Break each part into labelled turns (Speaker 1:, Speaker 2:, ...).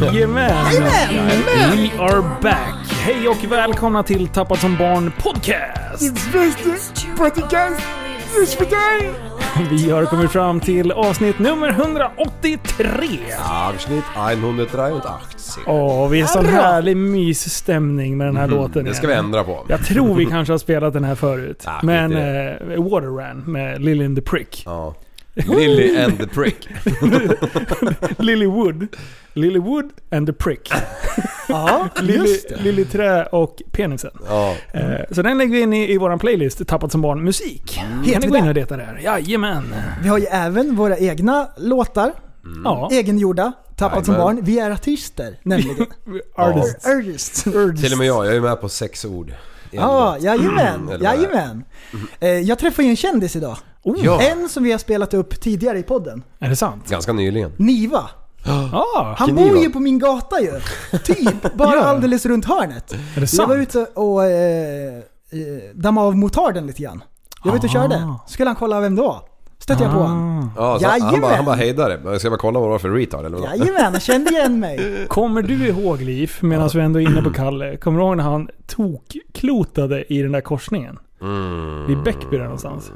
Speaker 1: Jajamän! We are back! Hej och välkomna till Tappat som barn podcast! Vi har kommit fram till avsnitt nummer 183!
Speaker 2: Avsnitt 183.
Speaker 1: Åh, vi är sån härlig mysstämning med den här låten.
Speaker 2: Mhm, Det ska vi
Speaker 1: igen.
Speaker 2: ändra på.
Speaker 1: Jag tror vi kanske har spelat den här förut.
Speaker 2: Ja,
Speaker 1: Men eh, Water Ran med Lily in the Prick.
Speaker 2: Ja. Lily and the prick.
Speaker 1: Lily Wood. Lily Wood and the Prick.
Speaker 3: Ja,
Speaker 1: Lily. Lily Trä och penisen.
Speaker 2: Ja.
Speaker 1: Eh, Så den lägger vi in i, i vår playlist, Tappat som barn musik. Kan
Speaker 3: Heter
Speaker 1: ni gå in
Speaker 3: det?
Speaker 1: och leta där? Jajamän!
Speaker 3: Vi har ju även våra egna låtar,
Speaker 1: Ja.
Speaker 3: egengjorda, tappat som
Speaker 2: Jajamän.
Speaker 3: barn. Vi är artister, nämligen.
Speaker 1: Artists.
Speaker 3: Artists.
Speaker 2: Till och med jag, jag är med på sex ord.
Speaker 3: Ja,
Speaker 2: låt.
Speaker 3: jajamän.
Speaker 2: Är.
Speaker 3: jajamän. Eh, Jag träffade ju en kändis idag.
Speaker 2: Ja.
Speaker 3: En som vi har spelat upp tidigare i podden.
Speaker 1: Är det sant?
Speaker 2: Ganska nyligen.
Speaker 3: Niva.
Speaker 1: Ja,
Speaker 3: Han bor ju på min gata ju. Typ, bara
Speaker 1: Ja.
Speaker 3: alldeles runt hörnet.
Speaker 1: är det
Speaker 3: Jag var
Speaker 1: sant?
Speaker 3: ute och eh, eh, dammade av motarden lite grann. Jag var ute och körde.
Speaker 1: Ah.
Speaker 3: Skulle han kolla vem det var. Stötte jag på honom.
Speaker 2: Ja, så han, bara, han bara hejdade. Jag ska bara kolla vad det var för retard eller vad?
Speaker 3: Jajamän, han kände igen mig.
Speaker 1: Kommer du ihåg Liv, medan vi ändå är inne på Kalle, kommer du ihåg när han tokklotade i den där korsningen?
Speaker 2: Mm.
Speaker 1: Vid Bäckby där någonstans.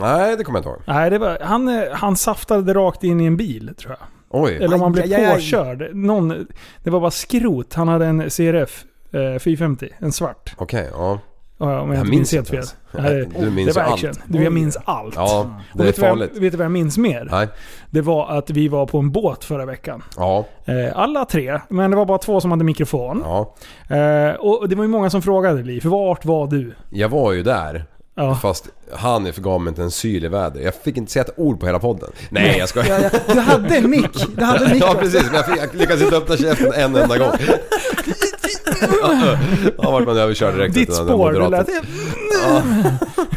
Speaker 2: Nej, det kommer jag inte ihåg.
Speaker 1: Nej, det var, han, eh, han saftade rakt in i en bil tror jag.
Speaker 2: Oj.
Speaker 1: Eller om han blev påkörd. Någon, det var bara skrot. Han hade en CRF eh, 450, en svart.
Speaker 2: Okej, ja.
Speaker 1: Ja, om jag,
Speaker 2: Jag
Speaker 1: inte
Speaker 2: minns
Speaker 1: helt fel. Nej,
Speaker 2: Du minns
Speaker 1: det var action.
Speaker 2: allt.
Speaker 1: Du, jag minns allt.
Speaker 2: Ja,
Speaker 1: Och
Speaker 2: det är
Speaker 1: jag-
Speaker 2: farligt.
Speaker 1: vet du vad jag minns mer?
Speaker 2: Nej.
Speaker 1: Det var att vi var på en båt förra veckan.
Speaker 2: Ja.
Speaker 1: Eh, alla tre, men det var bara två som hade mikrofon.
Speaker 2: Ja.
Speaker 1: Eh, och det var ju många som frågade Liv, vart var du?
Speaker 2: Jag var ju där.
Speaker 1: Ja.
Speaker 2: Fast han förgav mig inte en syl i väder. Jag fick inte säga ett ord på hela podden. Nej, jag ska...
Speaker 3: Du hade en mick. Du hade en mick
Speaker 2: Ja precis, men jag, fick, jag lyckades inte öppna käften en enda gång. Ja, vart man överkörd direkt.
Speaker 1: Ditt spår, det lät...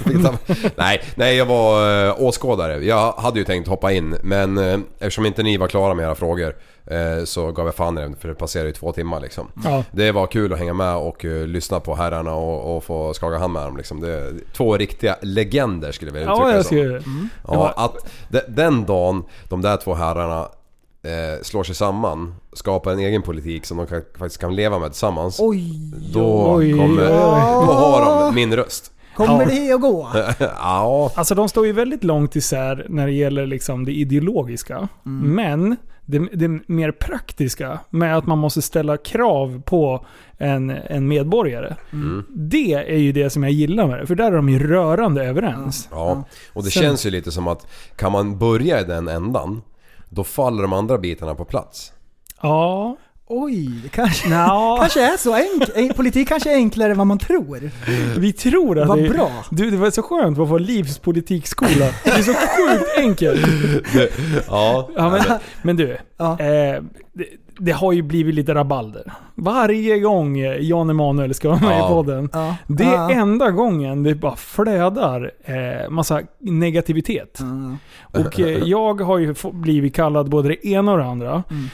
Speaker 2: Nej, nej, jag var äh, åskådare. Jag hade ju tänkt hoppa in, men äh, eftersom inte ni var klara med era frågor eh, så gav jag fan i det, för det passerade ju två timmar liksom.
Speaker 1: Ja.
Speaker 2: Det var kul att hänga med och eh, lyssna på herrarna och, och få skaka hand med dem liksom. Det två riktiga legender skulle jag vilja uttrycka
Speaker 1: Ja,
Speaker 2: det
Speaker 1: jag
Speaker 2: som.
Speaker 1: skulle...
Speaker 2: Ja, att de, den dagen de där två herrarna eh, slår sig samman, skapar en egen politik som de kan, faktiskt kan leva med tillsammans.
Speaker 3: Oj,
Speaker 2: Då,
Speaker 1: oj,
Speaker 2: kommer,
Speaker 1: oj.
Speaker 2: då har de min röst.
Speaker 3: kommer
Speaker 1: Ja.
Speaker 3: det att gå?
Speaker 2: ja,
Speaker 1: Alltså de står ju väldigt långt isär när det gäller liksom det ideologiska. Men det, det mer praktiska med att man måste ställa krav på en, en medborgare.
Speaker 2: Mm.
Speaker 1: Det är ju det som jag gillar med det, för där är de ju rörande överens.
Speaker 2: Ja, och det
Speaker 1: Sen-
Speaker 2: känns ju lite som att kan man börja i den ändan, då faller de andra bitarna på plats.
Speaker 1: Ja.
Speaker 3: Oj, det kanske,
Speaker 1: Nja,
Speaker 3: kanske är så enkelt. Politik kanske är enklare än vad man tror.
Speaker 1: vi tror att
Speaker 3: Vad
Speaker 1: det,
Speaker 3: bra.
Speaker 1: Du, det var så skönt att få livspolitikskola. Det är så sjukt enkelt.
Speaker 2: Ja,
Speaker 1: Ja, men, men du,
Speaker 3: Ja.
Speaker 1: eh, det, det har ju blivit lite rabalder. Varje gång Jan Emanuel ska vara med
Speaker 2: Ja.
Speaker 1: i podden.
Speaker 3: Ja.
Speaker 1: Det är
Speaker 3: Ja.
Speaker 1: enda gången det bara flödar eh, massa negativitet.
Speaker 3: Ja.
Speaker 1: Och eh, jag har ju blivit kallad både det ena och det andra.
Speaker 3: Mm.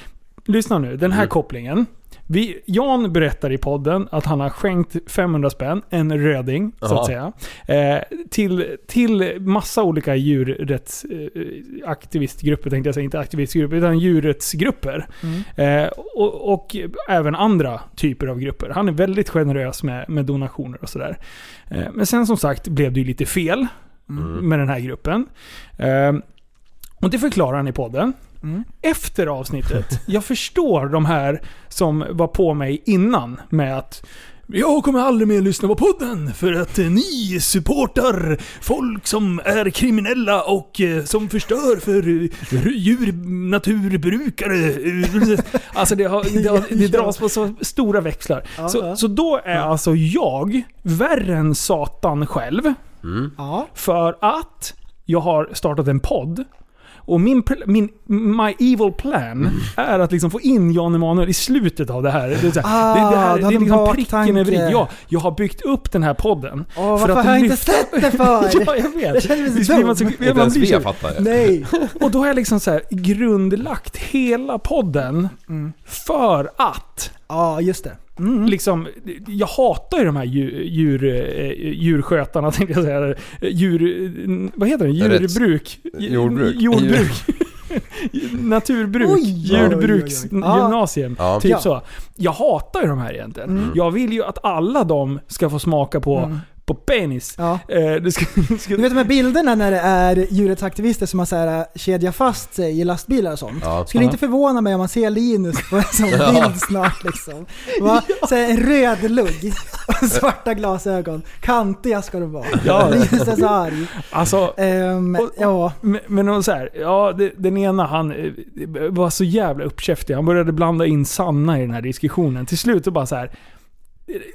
Speaker 1: Lyssna nu, den här
Speaker 2: Mm.
Speaker 1: kopplingen. Vi, Jan berättar i podden att han har skänkt 500 spänn, en röding så att säga, eh, till, till massa olika djurrättsaktivistgrupper, tänkte jag säga, inte aktivistgrupper, utan djurrättsgrupper.
Speaker 3: Mm.
Speaker 1: Eh, och, och även andra typer av grupper. Han är väldigt generös med, med donationer och sådär. Eh, men sen som sagt blev det ju lite fel med den här gruppen. Eh, och det förklarar han i podden.
Speaker 3: Mm.
Speaker 1: Efter avsnittet, jag förstår de här som var på mig innan med att jag kommer aldrig mer lyssna på podden för att ni supportar folk som är kriminella och eh, som förstör för eh, djur, naturbrukare. Alltså det, har, det, har, det dras på så stora växlar.
Speaker 3: Ja,
Speaker 1: Så,
Speaker 3: ja.
Speaker 1: så då är alltså jag värre än Satan själv.
Speaker 3: Ja.
Speaker 1: För att jag har startat en podd. Och min, min my evil plan är att liksom få in Jan Emanuel i slutet av det här. Det är, så här,
Speaker 3: Ah,
Speaker 1: det, det här, det är
Speaker 3: en
Speaker 1: liksom pricken över i. Ja, jag har byggt upp den här podden.
Speaker 3: Åh,
Speaker 1: för
Speaker 3: varför
Speaker 1: att
Speaker 3: har jag inte sett det för?
Speaker 1: ja, jag vet.
Speaker 3: Jag känner mig så
Speaker 1: Visst blir man så-
Speaker 3: dum.
Speaker 2: inte ens vi det.
Speaker 3: Nej.
Speaker 1: Och då har jag liksom så här grundlagt hela podden
Speaker 3: Mm.
Speaker 1: för att
Speaker 3: Ja, just det. Mm.
Speaker 1: liksom, jag hatar ju de här djur, djur, eh, djurskötarna tänkte jag säga. Djur, vad heter det? Djurbruk?
Speaker 2: Jordbruk.
Speaker 1: Jordbruk. Naturbruk.
Speaker 3: Oj.
Speaker 1: Djurbruksgymnasium.
Speaker 2: Ja.
Speaker 1: Typ
Speaker 3: Ja.
Speaker 1: så. Jag hatar ju de här egentligen.
Speaker 3: Mm.
Speaker 1: Jag vill ju att alla de ska få smaka på,
Speaker 3: Mm.
Speaker 1: På penis.
Speaker 3: Ja.
Speaker 1: Eh, det ska, ska,
Speaker 3: Du vet de här bilderna när det är djurrättsaktivister som har så här, kedjat fast sig i lastbilar och sånt.
Speaker 2: Ja.
Speaker 3: Skulle
Speaker 1: Ja.
Speaker 3: inte förvåna mig om man ser Linus på en sån bild snart liksom. Va? Så här, en röd lugg och svarta glasögon. Kantiga ska de vara.
Speaker 1: Ja.
Speaker 3: Linus är så arg.
Speaker 1: alltså,
Speaker 3: Ehm,
Speaker 1: Och- och-
Speaker 3: ja.
Speaker 1: Men, så här, ja, den ena han eh, var så jävla uppkäftig. Han började blanda in Sanna i den här diskussionen. Till slut så bara så här.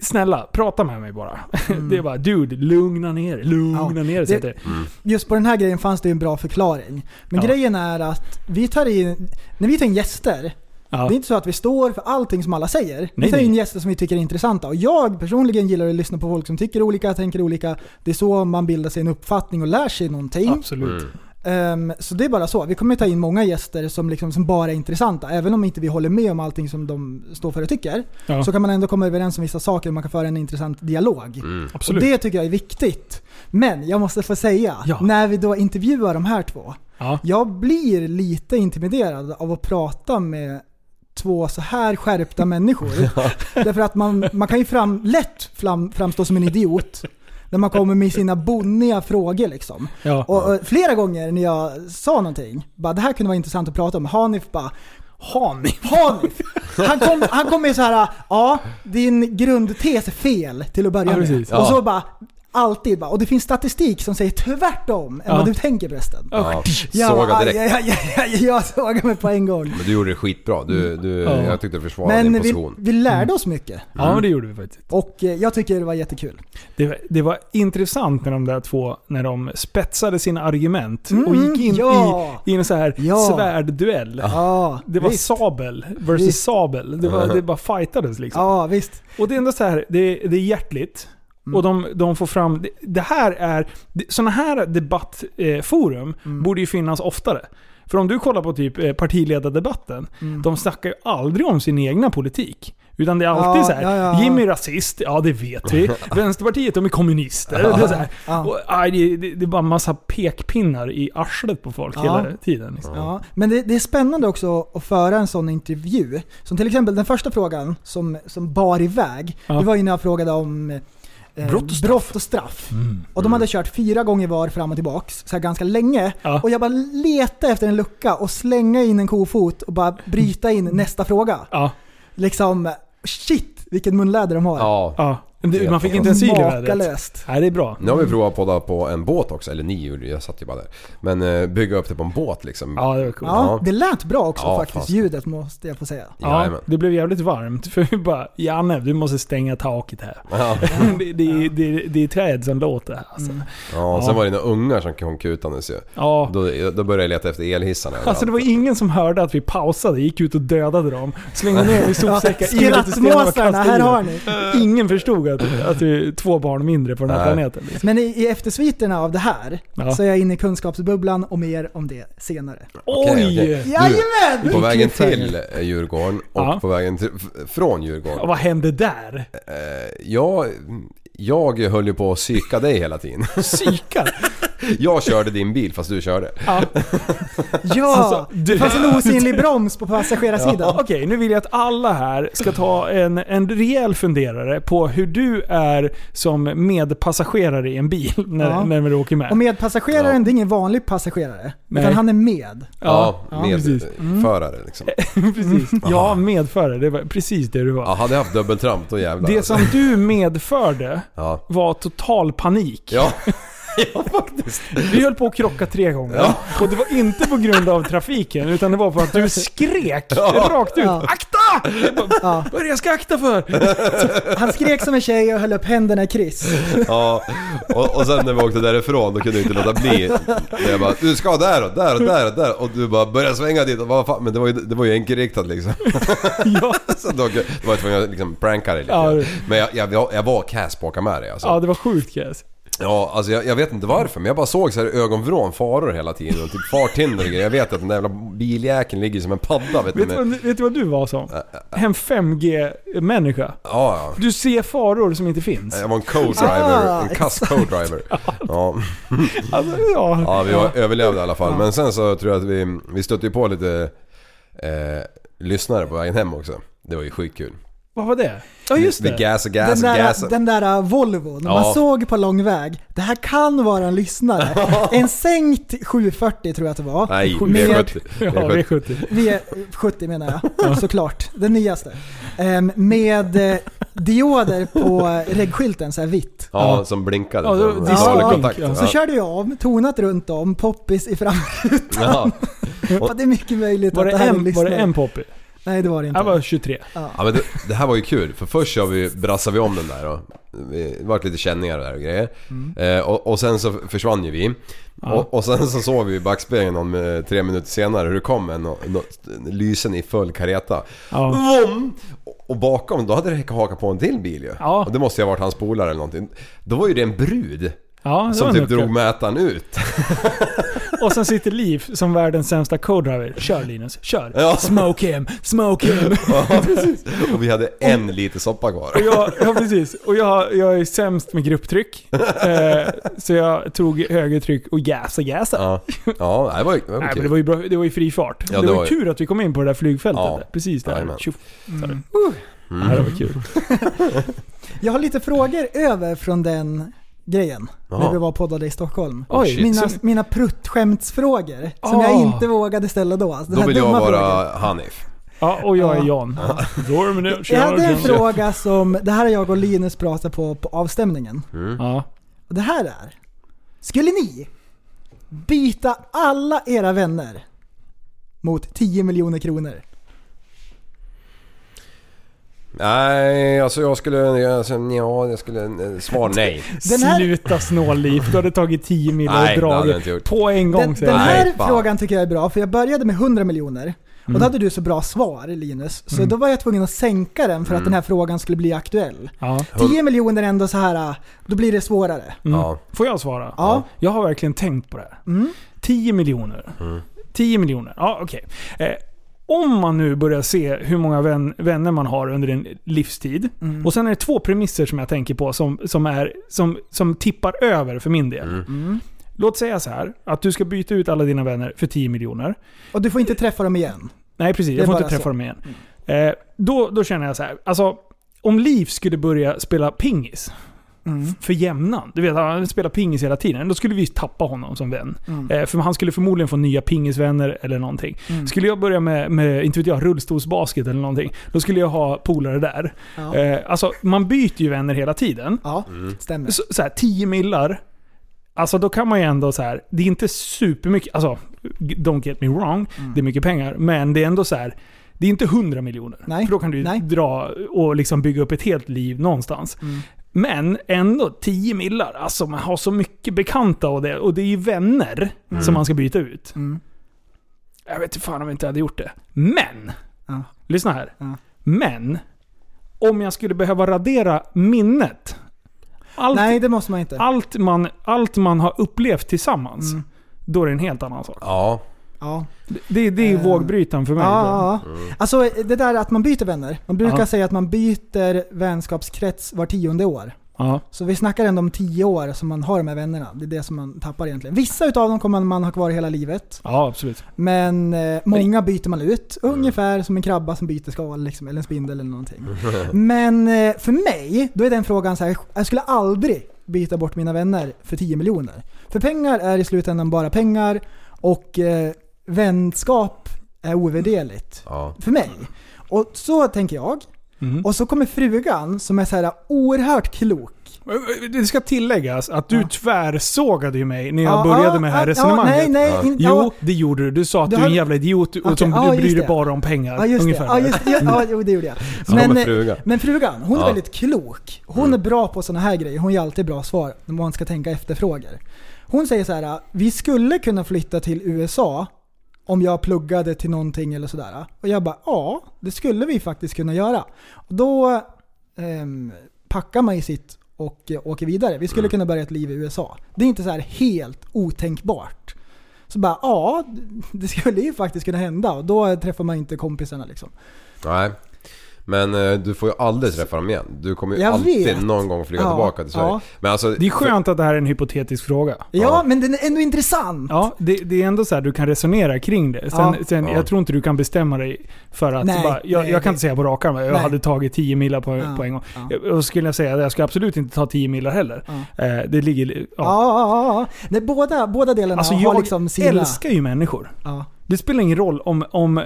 Speaker 1: Snälla, prata med mig bara. Det är bara dude, lugna ner dig, Lugna
Speaker 3: Mm. Ja,
Speaker 1: ner dig.
Speaker 3: det-
Speaker 1: det-
Speaker 3: Just på den här grejen fanns det ju en bra förklaring. Men
Speaker 1: Ja.
Speaker 3: grejen är att vi tar in, när vi tar in gäster,
Speaker 1: Ja.
Speaker 3: Det är inte så att vi står för allting som alla säger. vi
Speaker 1: Nej,
Speaker 3: tar in
Speaker 1: nej.
Speaker 3: gäster som vi tycker är intressanta. Och jag personligen gillar att lyssna på folk som tycker olika, tänker olika. Det är så man bildar sig en uppfattning och lär sig någonting.
Speaker 1: Absolut.
Speaker 2: Mm.
Speaker 3: Ehm, så det är bara så. Vi kommer ta in många gäster som, liksom, som bara är intressanta. Även om inte vi håller med om allting som de står för och tycker.
Speaker 1: Ja.
Speaker 3: Så kan man ändå komma överens om vissa saker och man kan föra en intressant dialog.
Speaker 2: Mm.
Speaker 3: Och
Speaker 1: Absolut.
Speaker 3: det tycker jag är viktigt. Men jag måste få säga,
Speaker 1: Ja.
Speaker 3: när vi då intervjuar de här två.
Speaker 1: Ja.
Speaker 3: Jag blir lite intimiderad av att prata med två så här skärpta människor. Därför att man, man kan ju fram, lätt fram, framstå som en idiot när man kommer med sina bonniga frågor liksom.
Speaker 1: Ja.
Speaker 3: Och, och flera gånger när jag sa någonting, bara det här kunde vara intressant att prata om. Hanif bara
Speaker 1: Hanif.
Speaker 3: Hanif! Han kom, han kom med så här, ja din grundtes är fel till att börja
Speaker 1: Ja,
Speaker 3: med. Och så bara, alltid bara, och det finns statistik som säger tvärtom än
Speaker 1: Ja.
Speaker 3: vad du tänker förresten.
Speaker 2: Ja,
Speaker 3: Jag,
Speaker 2: såga direkt.
Speaker 3: Jag, jag, jag, jag, jag sågade mig på en gång.
Speaker 2: Men du gjorde det skitbra. Du, du,
Speaker 1: Ja.
Speaker 2: Jag tyckte du försvarade
Speaker 3: Men
Speaker 2: din
Speaker 3: vi,
Speaker 2: position.
Speaker 3: vi lärde oss mycket.
Speaker 1: Ja, men det gjorde vi faktiskt.
Speaker 3: Och eh, jag tycker det var jättekul.
Speaker 1: Det, var- det var intressant när de där två, när de spetsade sina argument och
Speaker 3: Mm,
Speaker 1: gick in
Speaker 3: ja.
Speaker 1: i, i en så här
Speaker 3: Ja.
Speaker 1: svärduell.
Speaker 3: Ja,
Speaker 1: Det var
Speaker 3: visst.
Speaker 1: sabel versus
Speaker 3: Visst.
Speaker 1: sabel. Det, var, det bara fightades liksom.
Speaker 3: Ja, visst.
Speaker 1: Och det är ändå så här, det, det är hjärtligt.
Speaker 3: Mm.
Speaker 1: Och de, de får fram... Det, det här är... Såna här debattforum
Speaker 3: Mm.
Speaker 1: borde ju finnas oftare. För om du kollar på typ eh, partiledardebatten,
Speaker 3: Mm.
Speaker 1: de snackar ju aldrig om sin egna politik. Utan det är alltid
Speaker 3: Ja,
Speaker 1: så här,
Speaker 3: ja, ja.
Speaker 1: Jimmy är rasist, ja det vet vi. Vänsterpartiet, de är kommunister. Det, är så här,
Speaker 3: Ja.
Speaker 1: och, aj, det, det, det är bara massa pekpinnar i arslet på folk
Speaker 3: Ja.
Speaker 1: hela tiden. Liksom.
Speaker 3: Ja, men det, det är spännande också att föra en sån intervju. Som till exempel den första frågan som, som bar iväg,
Speaker 1: Ja.
Speaker 3: det var ju när jag frågade om eh,
Speaker 1: Brott och straff.
Speaker 3: brott och straff. Och de hade kört fyra gånger var fram och tillbaks, så här ganska länge.
Speaker 1: Ja.
Speaker 3: Och jag bara letade efter en lucka och slänga in en kofot och bara bryta in nästa fråga.
Speaker 1: Ja,
Speaker 3: Liksom, shit vilket munläder de har.
Speaker 2: Ja.
Speaker 1: Ja. Det- Man fick inte en syl i vädret. Nej, det är bra.
Speaker 2: Nu har vi provat att podda på en båt också, eller ni gjorde jag satt ju bara där. Men eh, bygga upp det på en båt liksom.
Speaker 1: Ja, det var coolt.
Speaker 3: Ja,
Speaker 2: Ja.
Speaker 3: det lät bra också
Speaker 2: Ja,
Speaker 3: faktiskt,
Speaker 2: fast-
Speaker 3: ljudet måste jag få säga.
Speaker 1: Ja,
Speaker 2: Jajamän.
Speaker 1: det blev jävligt varmt. För vi bara, Janne du måste stänga taket här.
Speaker 2: Ja.
Speaker 1: det, det, det, det är träd som låter här alltså.
Speaker 2: Ja, sen var det några ungar som kom kutandes ju.
Speaker 1: Ja.
Speaker 2: Då, då började jag leta efter elhissarna
Speaker 1: Alltså det var ingen som hörde att vi pausade, gick ut och dödade dem, slängde ner i
Speaker 3: Ja,
Speaker 1: sopsäckar, lite stenar och
Speaker 3: Skrattmåsarna,
Speaker 1: kastade
Speaker 3: här
Speaker 1: i
Speaker 3: har
Speaker 1: dem.
Speaker 3: ni.
Speaker 1: Ingen förstod att, att det är två barn mindre på den här
Speaker 2: Nej.
Speaker 1: planeten. Liksom.
Speaker 3: Men i, i eftersviterna av det här
Speaker 1: Ja.
Speaker 3: så är jag inne i kunskapsbubblan och mer om det senare.
Speaker 1: Oj!
Speaker 2: okej.
Speaker 3: Jajamän!
Speaker 2: På vägen till eh, Djurgården och
Speaker 1: Ja.
Speaker 2: på vägen till, från Djurgården.
Speaker 1: Och vad hände där?
Speaker 2: Eh, jag, jag höll ju på att psyka dig hela tiden.
Speaker 1: Psykar?
Speaker 2: Jag körde din bil fast du körde.
Speaker 1: Ja.
Speaker 3: Ja!
Speaker 1: Alltså, du-
Speaker 3: det fanns en osynlig broms på passagerarsidan.
Speaker 1: Okej, nu vill jag att alla här ska ta en, en rejäl funderare på hur du är som medpassagerare i en bil när,
Speaker 3: Ja.
Speaker 1: när vi åker med.
Speaker 3: Och medpassageraren,
Speaker 2: Ja.
Speaker 3: det är ingen vanlig passagerare.
Speaker 1: Nej.
Speaker 3: Utan han är med.
Speaker 2: Ja,
Speaker 1: ja,
Speaker 2: med
Speaker 1: precis.
Speaker 2: förare liksom.
Speaker 1: precis. Ja, medförare. Det var precis det du var.
Speaker 2: Ja, hade jag haft dubbeltramp då jävlar.
Speaker 1: Det
Speaker 2: alltså.
Speaker 1: som du medförde
Speaker 2: Ja.
Speaker 1: var total panik.
Speaker 2: Ja. ja, faktiskt.
Speaker 1: Vi höll på att krocka tre gånger.
Speaker 2: Ja.
Speaker 1: Och det var inte på grund av trafiken, utan det var för att du skrek
Speaker 2: Ja.
Speaker 1: rakt ut.
Speaker 3: Ja.
Speaker 1: Akta! Jag bara,
Speaker 3: Ja.
Speaker 1: Vad är det jag ska akta för?
Speaker 3: Han skrek som en tjej och höll upp händerna i kryss.
Speaker 2: Ja, och, och sen när vi åkte därifrån då kunde vi inte låta bli. Jag bara, du ska där och där och där och där. Och du bara började svänga dit och vad fan, men det var ju, det var ju enkelriktat liksom.
Speaker 1: Ja,
Speaker 2: Så då, då var jag tvungen att liksom pranka dig lite.
Speaker 1: Ja.
Speaker 2: Men jag, jag, jag var kass på att åka med dig alltså.
Speaker 1: ja det var sjukt Kes.
Speaker 2: Ja, alltså jag, jag vet inte varför men jag bara såg så här ögonvrån faror hela tiden och typ farthinder och grejer. Jag vet att den där jävla biljäkeln ligger som en padda vet du.
Speaker 1: Vet du, vet du vad du var som? En 5G-människa.
Speaker 2: ja, ja.
Speaker 1: Du ser faror som inte finns.
Speaker 2: Jag var en co-driver,
Speaker 3: Ah,
Speaker 2: en kass co-driver. Ja.
Speaker 1: Alltså, ja.
Speaker 2: Ja, vi var, överlevde i alla fall. Men sen så tror jag att vi, vi stötte på lite eh, lyssnare på vägen hem också. Det var ju skitkul.
Speaker 1: Vad var det? Ja just det.
Speaker 2: gasade,
Speaker 3: Den
Speaker 2: gasade,
Speaker 3: där,
Speaker 2: gasade.
Speaker 3: den där uh, Volvon,
Speaker 2: Ja.
Speaker 3: man såg på lång väg, det här kan vara en lyssnare. En sänkt 740 tror jag att det var.
Speaker 2: Nej,
Speaker 3: Med-
Speaker 2: V70.
Speaker 1: Ja,
Speaker 2: V70.
Speaker 1: V70.
Speaker 3: V70 menar jag, såklart. Den nyaste. Ehm, med eh, dioder på reggskylten, så här vitt.
Speaker 2: Ja, som blinkade.
Speaker 1: Ja, det-
Speaker 3: Ja,
Speaker 2: kontakt.
Speaker 1: ja.
Speaker 3: Så körde jag om, tonat runt om, poppis i framrutan.
Speaker 2: Ja.
Speaker 3: Det är mycket möjligt
Speaker 1: Var
Speaker 3: att
Speaker 1: det,
Speaker 3: här är en
Speaker 1: en, var det en poppy?
Speaker 3: Nej det var det inte.
Speaker 1: Jag var 23.
Speaker 2: Ja men det, det här var ju kul för först så vi, brassade vi om den där och vi- det vart lite känningar där och grejer. Eh, och, och sen så försvann ju vi. Och, och sen så såg vi i backspegeln om eh, tre minuter senare hur det kom en, en, en lysen i full kareta.
Speaker 1: Ja.
Speaker 2: Vom! Och- Och bakom då hade det hakat på en till bil ju.
Speaker 1: Ja.
Speaker 2: Och det måste ju ha varit hans polare eller någonting. Då var ju det en brud.
Speaker 1: Ja, det
Speaker 2: Som typ drog mätaren ut.
Speaker 1: Och sen sitter Liv som världens sämsta co-driver. Kör Linus, kör!
Speaker 2: Ja.
Speaker 1: Smoke him, smoke him!
Speaker 2: Ja, precis. Och vi hade en liter soppa kvar.
Speaker 1: Och jag, ja precis. Och jag, jag är sämst med grupptryck. Eh, så jag tog högertryck och jäsa jäsa.
Speaker 2: Ja, ja det var, det var
Speaker 1: Nej men det var ju, bra, det var ju fri fart.
Speaker 2: Ja,
Speaker 1: det,
Speaker 2: det
Speaker 1: var ju tur att vi kom in på det där flygfältet.
Speaker 2: Ja.
Speaker 1: där. Precis där. Tjoff, sa det.
Speaker 3: Mm.
Speaker 1: Ja, det var kul.
Speaker 3: Jag har lite frågor över från den grejen. När
Speaker 2: Jaha.
Speaker 3: vi var och poddade i Stockholm.
Speaker 1: Oj,
Speaker 2: shit.
Speaker 3: mina,
Speaker 1: så-
Speaker 3: mina pruttskämtsfrågor som
Speaker 1: Ah.
Speaker 3: jag inte vågade ställa då. Alltså, den
Speaker 2: Då vill jag vara
Speaker 3: frågan.
Speaker 2: Hanif.
Speaker 1: Ja, och jag är
Speaker 3: Ja.
Speaker 1: Jan.
Speaker 3: Jag hade en fråga som, det här har jag och Linus pratat på på avstämningen.
Speaker 1: Ja.
Speaker 3: Och det här är, skulle ni byta alla era vänner mot 10 miljoner kronor?
Speaker 2: Nej, alltså jag skulle... Alltså, ja, jag skulle... eh, Svar nej.
Speaker 3: Den här-
Speaker 1: Sluta snålliv. Du hade tagit 10 mil och dragit
Speaker 2: gjort.
Speaker 1: på en gång
Speaker 3: Den, den här
Speaker 2: Nej,
Speaker 3: frågan tycker jag är bra, för jag började med 100 miljoner. Och
Speaker 1: Mm.
Speaker 3: då hade du så bra svar Linus, så då var jag tvungen att sänka den för att den här frågan skulle bli aktuell.
Speaker 1: Ja.
Speaker 3: 10 miljoner är ändå så här, då blir det svårare.
Speaker 1: Mm.
Speaker 2: Ja.
Speaker 1: Får jag svara?
Speaker 3: Ja.
Speaker 1: Jag har verkligen tänkt på det här.
Speaker 3: Mm.
Speaker 1: 10 miljoner. 10 miljoner. Ja, okej. Eh, om man nu börjar se hur många vän, vänner man har under en livstid.
Speaker 3: Mm.
Speaker 1: Och sen är det två premisser som jag tänker på som, som, är, som, som tippar över för min del.
Speaker 3: Mm.
Speaker 1: Låt säga så här, att du ska byta ut alla dina vänner för 10 miljoner.
Speaker 3: Och du får inte träffa dem igen.
Speaker 1: Nej precis, jag får inte träffa
Speaker 3: så.
Speaker 1: dem igen. Eh, då, då känner jag så här, alltså om Liv skulle börja spela pingis. F- för jämnan. Du vet, han spelar pingis hela tiden. Då skulle vi tappa honom som vän.
Speaker 3: Mm.
Speaker 1: Eh, för han skulle förmodligen få nya pingisvänner eller någonting. Skulle jag börja med, med, inte vet jag, rullstolsbasket eller någonting. Då skulle jag ha polare där.
Speaker 3: Ja.
Speaker 1: Eh, alltså, man byter ju vänner hela tiden.
Speaker 3: Ja,
Speaker 2: Mm.
Speaker 3: stämmer.
Speaker 1: Så, så här, 10 millar. Alltså då kan man ju ändå så här. Det är inte supermycket, alltså don't get me wrong.
Speaker 3: Mm.
Speaker 1: Det är mycket pengar. Men det är ändå så här. Det är inte 100 miljoner.
Speaker 3: Nej.
Speaker 1: För då kan du ju
Speaker 3: Nej.
Speaker 1: dra och liksom bygga upp ett helt liv någonstans.
Speaker 3: Mm.
Speaker 1: Men ändå 10 millar. Alltså man har så mycket bekanta och det. Och det är ju vänner som man ska byta ut.
Speaker 3: Mm.
Speaker 1: Jag vet inte fan om jag inte hade gjort det. Men!
Speaker 3: Ja.
Speaker 1: Lyssna här.
Speaker 3: Ja.
Speaker 1: Men! Om jag skulle behöva radera minnet. Allt,
Speaker 3: Nej, det måste man inte.
Speaker 1: allt, man, allt man har upplevt tillsammans.
Speaker 3: Mm.
Speaker 1: Då är det en helt annan sak.
Speaker 2: Ja.
Speaker 3: Ja.
Speaker 1: Det, det är
Speaker 3: Eh,
Speaker 1: vågbrytaren för mig.
Speaker 3: Ja, ja. Alltså det där att man byter vänner. Man brukar
Speaker 1: Ja.
Speaker 3: säga att man byter vänskapskrets var tionde år.
Speaker 1: Ja.
Speaker 3: Så vi snackar ändå om tio år som man har de här vännerna. Det är det som man tappar egentligen. Vissa utav dem kommer man ha kvar hela livet.
Speaker 1: ja, absolut.
Speaker 3: Men eh, många byter man ut. Ungefär som en krabba som byter skal liksom, eller en spindel eller någonting. Men eh, för mig, då är den frågan så här. jag skulle aldrig byta bort mina vänner för 10 miljoner. För pengar är i slutändan bara pengar och eh, vänskap är ovärderligt.
Speaker 2: Ja.
Speaker 3: För mig. Och så tänker jag.
Speaker 1: Mm.
Speaker 3: Och så kommer frugan som är så här oerhört klok.
Speaker 1: Det ska tilläggas att du
Speaker 3: Ja.
Speaker 1: tvärsågade ju mig när jag
Speaker 3: Ja,
Speaker 1: började
Speaker 3: ja,
Speaker 1: med det här
Speaker 3: ja,
Speaker 1: resonemanget.
Speaker 3: nej, nej,
Speaker 2: Ja.
Speaker 3: in,
Speaker 1: Jo, det gjorde du. Du sa att
Speaker 3: Du
Speaker 1: du är en jävla idiot och
Speaker 3: Okej,
Speaker 1: som
Speaker 3: ja,
Speaker 1: du bryr dig
Speaker 3: det.
Speaker 1: bara om pengar.
Speaker 3: ja, just det.
Speaker 1: ungefär.
Speaker 3: Ja, just, ja, ja, jo, det gjorde jag. Men,
Speaker 2: frugan.
Speaker 3: men frugan, hon är
Speaker 2: Ja.
Speaker 3: väldigt klok. Hon är bra på sådana här grejer. Hon ger alltid bra svar när man ska tänka efterfrågor. Hon säger så här: vi skulle kunna flytta till USA om jag pluggade till någonting eller sådär. Och jag bara, ja, det skulle vi faktiskt kunna göra. Och då ehm, packar man ju sitt och eh, åker vidare. Vi skulle kunna börja ett liv i USA. Det är inte så här helt otänkbart. Så bara, ja, det skulle ju faktiskt kunna hända. Och då träffar man inte kompisarna liksom.
Speaker 2: Nej. Men eh, du får ju aldrig träffa dem igen. Du kommer ju
Speaker 3: Jag
Speaker 2: alltid
Speaker 3: vet.
Speaker 2: någon gång flyga
Speaker 3: Ja,
Speaker 2: tillbaka till Sverige.
Speaker 3: ja.
Speaker 2: Men alltså,
Speaker 1: Det är skönt att det här är en hypotetisk fråga.
Speaker 3: Ja,
Speaker 2: Ja.
Speaker 3: men den är ändå intressant.
Speaker 1: Ja, det, det är ändå så här du kan resonera kring det. Sen,
Speaker 3: Ja.
Speaker 1: sen
Speaker 2: Ja.
Speaker 1: jag tror inte du kan bestämma dig för att
Speaker 3: Nej,
Speaker 1: bara, jag,
Speaker 3: nej,
Speaker 1: jag kan
Speaker 3: det-
Speaker 1: inte säga på rak arm jag
Speaker 3: Nej.
Speaker 1: hade tagit 10 millar på,
Speaker 3: Ja,
Speaker 1: på en gång.
Speaker 3: ja.
Speaker 1: Jag- Och skulle jag säga att jag ska absolut inte ta 10 millar heller.
Speaker 3: Ja.
Speaker 1: Eh, det ligger...
Speaker 3: Ja,
Speaker 1: Ja.
Speaker 3: ja, ja. ja. Nej, båda, båda delarna
Speaker 1: Alltså
Speaker 3: har
Speaker 1: jag
Speaker 3: liksom sina...
Speaker 1: älskar ju människor.
Speaker 3: Ja.
Speaker 1: Det spelar ingen roll om, om,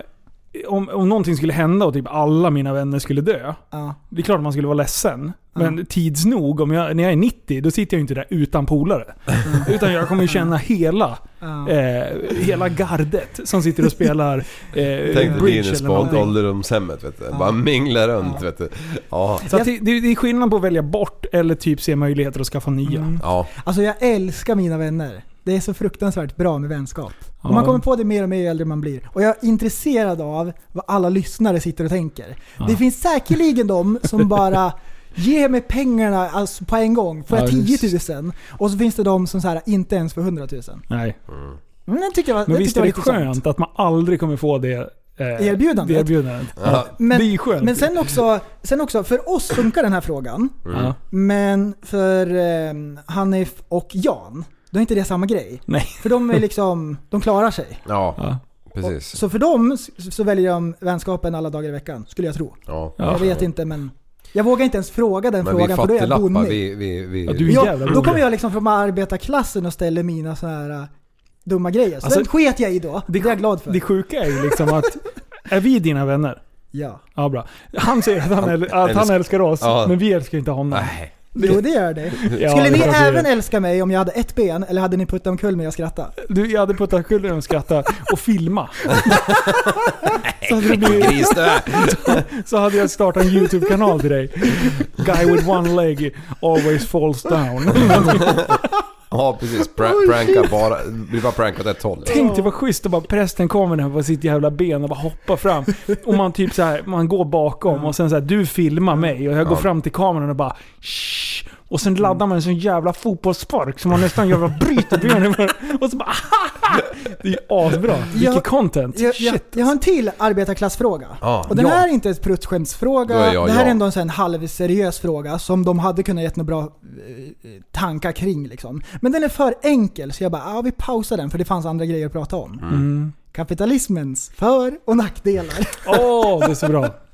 Speaker 1: om, om någonting skulle hända och typ alla mina vänner skulle dö.
Speaker 3: Ja.
Speaker 1: Det är klart att man skulle vara ledsen.
Speaker 3: Ja.
Speaker 1: Men tids nog, om jag, när jag är 90, då sitter jag inte där utan polare. Utan jag kommer ju känna hela,
Speaker 3: Ja.
Speaker 1: eh, hela gardet som sitter och spelar eh,
Speaker 2: Tänk dig Linus
Speaker 1: eller
Speaker 2: på ålderdomshemmet vet du. Bara mingla runt
Speaker 3: Ja.
Speaker 2: vet du. Ja.
Speaker 1: Så det det är skillnad på att välja bort eller typ se möjligheter att skaffa nya.
Speaker 3: Mm.
Speaker 2: Ja.
Speaker 3: Alltså jag älskar mina vänner. Det är så fruktansvärt bra med vänskap.
Speaker 1: Ja.
Speaker 3: Och man kommer på det mer och mer ju äldre man blir. Och jag är intresserad av vad alla lyssnare sitter och tänker. Det finns säkerligen de som bara Ge mig pengarna alltså på en gång, får
Speaker 1: Ja,
Speaker 3: jag
Speaker 1: just-
Speaker 3: 10 000? Och så finns det de som så här, inte ens får 100 000.
Speaker 1: Nej.
Speaker 3: Men den tycker jag,
Speaker 1: Men
Speaker 3: den
Speaker 1: visst är det skönt att man aldrig kommer få det eh,
Speaker 3: Erbjudandet?
Speaker 1: Det erbjudandet.
Speaker 2: Ja.
Speaker 3: Men,
Speaker 1: det är skönt.
Speaker 3: men sen också, sen också, för oss funkar den här frågan.
Speaker 1: Ja.
Speaker 3: Men för eh, Hanif och Jan, då är inte det samma grej.
Speaker 1: Nej.
Speaker 3: För de är liksom, de klarar sig.
Speaker 2: Ja,
Speaker 1: Ja.
Speaker 2: precis.
Speaker 3: Så för dem så väljer de vänskapen alla dagar i veckan, skulle jag tro.
Speaker 2: Ja.
Speaker 1: Ja.
Speaker 3: Jag vet inte men... Jag vågar inte ens fråga den
Speaker 2: Men
Speaker 3: frågan för då är jag bonnig.
Speaker 2: vi... vi, vi
Speaker 1: Ja, du är
Speaker 3: Ja,
Speaker 1: jävla
Speaker 3: då kommer jag liksom från arbetarklassen och ställer mina så här äh, dumma grejer. Så
Speaker 1: Alltså,
Speaker 3: den sket jag i då. Det,
Speaker 1: det-
Speaker 3: är jag glad för.
Speaker 1: Det sjuka är ju liksom att, är vi dina vänner?
Speaker 3: ja.
Speaker 1: Ja, bra. Han säger att han, äl- att han
Speaker 2: älskar-
Speaker 1: älskar oss,
Speaker 2: Ja.
Speaker 1: men vi älskar inte honom.
Speaker 2: Nej.
Speaker 3: Jo det gör det.
Speaker 1: Ja,
Speaker 3: Skulle
Speaker 1: det
Speaker 3: ni även
Speaker 1: gör.
Speaker 3: älska mig om jag hade ett ben eller hade ni puttat omkull mig och skrattat?
Speaker 1: Du, jag hade puttat skulden och skrattat och filma. så, hade det blivit, så hade jag startat en YouTube-kanal till dig. Guy with one leg always falls down.
Speaker 2: Ja precis, Pra- pranka bara, blir bara prankat åt ett håll.
Speaker 1: Tänk dig vad schysst att bara prästen kommer där på sitt jävla ben och bara hoppar fram. Och man typ så här, man går bakom och sen så här, du filmar mig och jag går fram till kameran och bara Shh. Och sen laddar man en sån jävla fotbollsspark som man nästan jävla bryter benen. Och så bara Det är ju asbra. Vilket
Speaker 3: Jag-
Speaker 1: content.
Speaker 3: Jag, jag,
Speaker 1: Shit.
Speaker 3: jag har en till arbetarklassfråga.
Speaker 2: Ja.
Speaker 3: Och den
Speaker 1: Ja.
Speaker 3: här är inte en
Speaker 2: jag
Speaker 3: Det här är ändå en sån halvseriös fråga som de hade kunnat gett några bra eh, tankar kring liksom. Men den är för enkel så jag bara, ja vi pausar den för det fanns andra grejer att prata om.
Speaker 1: Mm.
Speaker 3: Kapitalismens för och nackdelar.
Speaker 1: Åh, det är så bra.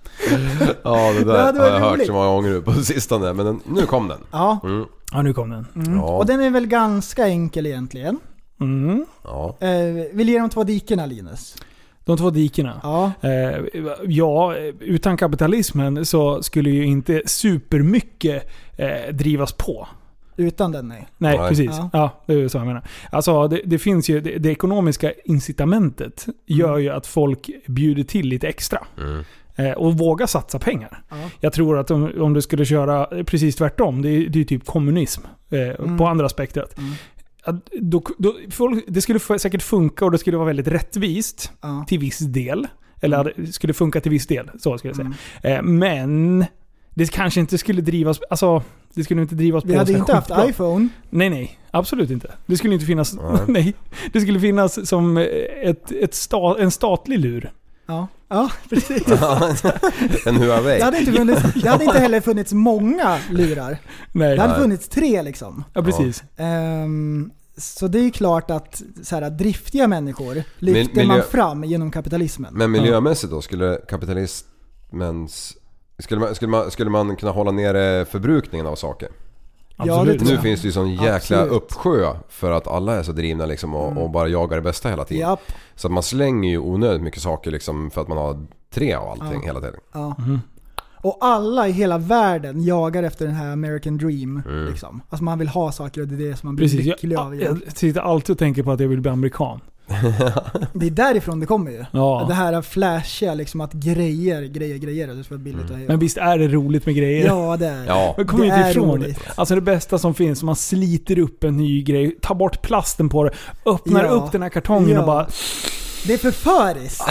Speaker 2: Ja det
Speaker 3: Det
Speaker 2: där
Speaker 3: hade
Speaker 2: har jag hört så många gånger nu på sistone. Men den, nu kom den.
Speaker 3: Ja.
Speaker 2: Mm.
Speaker 1: Ja, nu kom den.
Speaker 3: Mm.
Speaker 2: Ja.
Speaker 3: Och den är väl ganska enkel egentligen.
Speaker 1: Mm.
Speaker 2: Ja.
Speaker 3: Eh, vill ge de två dikena Linus?
Speaker 1: De två dikena.
Speaker 3: Ja.
Speaker 1: Eh, ja, utan kapitalismen så skulle ju inte supermycket eh, drivas på.
Speaker 3: Utan den nej.
Speaker 1: Nej,
Speaker 2: Nej.
Speaker 1: precis.
Speaker 3: Ja.
Speaker 1: Ja. det är så jag menar. Alltså, det, det finns ju, det, det ekonomiska incitamentet gör ju att folk bjuder till lite extra.
Speaker 2: Mm.
Speaker 1: Eh, och vågar satsa pengar.
Speaker 3: Ja.
Speaker 1: Jag tror att om, om du skulle köra precis tvärtom, det är det är ju typ kommunism eh,
Speaker 3: Mm.
Speaker 1: på andra spektrat.
Speaker 3: Mm.
Speaker 1: Att Då, då, folk, det skulle säkert funka och det skulle vara väldigt rättvist
Speaker 3: Ja.
Speaker 1: till viss del. Eller
Speaker 3: Mm.
Speaker 1: det skulle funka till viss del, så ska jag säga.
Speaker 3: Mm.
Speaker 1: Eh, men det kanske inte skulle drivas, alltså det skulle inte drivas
Speaker 3: Vi
Speaker 1: på
Speaker 3: hade
Speaker 1: så här
Speaker 3: inte haft
Speaker 1: skitbra.
Speaker 3: iPhone.
Speaker 1: Nej, nej. Absolut inte. Det skulle inte finnas...
Speaker 2: Nej.
Speaker 1: Nej. Det skulle finnas som ett, ett sta, en statlig lur.
Speaker 3: Ja, ja precis.
Speaker 2: en Huawei.
Speaker 3: Det hade, inte funnits, det hade inte heller funnits många lurar.
Speaker 1: Nej.
Speaker 3: Det hade
Speaker 2: Nej.
Speaker 3: funnits tre liksom.
Speaker 1: Ja, precis.
Speaker 3: Ehm, så det är ju klart att så här, driftiga människor lyfter
Speaker 2: miljö-
Speaker 3: man fram genom kapitalismen.
Speaker 2: Men miljömässigt då, skulle kapitalismens... Skulle man, skulle, man, skulle man kunna hålla nere förbrukningen av saker?
Speaker 3: Ja, det
Speaker 1: Absolut.
Speaker 3: tror
Speaker 2: Nu finns det ju sån jäkla
Speaker 3: Absolut.
Speaker 2: uppsjö för att alla är så drivna liksom och, och bara jagar det bästa hela tiden.
Speaker 3: Japp,
Speaker 2: Så att man slänger ju onödigt mycket saker liksom för att man har tre av allting
Speaker 3: Ja.
Speaker 2: hela tiden.
Speaker 3: ja.
Speaker 1: Mhm.
Speaker 3: Och alla i hela världen jagar efter den här American dream.
Speaker 2: Mm.
Speaker 3: Liksom. Alltså man vill ha saker och det är det som man blir
Speaker 1: Precis.
Speaker 3: lycklig
Speaker 1: Jag,
Speaker 3: av.
Speaker 1: jag sitter alltid och tänker på att jag vill bli amerikan.
Speaker 3: Det är därifrån det kommer ju.
Speaker 1: Ja.
Speaker 3: Det här flashiga, liksom att grejer, grejer, grejer. Det ska vara billigt hej.
Speaker 1: Men visst är det roligt med grejer?
Speaker 3: Ja, det är
Speaker 2: Ja.
Speaker 1: Men kommer
Speaker 3: det.
Speaker 1: inte ifrån det. Alltså det bästa som finns, man sliter upp en ny grej, tar bort plasten på det, öppnar
Speaker 3: Ja.
Speaker 1: upp den här kartongen
Speaker 3: Ja.
Speaker 1: och bara,
Speaker 3: Det är förföriskt.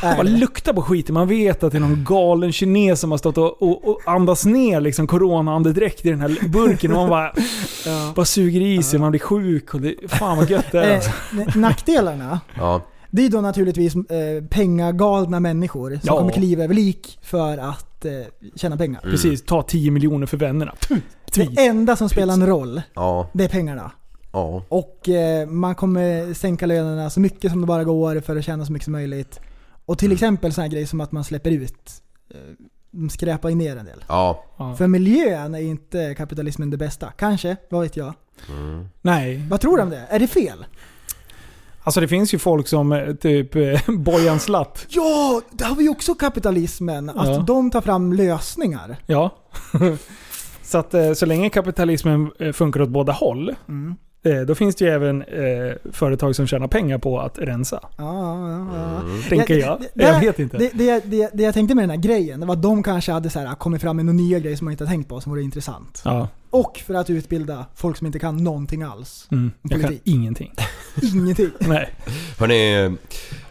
Speaker 3: det.
Speaker 1: luktar på skiten. Man vet att det är någon galen kines som har stått och, och, och andas ner liksom corona-andedräkt i den här burken och man bara,
Speaker 3: Ja.
Speaker 1: bara suger i sig, man blir sjuk och det, fan vad gött det är.
Speaker 3: Eh,
Speaker 1: Alltså.
Speaker 3: nackdelarna,
Speaker 2: Ja.
Speaker 3: det är då naturligtvis eh, pengagalna människor som
Speaker 1: Ja.
Speaker 3: kommer kliva över lik för att eh, tjäna pengar.
Speaker 2: Mm.
Speaker 1: Precis, ta 10 miljoner för vännerna.
Speaker 3: Det enda som spelar en roll,
Speaker 2: Ja.
Speaker 3: det är pengarna.
Speaker 2: Ja.
Speaker 3: Och eh, man kommer sänka lönerna så mycket som det bara går för att tjäna så mycket som möjligt. Och till exempel sådana grejer som att man släpper ut, eh, de skräpar in ner en del.
Speaker 2: Ja.
Speaker 3: För miljön är inte kapitalismen det bästa. Kanske, vad vet jag.
Speaker 2: Mm.
Speaker 1: Nej.
Speaker 3: Vad tror du om det? Är det fel?
Speaker 1: Alltså det finns ju folk som eh, typ eh, Bojan Slatt.
Speaker 3: Ja, det har vi ju också kapitalismen. Att
Speaker 1: Ja.
Speaker 3: de tar fram lösningar.
Speaker 1: Ja. så att eh, så länge kapitalismen eh, funkar åt båda håll,
Speaker 3: Mm.
Speaker 1: Eh, då finns det ju även eh, företag som tjänar pengar på att rensa.
Speaker 3: Ja, ja, ja.
Speaker 2: Mm.
Speaker 1: Tänker
Speaker 3: det-
Speaker 1: jag.
Speaker 3: det-
Speaker 1: jag vet inte.
Speaker 3: Det, det, det, det jag tänkte med den här grejen, det var att de kanske hade så här, kommit fram med några nya grejer som man inte har tänkt på som vore intressant.
Speaker 1: ja.
Speaker 3: Och för att utbilda folk som inte kan någonting alls.
Speaker 1: Mm. Jag kan ingenting.
Speaker 3: Ingenting.
Speaker 1: Nej.
Speaker 2: Hörni,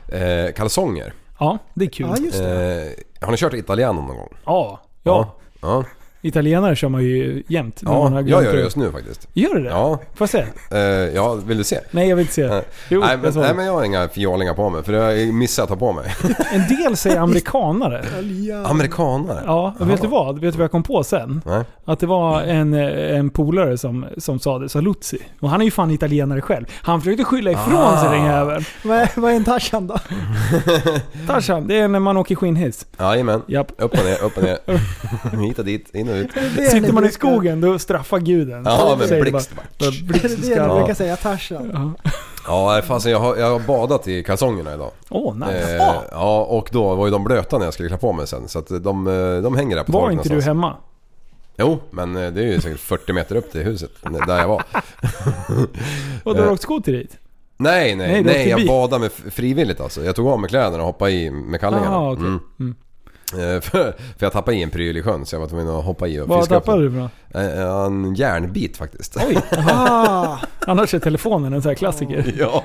Speaker 2: eh, kalsonger.
Speaker 1: Ja, det är kul.
Speaker 3: Ja, just det.
Speaker 2: Eh, har ni kört Italiano någon gång?
Speaker 1: Ja. Ja.
Speaker 2: Ja.
Speaker 1: Italienare kör man ju jämt.
Speaker 2: Ja,
Speaker 1: har
Speaker 2: jag gör det just nu faktiskt.
Speaker 1: Gör du det?
Speaker 2: Ja.
Speaker 1: Får jag se?
Speaker 2: Eh, ja, vill du se?
Speaker 1: Nej, jag vill inte se.
Speaker 2: Nej.
Speaker 1: Jo,
Speaker 2: nej,
Speaker 1: jag
Speaker 2: men, nej
Speaker 1: det.
Speaker 2: men jag har inga fiolingar på mig för jag har missat att ta på mig.
Speaker 1: En del säger amerikanare.
Speaker 2: Amerikanare?
Speaker 1: Ja, och vet du vad? Vet du vad jag kom på sen?
Speaker 2: Nej.
Speaker 1: Att det var en, eh, en polare som, som sa det, Saluzzi. Och han är ju fan italienare själv. Han försökte skylla ifrån
Speaker 2: Ah.
Speaker 1: sig den jäveln.
Speaker 3: Vad är, vad är en Tarzan då?
Speaker 1: Tarzan, det är när man åker skinnhiss.
Speaker 2: Jajamän.
Speaker 1: Japp.
Speaker 2: Upp och ner, upp och ner. Hit och dit, in och ut.
Speaker 1: Sitter man i skogen, då straffar guden.
Speaker 2: Ja, men blixt
Speaker 3: Det är det
Speaker 1: skallen.
Speaker 3: brukar säga, Tarzan.
Speaker 1: Ja.
Speaker 2: Fasen jag har, jag har badat i kalsongerna idag.
Speaker 1: Åh, nice.
Speaker 2: Eh, ja, och då var ju de blöta när jag skulle klä på mig sen. Så att de, eh, de hänger där på
Speaker 1: Var inte du hemma?
Speaker 2: Jo, men eh, det är ju säkert 40 meter upp till huset, där jag var.
Speaker 1: Och du har
Speaker 2: Eh.
Speaker 1: åkt skoter dit?
Speaker 2: Nej,
Speaker 1: Nej,
Speaker 2: nej,
Speaker 1: du
Speaker 2: nej, jag badade med frivilligt alltså. Jag tog av mig kläderna och hoppade i med kallingarna.
Speaker 1: Ah, okej.
Speaker 2: Mm.
Speaker 1: Mm.
Speaker 2: Eh, För, jag tappade i en pryl i sjön så jag var tvungen att hoppa i och
Speaker 1: Vad
Speaker 2: fiska upp
Speaker 1: tappade du för något?
Speaker 2: Eh, En järnbit faktiskt.
Speaker 1: Oj,
Speaker 3: Ah,
Speaker 1: annars är telefonen en sån här klassiker.
Speaker 2: ja.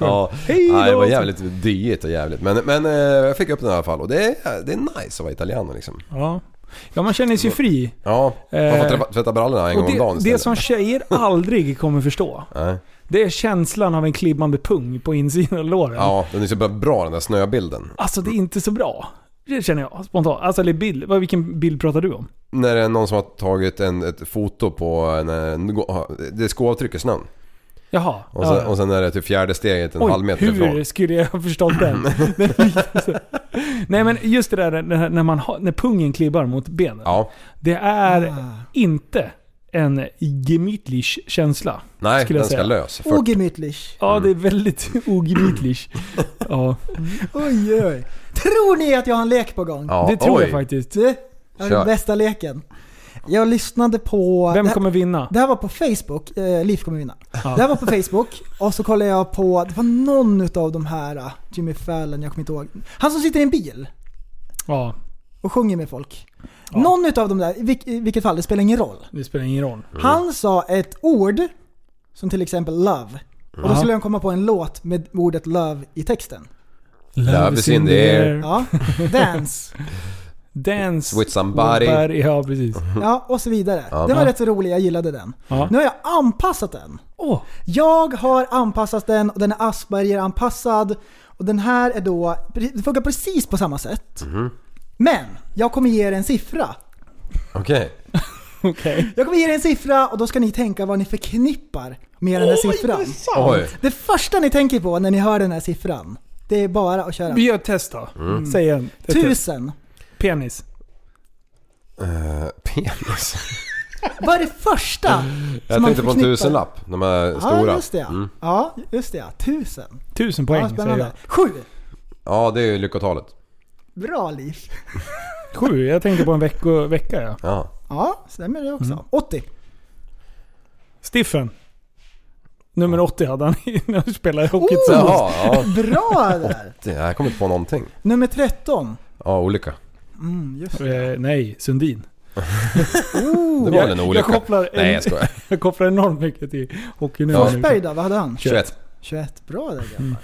Speaker 2: ja.
Speaker 1: Hej
Speaker 2: Nej, det var
Speaker 1: då!
Speaker 2: jävligt dyrt och jävligt. Men, men eh, jag fick upp den i alla fall och det är, det är nice att vara italiano liksom.
Speaker 1: Ja. ja, man känner sig fri.
Speaker 2: Ja, man får
Speaker 1: Eh,
Speaker 2: tvätta, brallorna en gång om dagen
Speaker 1: det,
Speaker 2: istället.
Speaker 1: det som tjejer aldrig kommer förstå,
Speaker 2: Nej.
Speaker 1: det är känslan av en klibbande pung på insidan av låren.
Speaker 2: Ja, den är så bra den där snöbilden.
Speaker 1: Alltså det är inte så bra. Det känner jag spontant. Alltså eller bild. Vad- Vilken bild pratar du om?
Speaker 2: När det är någon som har tagit en, ett foto på en, en det är skoavtryck i snön.
Speaker 1: Jaha.
Speaker 2: Och sen,
Speaker 1: ja.
Speaker 2: och sen är det till fjärde steget en
Speaker 1: Oj,
Speaker 2: halv meter
Speaker 1: hur
Speaker 2: ifrån.
Speaker 1: skulle jag ha förstått den? Nej men just det där när, när, man har, när pungen klibbar mot benen.
Speaker 2: Ja.
Speaker 1: Det är
Speaker 3: Ah.
Speaker 1: inte en gemütlich känsla.
Speaker 2: Nej,
Speaker 1: skulle jag
Speaker 2: den ska
Speaker 1: säga.
Speaker 2: lös. För,
Speaker 3: Ogemütlich.
Speaker 1: Ja, det är väldigt ogemütlich. ja,
Speaker 3: Oj, oj. Tror ni att jag har en lek på gång?
Speaker 2: ja,
Speaker 1: det tror
Speaker 2: oj.
Speaker 1: jag faktiskt.
Speaker 3: Har
Speaker 2: Kör.
Speaker 3: den bästa leken. Jag lyssnade på...
Speaker 1: Vem
Speaker 3: det,
Speaker 1: kommer vinna?
Speaker 3: det här var på Facebook, eh, Liv kommer vinna.
Speaker 1: Ja.
Speaker 3: Det här var på Facebook och så kollade jag på, det var någon utav de här, eh, Jimmy Fallon, jag kommer inte ihåg. Han som sitter i en bil
Speaker 1: Ja,
Speaker 3: och sjunger med folk.
Speaker 1: Ja.
Speaker 3: Någon utav dem där, i vilk- i vilket fall, det spelar ingen roll.
Speaker 1: det spelar ingen roll.
Speaker 3: Han sa ett ord, som till exempel love. Och då
Speaker 1: Ja.
Speaker 3: skulle jag komma på en låt med ordet love i texten.
Speaker 2: Love is in the air.
Speaker 3: Ja, dance.
Speaker 1: Dance.
Speaker 2: With somebody.
Speaker 1: Ja, precis.
Speaker 3: Ja, och så vidare.
Speaker 2: Ja.
Speaker 3: Det var rätt så roligt, jag gillade den.
Speaker 1: Ja.
Speaker 3: Nu har jag anpassat den.
Speaker 1: Åh,
Speaker 3: Jag har anpassat den och den är Asperger-anpassad. Och den här är då, det funkar precis på samma sätt.
Speaker 2: Mhm.
Speaker 3: Men, jag kommer ge er en siffra.
Speaker 2: Okej.
Speaker 1: okej.
Speaker 3: Jag kommer ge er en siffra och då ska ni tänka vad ni förknippar med den här siffran.
Speaker 2: Oj.
Speaker 3: Det första ni tänker på när ni hör den här siffran, det är bara att köra.
Speaker 1: Vi gör ett test då.
Speaker 2: Mm.
Speaker 1: Säg en. Ett test.
Speaker 3: Tusen.
Speaker 1: Penis.
Speaker 2: Eh, penis.
Speaker 3: Vad är det första
Speaker 2: Jag
Speaker 3: man
Speaker 2: tänkte på en
Speaker 3: förknippar-
Speaker 2: tusenlapp. De här stora.
Speaker 3: Ja, just det ja.
Speaker 2: Mm.
Speaker 3: Ja, just det ja. Tusen.
Speaker 1: Tusen poäng
Speaker 3: Ja,
Speaker 1: säger
Speaker 3: spännande.
Speaker 1: jag.
Speaker 3: Sju.
Speaker 2: Ja, det är ju lyckotalet.
Speaker 3: Bra Liv.
Speaker 1: Sju? Jag tänkte på en vecko, vecka ja.
Speaker 2: Ja.
Speaker 3: Ja, stämmer det också.
Speaker 1: Mm.
Speaker 3: 80.
Speaker 1: Stiffen. Nummer 80 hade han när han spelade hockey
Speaker 3: Oh!
Speaker 2: Jaha, ja.
Speaker 3: Bra där.
Speaker 2: Det- Jag kommer inte på någonting.
Speaker 3: Nummer 13.
Speaker 2: Ja, olika.
Speaker 3: Mm, just det.
Speaker 1: Eh, nej, Sundin.
Speaker 3: Oh.
Speaker 2: Det var väl en
Speaker 1: jag,
Speaker 2: olycka?
Speaker 1: jag, kopplar en,
Speaker 2: Nej, jag skojar.
Speaker 1: jag kopplar enormt mycket till hockey nu.
Speaker 3: Forsberg då, vad hade han?
Speaker 2: 21.
Speaker 3: 21. Bra där grabbar.
Speaker 1: Mm.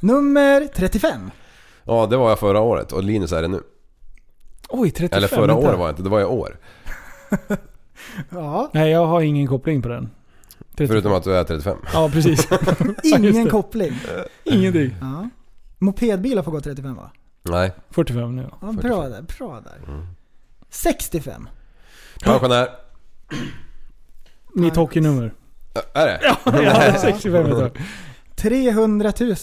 Speaker 3: Nummer 35.
Speaker 2: Ja, det var jag förra året och Linus är det nu.
Speaker 1: Oj, 35.
Speaker 2: Eller förra
Speaker 1: vänta.
Speaker 2: året var jag inte, det var i år.
Speaker 3: Ja,
Speaker 1: Nej, jag har ingen koppling på den. 35.
Speaker 2: Förutom att du är 35.
Speaker 1: Ja, precis.
Speaker 3: ingen koppling.
Speaker 1: Ingenting.
Speaker 3: Ja. Mopedbilar får gå 35 va?
Speaker 2: Nej.
Speaker 1: 45 nu.
Speaker 3: Ja, bra där, bra där.
Speaker 2: Mm.
Speaker 3: 65.
Speaker 2: Pensionär.
Speaker 1: Mitt hockeynummer.
Speaker 2: Är det?
Speaker 1: Ja, 65 vet jag.
Speaker 3: 300 000.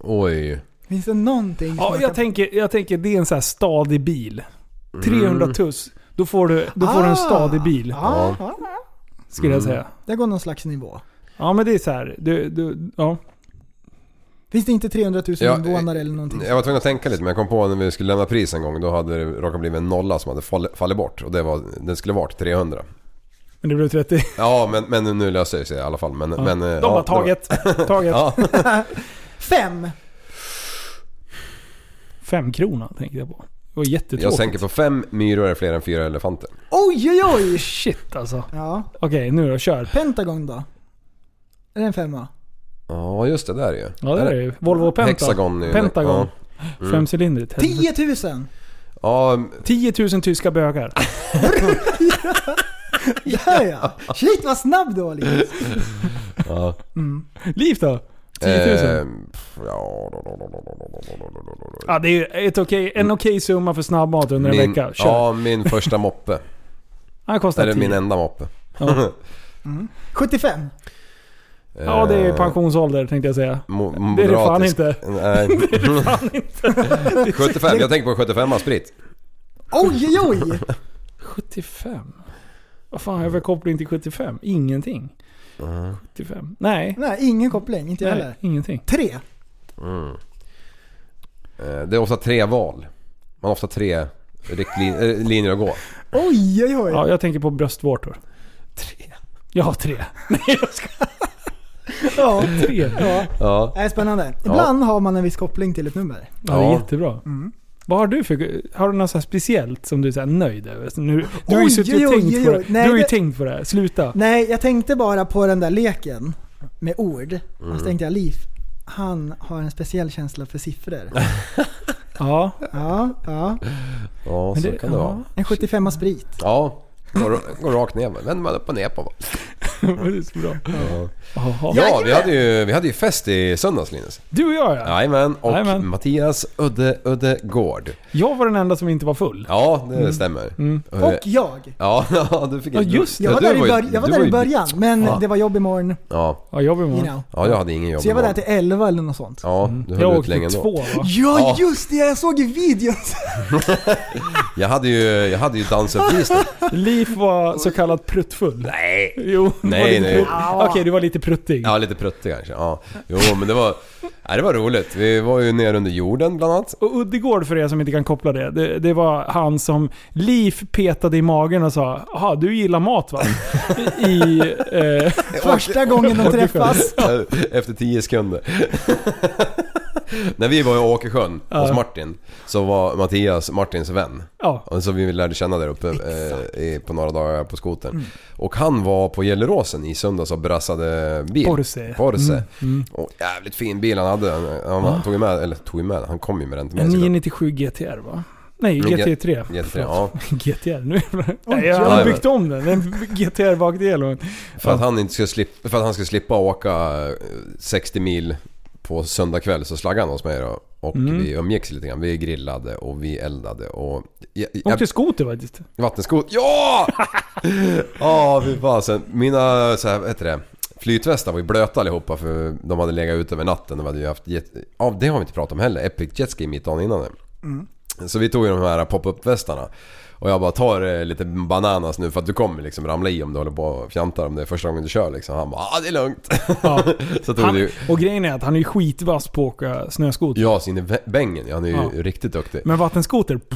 Speaker 2: Oj.
Speaker 3: Finns det någonting
Speaker 1: Ja, jag
Speaker 3: kan-
Speaker 1: tänker, jag tänker det är en sån här stadig bil.
Speaker 2: Mm.
Speaker 1: 300 tuss. Då får du, då får du en stadig bil.
Speaker 3: Ja, ja.
Speaker 1: Skulle jag
Speaker 2: Mm.
Speaker 1: säga.
Speaker 3: Det går någon slags nivå.
Speaker 1: Ja men det är så här. Du, du, ja.
Speaker 3: Finns det inte 300 000
Speaker 2: Ja,
Speaker 3: invånare eller någonting?
Speaker 2: Jag var tvungen att tänka lite men jag kom på när vi skulle lämna pris en gång då hade det råkat bli en nolla som hade fall- fallit bort och det var, den skulle varit 300.
Speaker 1: Men det blev 30.
Speaker 2: Ja men, men nu löser det sig i alla fall. Men,
Speaker 1: Ja.
Speaker 2: men, eh,
Speaker 1: De
Speaker 2: ja,
Speaker 1: har
Speaker 2: det var-
Speaker 1: taget. taget.
Speaker 2: Ja.
Speaker 3: Fem.
Speaker 1: Fem kronor tänkte jag på. Det var
Speaker 2: Jag
Speaker 1: jättetråkigt.
Speaker 2: tänker på fem myror är fler än fyra elefanter.
Speaker 3: Oj, oj, oj!
Speaker 1: Shit alltså.
Speaker 3: Ja.
Speaker 1: Okej, nu då. Kör.
Speaker 3: Pentagon då? Är det en femma?
Speaker 2: Ja just det där ju.
Speaker 1: Ja det är det ju. Volvo Penta.
Speaker 2: Hexagon. är-
Speaker 1: Pentagon.
Speaker 2: Mm.
Speaker 1: Femcylindrigt.
Speaker 3: 10 000!
Speaker 2: ja,
Speaker 1: 10 000 tyska bögar.
Speaker 3: Ja, ja. Shit vad snabb du var Linus.
Speaker 2: ja.
Speaker 1: Liv då? 10 000?
Speaker 2: Eh, ja.
Speaker 1: Ja, det är ett okej, en okej summa för snabbmat under en
Speaker 2: Min,
Speaker 1: vecka. Kör.
Speaker 2: ja, min första moppe.
Speaker 1: Han kostar
Speaker 2: Eller
Speaker 1: 10.
Speaker 2: min enda moppe.
Speaker 1: Ja.
Speaker 3: 75.
Speaker 1: ja, det är
Speaker 2: Eh,
Speaker 1: pensionsålder tänkte jag säga.
Speaker 2: mo-
Speaker 1: Det är det fan inte.
Speaker 2: Nej.
Speaker 1: Fan inte.
Speaker 2: 75, jag tänker på 75 sprit.
Speaker 3: Oj, oj, oj!
Speaker 1: 75? Vad fan har jag för koppling till 75? Ingenting. 75? Nej.
Speaker 3: Nej, ingen koppling. Inte jag
Speaker 1: Nej,
Speaker 3: heller.
Speaker 1: ingenting.
Speaker 3: Tre.
Speaker 2: Mm. Eh, Det är ofta tre val. Man har ofta tre riktlinjer äh, linjer att gå.
Speaker 3: Oj, oj, oj.
Speaker 1: Ja, jag tänker på bröstvårtor.
Speaker 2: Tre?
Speaker 1: Jag har tre. Nej jag ska.
Speaker 3: Ja.
Speaker 1: Tre?
Speaker 3: ja.
Speaker 2: Ja.
Speaker 3: Det är spännande. Ibland har man en viss koppling till ett nummer.
Speaker 1: Ja, det är
Speaker 2: Ja.
Speaker 1: jättebra.
Speaker 3: Mm.
Speaker 1: Vad har du för... Har du något så här speciellt som du är så här nöjd över? Så Nu, du har ju suttit och
Speaker 3: oj,
Speaker 1: tänkt
Speaker 3: oj,
Speaker 1: på det.
Speaker 3: Nej,
Speaker 1: du har ju
Speaker 3: det-
Speaker 1: tänkt på det här. Sluta.
Speaker 3: Nej, jag tänkte bara på den där leken med ord. Och
Speaker 2: Mm.
Speaker 3: så tänkte jag, Liv, han har en speciell känsla för siffror.
Speaker 1: Ja.
Speaker 3: Ja, ja.
Speaker 2: Ja, så
Speaker 1: det-
Speaker 2: kan det
Speaker 1: ja.
Speaker 2: vara.
Speaker 3: En 75 sprit.
Speaker 2: Ja, går, går rakt ner. Vänder man upp och ner på.
Speaker 1: det är så bra. Jaha.
Speaker 2: Ja, vi hade, ju, vi hade ju fest i söndags Linus.
Speaker 1: Du och jag ja.
Speaker 2: Jajamän, och
Speaker 1: Jajamän.
Speaker 2: Mattias Udde Uddegård.
Speaker 1: Jag var den enda som inte var full.
Speaker 2: Ja, det stämmer. Eh,
Speaker 3: Och jag.
Speaker 2: Ja, ja, du fick
Speaker 1: Ja, just det.
Speaker 3: Jag var
Speaker 2: du
Speaker 3: där i,
Speaker 2: ju-
Speaker 3: bör- jag var
Speaker 2: du
Speaker 3: där
Speaker 2: ju-
Speaker 3: i början, men
Speaker 2: Ja.
Speaker 3: det var jobb imorgon.
Speaker 2: Ja,
Speaker 1: Ja, jag var
Speaker 3: You
Speaker 1: imorgon.
Speaker 3: know.
Speaker 2: ja, jag hade ingen jobb
Speaker 3: Så jag var där
Speaker 2: imorgon.
Speaker 3: till 11 eller något sånt.
Speaker 2: Ja, du höll
Speaker 1: Jag
Speaker 2: ut
Speaker 1: åkte
Speaker 2: länge ändå.
Speaker 1: två va?
Speaker 3: Ja,
Speaker 2: Ja.
Speaker 3: just det! Jag såg i videon!
Speaker 2: Jag hade ju, jag hade ju dansuppvisning.
Speaker 1: Liv var så kallad pruttfull.
Speaker 2: Nej!
Speaker 1: Jo,
Speaker 2: Nej,
Speaker 1: var lite
Speaker 2: nej.
Speaker 1: prutt- Okej, du var lite pruttig.
Speaker 2: Ja, lite pruttig kanske. Ja. Jo, men det var... Nej, det var roligt. Vi var ju nere under jorden bland annat.
Speaker 1: Och Uddegård för er som inte kan koppla det, det, det var han som Liv petade i magen och sa Jaha, du gillar mat va? I... Eh,
Speaker 3: Första gången de träffas.
Speaker 2: Efter 10 sekunder. När vi var i Åkersjön hos
Speaker 1: Ja.
Speaker 2: Martin så var Mattias Martins vän.
Speaker 1: ja.
Speaker 2: Och Så vi lärde känna där uppe eh, på några dagar på skotern. Och han var på Gelleråsen i söndags och brassade bil.
Speaker 1: Porsche.
Speaker 2: Porsche.
Speaker 1: Mm,
Speaker 2: Och jävligt fin bil han hade. Han, han tog ju med, eller tog ju med, han kom ju med den till mig
Speaker 1: En
Speaker 2: såklart.
Speaker 1: 997 GTR va? Nej,
Speaker 2: G-
Speaker 1: GT3.
Speaker 2: GT3, ja.
Speaker 1: GTR, nu.
Speaker 3: Oj,
Speaker 1: Jag har byggt om den. En GTR bakdel och en...
Speaker 2: För att han inte skulle slippa, för att han skulle slippa åka eh, 60 mil på söndag kväll så slaggade han hos mig då. Och
Speaker 1: Mm.
Speaker 2: vi umgicks lite grann. Vi grillade och vi eldade och... Jag,
Speaker 1: Åkte skoter faktiskt.
Speaker 2: Vattenskot... Ja! Ja, fy fasen. Mina, så här, vad heter det? Flytvästar var ju blöta allihopa för de hade legat ute över natten. De hade ju haft... Jet... Ja, det har vi inte pratat om heller. Epic Jetski mitt dagen innan det. Så vi tog ju de här pop-up västarna. Och jag bara tar lite bananas nu för att du kommer liksom ramla i om du håller på och fjantar om det är första gången du kör liksom. Han bara ah, det är lugnt.
Speaker 1: Ja.
Speaker 2: så tog
Speaker 1: Han,
Speaker 2: det ju...
Speaker 1: och grejen är att han är ju skitvass på att åka snöskoter.
Speaker 2: Ja, sin i bängen. Han är ju
Speaker 1: Ja.
Speaker 2: riktigt duktig.
Speaker 1: Men vattenskoter...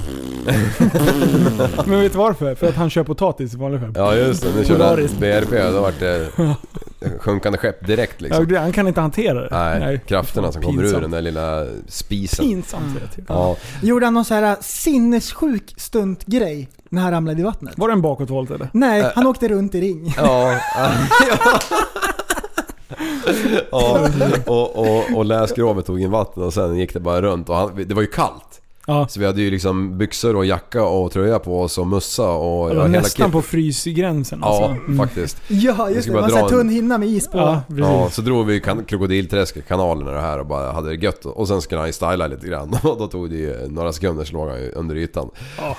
Speaker 1: Men vet du varför? För att han kör potatis i vanliga fall.
Speaker 2: Ja just det, nu körde han. BRP. Då vart det sjunkande skepp direkt
Speaker 1: Ja,
Speaker 2: liksom.
Speaker 1: det- han kan inte hantera det.
Speaker 2: Nej, krafterna som kommer ur den där lilla spisen.
Speaker 1: Pinsamt jag till.
Speaker 2: Ja,
Speaker 3: Gjorde han någon så här sinnessjuk stuntgrej när han ramlade i vattnet?
Speaker 1: Var det en bakåtvolt eller?
Speaker 3: Nej, han åkte runt i ring.
Speaker 2: ja. ja. Och, och, och läskrovet tog in vatten och sen gick det bara runt och han, det var ju kallt.
Speaker 1: Ja.
Speaker 2: Så vi hade ju liksom byxor och jacka och tröja på oss och mössa och
Speaker 1: Det var
Speaker 2: hela
Speaker 1: nästan
Speaker 2: kit.
Speaker 1: på frysgränsen
Speaker 2: Ja,
Speaker 1: alltså. Mm.
Speaker 2: faktiskt.
Speaker 3: Ja, just det. Det
Speaker 2: bara
Speaker 3: var en sån här
Speaker 2: dra en-
Speaker 3: tunn hinna med is på.
Speaker 1: Ja, precis.
Speaker 2: Ja, så drog vi kan- Krokodilträsk-kanalen och det här och bara hade det gött. Och sen skulle han ju styla lite grann och då tog det ju några sekunder så låg han ju under ytan.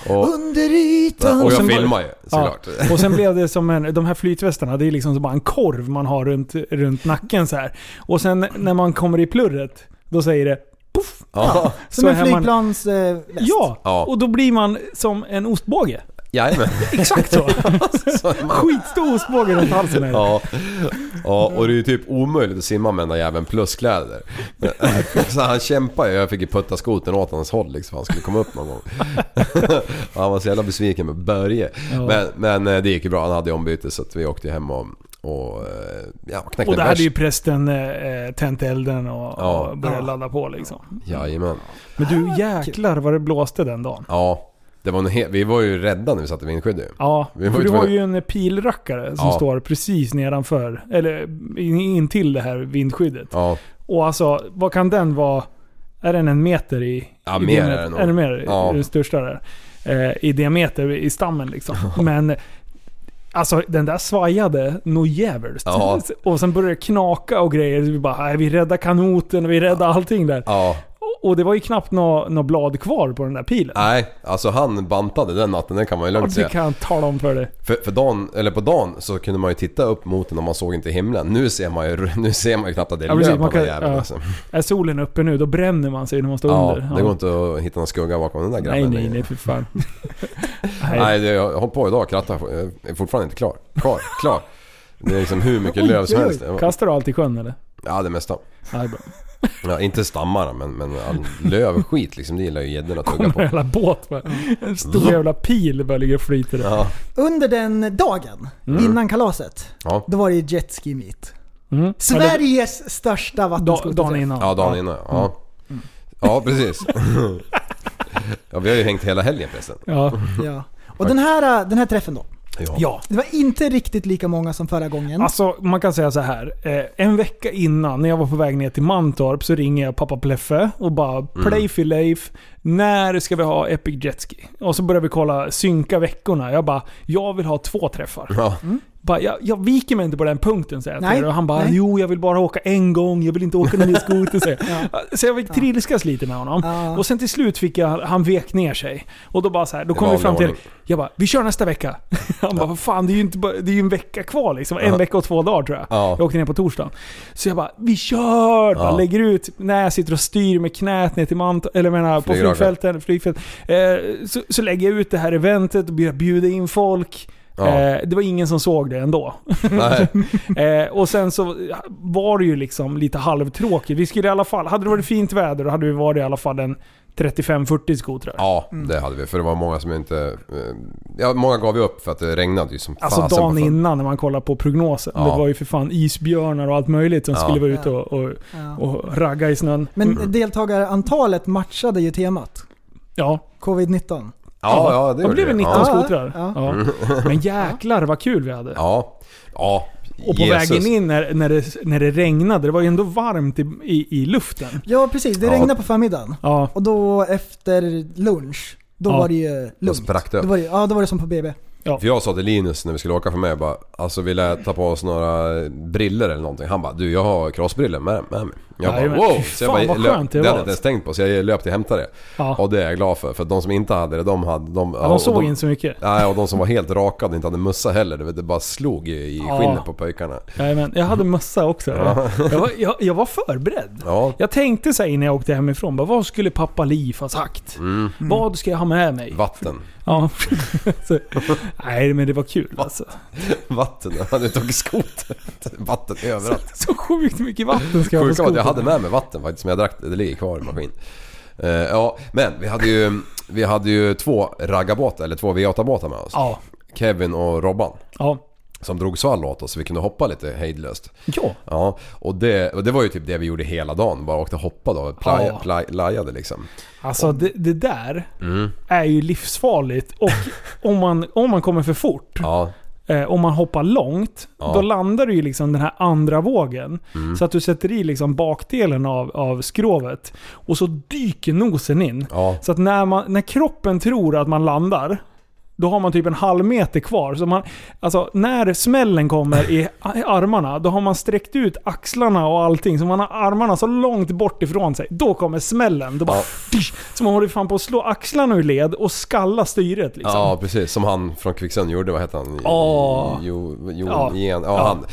Speaker 2: Och,
Speaker 3: Under ytan.
Speaker 2: och jag filmade ju såklart.
Speaker 1: Och sen blev det som en, de här flytvästarna, det är liksom som bara en korv man har runt, runt nacken så här. Och sen när man kommer i plurret, då säger det poff!
Speaker 2: Ja,
Speaker 1: Så
Speaker 3: Som en
Speaker 1: är man-
Speaker 3: eh.
Speaker 1: Ja!
Speaker 2: Ja.
Speaker 1: Och då blir man som en ostbåge.
Speaker 2: jajamän.
Speaker 1: Exakt så. Skitstor ostbåge runt halsen. Här.
Speaker 2: Ja. ja, och det är ju typ omöjligt att simma med den där jäveln plus kläder. Så han kämpade ju. Jag fick ju putta skoten åt hans håll liksom. Han skulle komma upp någon gång. Han var så jävla besviken med Börje.
Speaker 1: Ja.
Speaker 2: Men, men eh, det gick ju bra. Han hade ju ombyte så att vi åkte hem och, och eh, ja, knäckte
Speaker 1: Och där hade ju prästen eh, tänt elden och,
Speaker 2: Ja.
Speaker 1: och börjat
Speaker 3: Ja.
Speaker 1: ladda på liksom.
Speaker 2: Jajamän.
Speaker 1: Men du jäklar vad det blåste den dagen.
Speaker 2: Ja. Det var en he- vi var ju rädda när vi satte vindskydd ju.
Speaker 1: Ja,
Speaker 2: Vi var
Speaker 1: för
Speaker 2: ju
Speaker 1: du har ju en pilrackare som
Speaker 2: Ja.
Speaker 1: står precis nedanför, eller in, in till det här vindskyddet.
Speaker 2: Ja.
Speaker 1: Och alltså, vad kan den vara? Är den en meter i...
Speaker 2: Ja,
Speaker 1: i
Speaker 2: mer
Speaker 1: diameter?
Speaker 2: är det nog.
Speaker 1: Är det mer?
Speaker 2: Ja.
Speaker 1: Den största där. Eh, I diameter i stammen liksom. Men... Alltså den där svajade nog jävligt.
Speaker 2: Ja.
Speaker 1: Och sen började det knaka och grejer. Vi bara, nej, vi räddar kanoten och vi räddar allting där.
Speaker 2: Ja.
Speaker 1: Och- det var ju knappt några nå blad kvar på den där pilen.
Speaker 2: Nej, alltså han bantade den natten, det kan man ju
Speaker 1: Ja,
Speaker 2: lugnt
Speaker 1: det
Speaker 2: säga.
Speaker 1: kan jag tala om för dig.
Speaker 2: För, för dagen, eller på dagen så kunde man ju titta upp mot den och man såg inte himlen. Nu ser man ju, nu ser man ju knappt att det är
Speaker 1: Ja,
Speaker 2: löv på den jäveln
Speaker 1: ja.
Speaker 2: alltså.
Speaker 1: Är solen uppe nu, då bränner man sig när man står
Speaker 2: Ja,
Speaker 1: under.
Speaker 2: det går inte att hitta någon skugga bakom den där
Speaker 1: Nej,
Speaker 2: grabben.
Speaker 1: nej, nej för fan. nej.
Speaker 2: Nej, det, jag har hållit på idag och. Jag är fortfarande inte klar. Klar, klar. Det är liksom hur mycket löv som helst.
Speaker 1: Kastar du allt i sjön eller?
Speaker 2: Ja, det mesta.
Speaker 1: Nej, bra.
Speaker 2: Ja, inte stammarna men, men all lövskit liksom. Det gillar ju gäddorna att tugga
Speaker 1: Kommer en
Speaker 2: på.
Speaker 1: jävla båt bara. En stor jävla pil bara ligger och flyter där.
Speaker 2: Ja,
Speaker 3: Under den dagen,
Speaker 1: Mm.
Speaker 3: innan kalaset,
Speaker 2: ja.
Speaker 3: då var det jetski meet.
Speaker 1: Mm. Ja, det-
Speaker 3: Sveriges största
Speaker 1: Da,
Speaker 3: vattenskoterträff.
Speaker 1: dagen innan.
Speaker 2: ja dagen innan. Ja, ja precis. Ja, vi har ju hängt hela helgen förresten.
Speaker 1: Ja.
Speaker 3: Ja. Och den här, den här träffen då.
Speaker 2: Ja.
Speaker 1: ja.
Speaker 3: Det var inte riktigt lika många som förra gången.
Speaker 1: Alltså man kan säga så här. Eh, en vecka innan, när jag var på väg ner till Mantorp, så ringer jag pappa Pleffe och bara “Play for Leif, när ska vi ha Epic Jetski?” Och så börjar vi kolla, synka veckorna. Jag bara “Jag vill ha två träffar”.
Speaker 2: Ja.
Speaker 1: Bara, jag, jag viker mig inte på den punkten säger jag till Och han bara
Speaker 3: nej.
Speaker 1: jo jag vill bara åka en gång, jag vill inte åka någon skoter säger jag. Så jag fick trilskas lite med honom.
Speaker 3: Ja.
Speaker 1: Och sen till slut fick jag, han vek ner sig. Och då bara så här, då kom vi fram till,
Speaker 2: ordning.
Speaker 1: jag bara vi kör nästa vecka. Han bara vad fan det är ju inte bara, det är ju en vecka kvar liksom. En
Speaker 2: Ja.
Speaker 1: vecka och två dagar tror jag.
Speaker 2: Ja.
Speaker 1: Jag åkte ner på torsdagen. Så jag bara vi kör! Bara
Speaker 2: Ja.
Speaker 1: lägger ut, när jag sitter och styr med knät ner till mant eller menar på flygfälten, flygfält. Eh, så, så lägger jag ut det här eventet och börjar bjuda in folk.
Speaker 2: Ja.
Speaker 1: Eh, det var ingen som såg det ändå.
Speaker 2: Nej.
Speaker 1: Eh, och sen så var det ju liksom lite halvtråkigt. Vi skulle i alla fall, hade det varit fint väder då hade vi varit i alla fall en 35-40 skotrar.
Speaker 2: Ja, det hade vi. För det var många som inte... eh, Ja, många gav ju upp för att det regnade ju som
Speaker 1: Alltså
Speaker 2: fasen
Speaker 1: dagen innan när man kollar på prognosen.
Speaker 2: Ja.
Speaker 1: Det var ju för fan isbjörnar och allt möjligt som
Speaker 2: Ja.
Speaker 1: skulle vara ute och, och,
Speaker 3: Ja.
Speaker 1: och ragga i snön.
Speaker 3: Men deltagarantalet matchade ju temat.
Speaker 1: Ja.
Speaker 3: Covid-19.
Speaker 2: Ja, ja, det
Speaker 1: Då
Speaker 2: gjorde
Speaker 1: blev det
Speaker 2: det.
Speaker 1: 19
Speaker 3: Ja.
Speaker 1: skotrar.
Speaker 3: Ja.
Speaker 1: Ja. Men jäklar vad kul vi hade.
Speaker 2: Ja. Ja.
Speaker 1: Och på
Speaker 2: Jesus.
Speaker 1: vägen in när, när, det, när det regnade, det var ju ändå varmt i, i, i luften.
Speaker 3: Ja precis, det
Speaker 2: Ja.
Speaker 3: regnade på förmiddagen.
Speaker 1: Ja.
Speaker 3: Och då efter lunch, då
Speaker 1: Ja.
Speaker 3: var det ju lugnt.
Speaker 2: sprack det.
Speaker 3: Då var det, ja, då var det som på BB.
Speaker 2: För jag sa till Linus när vi skulle åka för mig, jag bara, alltså vill jag ta på oss några briller eller någonting? Han bara, du jag har crossbriller med, med mig. Jag bara, wow! Så jag bara,
Speaker 1: skönt det
Speaker 2: hade jag inte ens tänkt på så jag löp till och hämtade det.
Speaker 1: Ja.
Speaker 2: Och det är jag glad för, för de som inte hade det, de hade... De,
Speaker 1: Ja, de såg inte så mycket.
Speaker 2: Nej, och de som var helt rakade och inte hade mössa heller, det, det bara slog i,
Speaker 1: Ja.
Speaker 2: skinnet på pojkarna.
Speaker 1: Jajamän, jag hade mössa också. Jag, jag, var, jag, jag var förberedd.
Speaker 2: Ja.
Speaker 1: Jag tänkte så innan jag åkte hemifrån, bara, vad skulle pappa Liv ha sagt?
Speaker 2: Mm.
Speaker 1: Vad ska jag ha med mig?
Speaker 2: Vatten.
Speaker 1: Ja. så, nej men det var kul alltså.
Speaker 2: Vatten, jag hade tagit skoter. Vatten överallt.
Speaker 1: Så sjukt mycket vatten ska jag ha på
Speaker 2: att jag hade med mig vatten faktiskt, men jag drack det. Ligger kvar i maskin. Eh, ja, men vi hade ju, vi hade ju två raggarbåtar, eller två V8-båtar med oss.
Speaker 1: Ja.
Speaker 2: Kevin och Robban.
Speaker 1: Ja.
Speaker 2: Som drog svall åt oss så vi kunde hoppa lite hejdlöst.
Speaker 1: Ja.
Speaker 2: Ja, och det, och det var ju typ det vi gjorde hela dagen. Bara åkte och hoppade och plaja,
Speaker 1: Ja.
Speaker 2: plaj, lajade liksom.
Speaker 1: Alltså det, det där
Speaker 2: Mm.
Speaker 1: är ju livsfarligt. Och om man, om man kommer för fort,
Speaker 2: Ja,
Speaker 1: eh, om man hoppar långt,
Speaker 2: Ja.
Speaker 1: då landar du ju liksom den här andra vågen.
Speaker 2: Mm.
Speaker 1: Så att du sätter i liksom bakdelen av, av skrovet. Och så dyker nosen in.
Speaker 2: ja.
Speaker 1: Så att när, man, när kroppen tror att man landar, då har man typ en halv meter kvar. Så man, alltså när smällen kommer i, armarna, då har man sträckt ut axlarna och allting. Så man har armarna så långt bort ifrån sig. Då kommer smällen. Då bara,
Speaker 2: Ja.
Speaker 1: så man håller fan på att slå axlarna ur led och skalla styret liksom.
Speaker 2: Ja precis, som han från Kvicksund gjorde, vad hette han?
Speaker 1: Ja.
Speaker 2: Jo, jo,
Speaker 1: Ja.
Speaker 2: Ja,
Speaker 1: Ja.
Speaker 2: Han,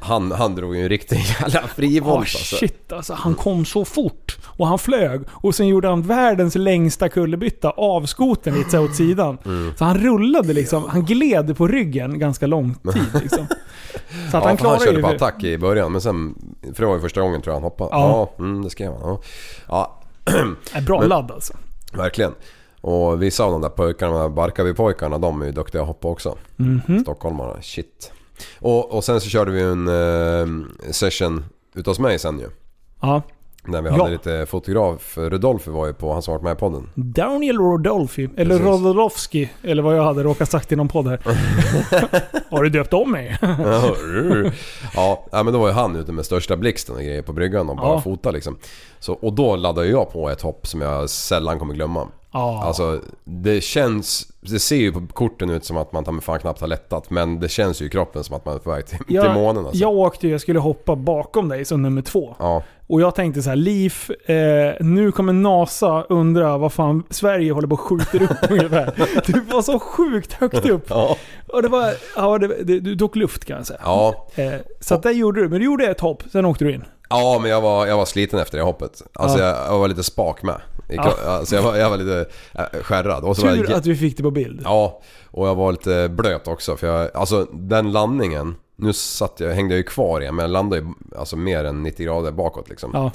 Speaker 2: han, han drog ju en riktig jävla frivolt alltså.
Speaker 1: shit alltså, han kom så fort. Och han flög. Och sen gjorde han världens längsta kullerbytta av skotern lite åt sidan.
Speaker 2: Mm.
Speaker 1: Så han rullade liksom, han gled på ryggen ganska lång tid liksom. Så att
Speaker 2: Ja,
Speaker 1: han
Speaker 2: för han
Speaker 1: klarade
Speaker 2: körde på attack i början men sen, för det var ju första gången tror jag han hoppade.
Speaker 1: Ja.
Speaker 2: Ja, mm, det skrev han. Ja, ja
Speaker 1: bra
Speaker 2: Men-
Speaker 1: ladd alltså.
Speaker 2: verkligen. Och vissa av de där pojkarna, Barkarby-pojkarna, de är ju duktiga att hoppa också.
Speaker 1: Mhm.
Speaker 2: Stockholmarna, shit. Och, och sen så körde vi en eh, session hos mig sen ju.
Speaker 1: Ja.
Speaker 2: När vi
Speaker 1: Ja.
Speaker 2: hade lite fotograf, Rudolf var ju på, han som varit med i podden.
Speaker 1: Daniel Rodolfi, eller. Rodolowski, eller vad jag hade råkat sagt i någon podd här. Har du döpt om mig?
Speaker 2: ja, men då var ju han ute med största blixten och grejer på bryggan och bara
Speaker 1: Ja.
Speaker 2: fota liksom. Så, och då laddade jag på ett hopp som jag sällan kommer glömma.
Speaker 1: Ja.
Speaker 2: Alltså det känns, det ser ju på korten ut som att man fan knappt har lättat men det känns ju i kroppen som att man är på väg till, till månen alltså.
Speaker 1: jag åkte ju, jag skulle hoppa bakom dig som nummer två.
Speaker 2: Ja,
Speaker 1: Och jag tänkte så här, Liv, eh, nu kommer NASA undra vad fan Sverige håller på och skjuter upp ungefär. Du var så sjukt högt upp.
Speaker 2: ja,
Speaker 1: Och det var, ja, det, det, du tog luft kan jag säga.
Speaker 2: ja.
Speaker 1: Eh, så att det gjorde du, men du gjorde ett hopp, sen åkte du in.
Speaker 2: ja men jag var, jag var sliten efter det hoppet. Alltså
Speaker 1: Ja.
Speaker 2: jag, jag var lite spak med. I,
Speaker 1: Ja.
Speaker 2: Alltså jag var, jag var lite äh, skärrad. Och så var
Speaker 1: Tur
Speaker 2: jag,
Speaker 1: att vi fick det på bild.
Speaker 2: Ja, och jag var lite blöt också för jag, alltså den landningen nu satt jag, hängde jag ju kvar igen men jag landade ju alltså mer än 90 grader bakåt liksom.
Speaker 1: Ja.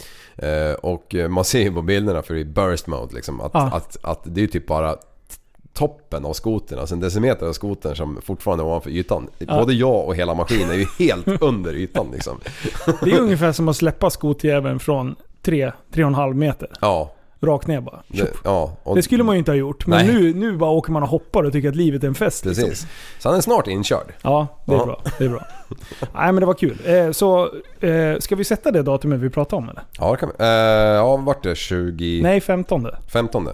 Speaker 2: Eh, och eh, man ser ju på bilderna för i burst mode liksom att,
Speaker 1: Ja.
Speaker 2: att, att det är ju typ bara toppen av skotern, alltså en decimeter av skotern som fortfarande är ovanför ytan. Både jag och hela maskinen är ju helt under ytan liksom.
Speaker 1: Det är ungefär som att släppa skotjäveln från 3-3,5 meter.
Speaker 2: Ja,
Speaker 1: Rakt ner bara.
Speaker 2: det, ja.
Speaker 1: Det skulle man ju inte ha gjort. Men
Speaker 2: Nej.
Speaker 1: nu, nu bara åker man och hoppar och tycker att livet är en fest. liksom.
Speaker 2: Precis. Så han är snart inkörd.
Speaker 1: Ja, det är
Speaker 2: Ja.
Speaker 1: bra. Det är bra. Nej men det var kul. Eh, så, eh, ska vi sätta det datumet vi pratade om eller?
Speaker 2: Ja, det kan vi. Eh, ja, vart det? 20...
Speaker 1: Nej, 15.
Speaker 2: 15?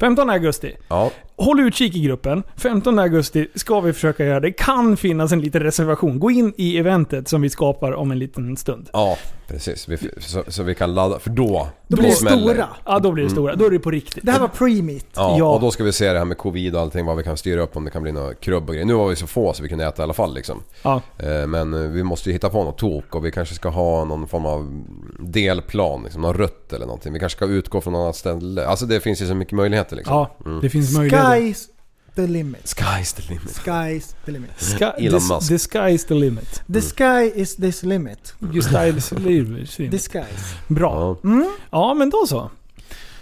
Speaker 1: 15 augusti.
Speaker 2: Ja.
Speaker 1: Håll utkik i gruppen. 15 augusti ska vi försöka göra. Det kan finnas en liten reservation. Gå in i eventet som vi skapar om en liten stund.
Speaker 2: Ja, precis. Vi, så, så vi kan ladda, för då...
Speaker 3: Då blir det
Speaker 2: smäller
Speaker 3: stora.
Speaker 1: Ja, då blir det stora. Då är det på riktigt.
Speaker 3: Det här var pre-meet.
Speaker 2: Ja,
Speaker 1: Ja.
Speaker 2: och då ska vi se det här med covid och allting, vad vi kan styra upp om det kan bli något krubb och grejer. Nu var vi så få så vi kunde äta i alla fall liksom.
Speaker 1: Ja.
Speaker 2: Eh, Men eh, vi måste ju hitta på något tok och vi kanske ska ha någon form av delplan, liksom, någon rutt eller någonting. Vi kanske ska utgå från något annat ställe. Alltså det finns ju så mycket möjligheter liksom.
Speaker 1: Ja, det finns möjligheter.
Speaker 3: Sky's the limit.
Speaker 2: Sky's the limit.
Speaker 3: Sky's the limit.
Speaker 1: Sky,
Speaker 2: Elon
Speaker 1: the,
Speaker 2: Musk.
Speaker 1: the sky is the limit.
Speaker 3: The sky is this limit.
Speaker 1: Just styles limit.
Speaker 3: The skies.
Speaker 1: Bra.
Speaker 2: Ja.
Speaker 3: Mm.
Speaker 1: Ja, men då så.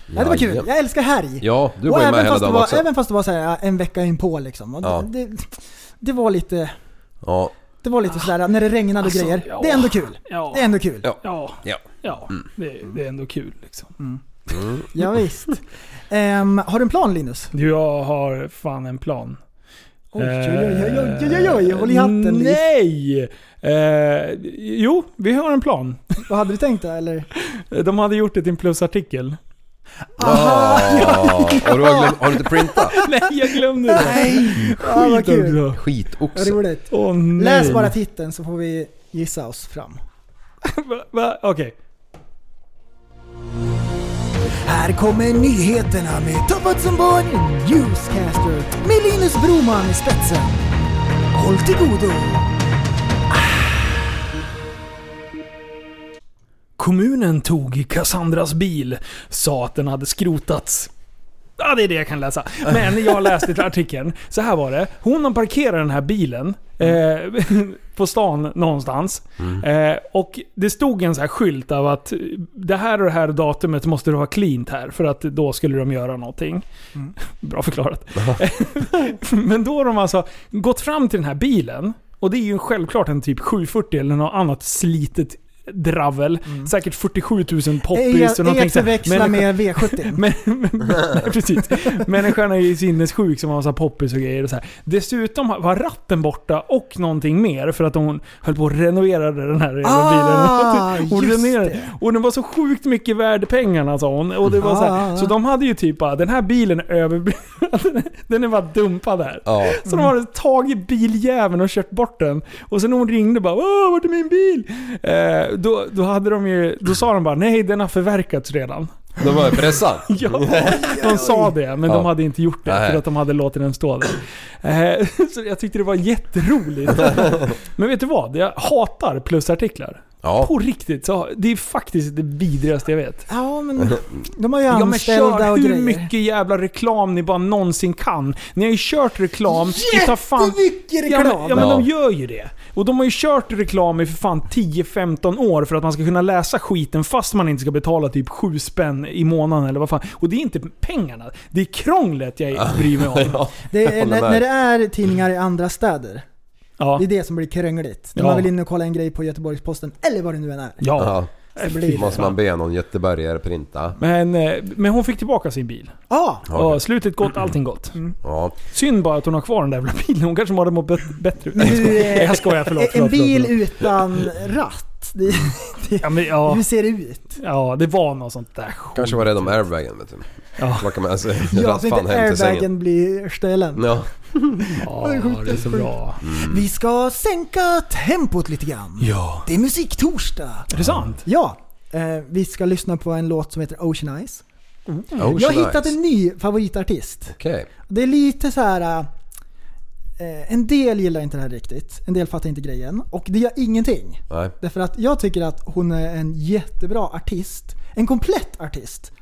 Speaker 3: Ja, det var kul. Jag älskar härj.
Speaker 2: Ja, du var ju
Speaker 3: även
Speaker 2: med hela dagen
Speaker 3: var,
Speaker 2: också.
Speaker 3: även fast det var så här, en vecka in på liksom.
Speaker 2: Ja.
Speaker 3: det, det var lite,
Speaker 2: Ja,
Speaker 3: det var lite sådär när det regnade
Speaker 1: Alltså,
Speaker 3: och grejer.
Speaker 1: ja.
Speaker 3: Det är ändå kul.
Speaker 1: Ja.
Speaker 3: Det är ändå kul.
Speaker 2: Ja.
Speaker 1: Ja.
Speaker 2: Ja.
Speaker 1: Ja. Det, det är ändå kul liksom.
Speaker 2: mm.
Speaker 3: Ja, visst. Ehm, har du en plan Linus?
Speaker 1: Jag har fan en plan.
Speaker 3: Oj, oj, oj, oj, oj, oj, håll i hatten Liv.
Speaker 1: Nej! Eh, jo, vi har en plan.
Speaker 3: Vad hade du tänkt då eller?
Speaker 1: De hade gjort det till en plusartikel.
Speaker 2: Ja, och du har, glömt, har du inte printat?
Speaker 1: Nej, jag glömde det.
Speaker 3: Nej! Ja, vad
Speaker 1: Skit
Speaker 3: kul.
Speaker 1: också.
Speaker 2: Skitoxe.
Speaker 3: Roligt.
Speaker 1: Nej.
Speaker 3: Läs bara titeln så får vi gissa oss fram.
Speaker 1: Va- va?
Speaker 3: Här kommer nyheterna med Toppat som barn Newscaster med Linus Broman i spetsen. Håll till godo!
Speaker 1: Kommunen tog Cassandras bil, sa att den hade skrotats. Ja, det är det jag kan läsa. Men jag läste artikeln. Så här var det. Hon har parkerat den här bilen eh, på stan någonstans. Eh, och det stod en så här skylt av att det här och det här datumet måste du ha cleant här för att då skulle de göra någonting. Bra förklarat. Men då har de alltså gått fram till den här bilen. Och det är ju självklart en typ 740 eller något annat slitet dravel. Säkert 47 000 poppis och någonting
Speaker 3: att
Speaker 1: så här.
Speaker 3: förväxla
Speaker 1: Människa-
Speaker 3: med V70.
Speaker 1: men, men, nej, precis. Människan är ju sinnessjuk som har massa poppis och grejer och så här. Dessutom var ratten borta och någonting mer för att hon höll på att renovera den här jävla
Speaker 3: Ah,
Speaker 1: bilen. Hon
Speaker 3: just
Speaker 1: renoverade.
Speaker 3: det.
Speaker 1: Och den var så sjukt mycket värd pengarna sa hon. Och det var så, här,
Speaker 3: Ah.
Speaker 1: så de hade ju typ bara, den här bilen är över... den är bara dumpad här.
Speaker 2: Ja.
Speaker 1: Så de hade tagit biljäveln och kört bort den. Och sen när hon ringde bara Åh, vart är min bil? Eh, då, då hade de ju, då sa de bara nej den har förverkats redan.
Speaker 2: De var pressad.
Speaker 1: Ja, de sa det, men
Speaker 2: Ja.
Speaker 1: de hade inte gjort det
Speaker 2: Nej.
Speaker 1: för att de hade låtit den stå där. Eh, Så jag tyckte det var jätteroligt. Men vet du vad? Jag hatar plusartiklar.
Speaker 2: Ja.
Speaker 1: På riktigt, så det är faktiskt det vidrigaste jag vet.
Speaker 3: Ja men de har ju
Speaker 1: Ja men
Speaker 3: anställda
Speaker 1: kör
Speaker 3: och
Speaker 1: hur
Speaker 3: grejer.
Speaker 1: mycket jävla reklam ni bara någonsin kan. Ni har ju kört reklam i ta fan...
Speaker 3: Jättemycket
Speaker 1: Ja
Speaker 3: reklam!
Speaker 1: men, ja men de gör ju det. Och de har ju kört reklam i för fan 10-15 år för att man ska kunna läsa skiten fast man inte ska betala typ 7 spänn i månaden eller vad fan. Och det är inte pengarna. Det är krånglet jag bryr mig om.
Speaker 2: Ja.
Speaker 3: Det är,
Speaker 2: håller
Speaker 3: när,
Speaker 2: med.
Speaker 3: när det är tidningar i andra städer,
Speaker 1: Ja.
Speaker 3: det är det som blir krångligt. När
Speaker 1: Ja.
Speaker 3: man vill in och kolla en grej på Göteborgs-Posten, eller vad det nu än är.
Speaker 1: Ja.
Speaker 2: Ja.
Speaker 3: Så blir det.
Speaker 2: Måste man be någon göteborgare printa.
Speaker 1: Men, eh, men hon fick tillbaka sin bil.
Speaker 3: Ja!
Speaker 1: Och slutet gott, allting gott.
Speaker 2: Ja.
Speaker 1: Synd bara att hon har kvar den där jävla bilen. Hon kanske hade mått bet- bättre. Nej, jag skojar. jag skojar. Förlåt,
Speaker 3: en
Speaker 1: förlåt,
Speaker 3: bil
Speaker 1: förlåt,
Speaker 3: utan ratt, det, det,
Speaker 1: Ja, men, ja,
Speaker 3: hur ser det ut?
Speaker 1: ja, det var något sånt där skit.
Speaker 2: Kanske var rädd om airbagen vet du.
Speaker 1: Ja.
Speaker 2: Vad kan man alltså,
Speaker 3: Ja, så inte airbagen blir ställen.
Speaker 2: Ja.
Speaker 1: Ja, det är så bra.
Speaker 3: Vi ska sänka tempot lite grann.
Speaker 1: Ja.
Speaker 3: Det är musiktorsdag.
Speaker 1: Är det sant?
Speaker 3: Ja, eh, vi ska lyssna på en låt som heter Ocean Eyes.
Speaker 2: Oh,
Speaker 3: Jag har hittat en ny favoritartist.
Speaker 2: Okej.
Speaker 3: Det är lite så här. Eh, en del gillar inte det här riktigt, en del fattar inte grejen. Och det gör ingenting.
Speaker 2: Nej.
Speaker 3: Därför att jag tycker att hon är en jättebra artist. En komplett artist.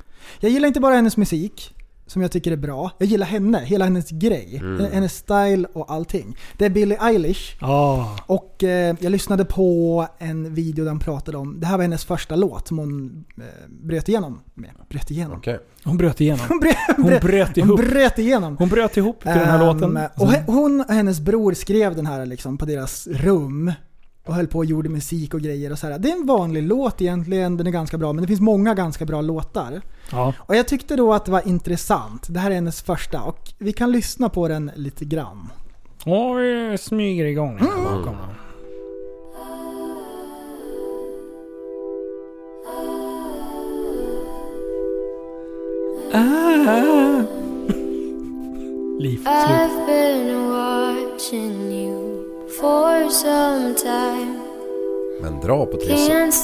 Speaker 3: Jag gillar inte bara hennes musik, som jag tycker är bra. Jag gillar henne, hela hennes grej. Hennes style och allting. Det är Billie Eilish.
Speaker 1: Ja.
Speaker 3: Och eh, jag lyssnade på en video där hon pratade om, det här var hennes första låt som hon eh, bröt igenom med. Bröt igenom?
Speaker 2: Okej.
Speaker 1: Hon bröt igenom.
Speaker 3: Hon, bröt,
Speaker 1: Hon bröt
Speaker 3: hon
Speaker 1: ihop.
Speaker 3: bröt igenom.
Speaker 1: Hon bröt ihop till den här
Speaker 3: Ehm,
Speaker 1: låten.
Speaker 3: Och he- hon och hennes bror skrev den här liksom på deras rum. Och höll på och gjorde musik och grejer och så här. Det är en vanlig låt egentligen, den är ganska bra. Men det finns många ganska bra låtar.
Speaker 1: Ja.
Speaker 3: Och jag tyckte då att det var intressant. Det här är hennes första och vi kan lyssna på den lite grann.
Speaker 1: Och vi smyger igång här bakom. Ah. Liv. Slut.
Speaker 4: I've been watching you for some time.
Speaker 2: Men dra på trissen.
Speaker 4: Can't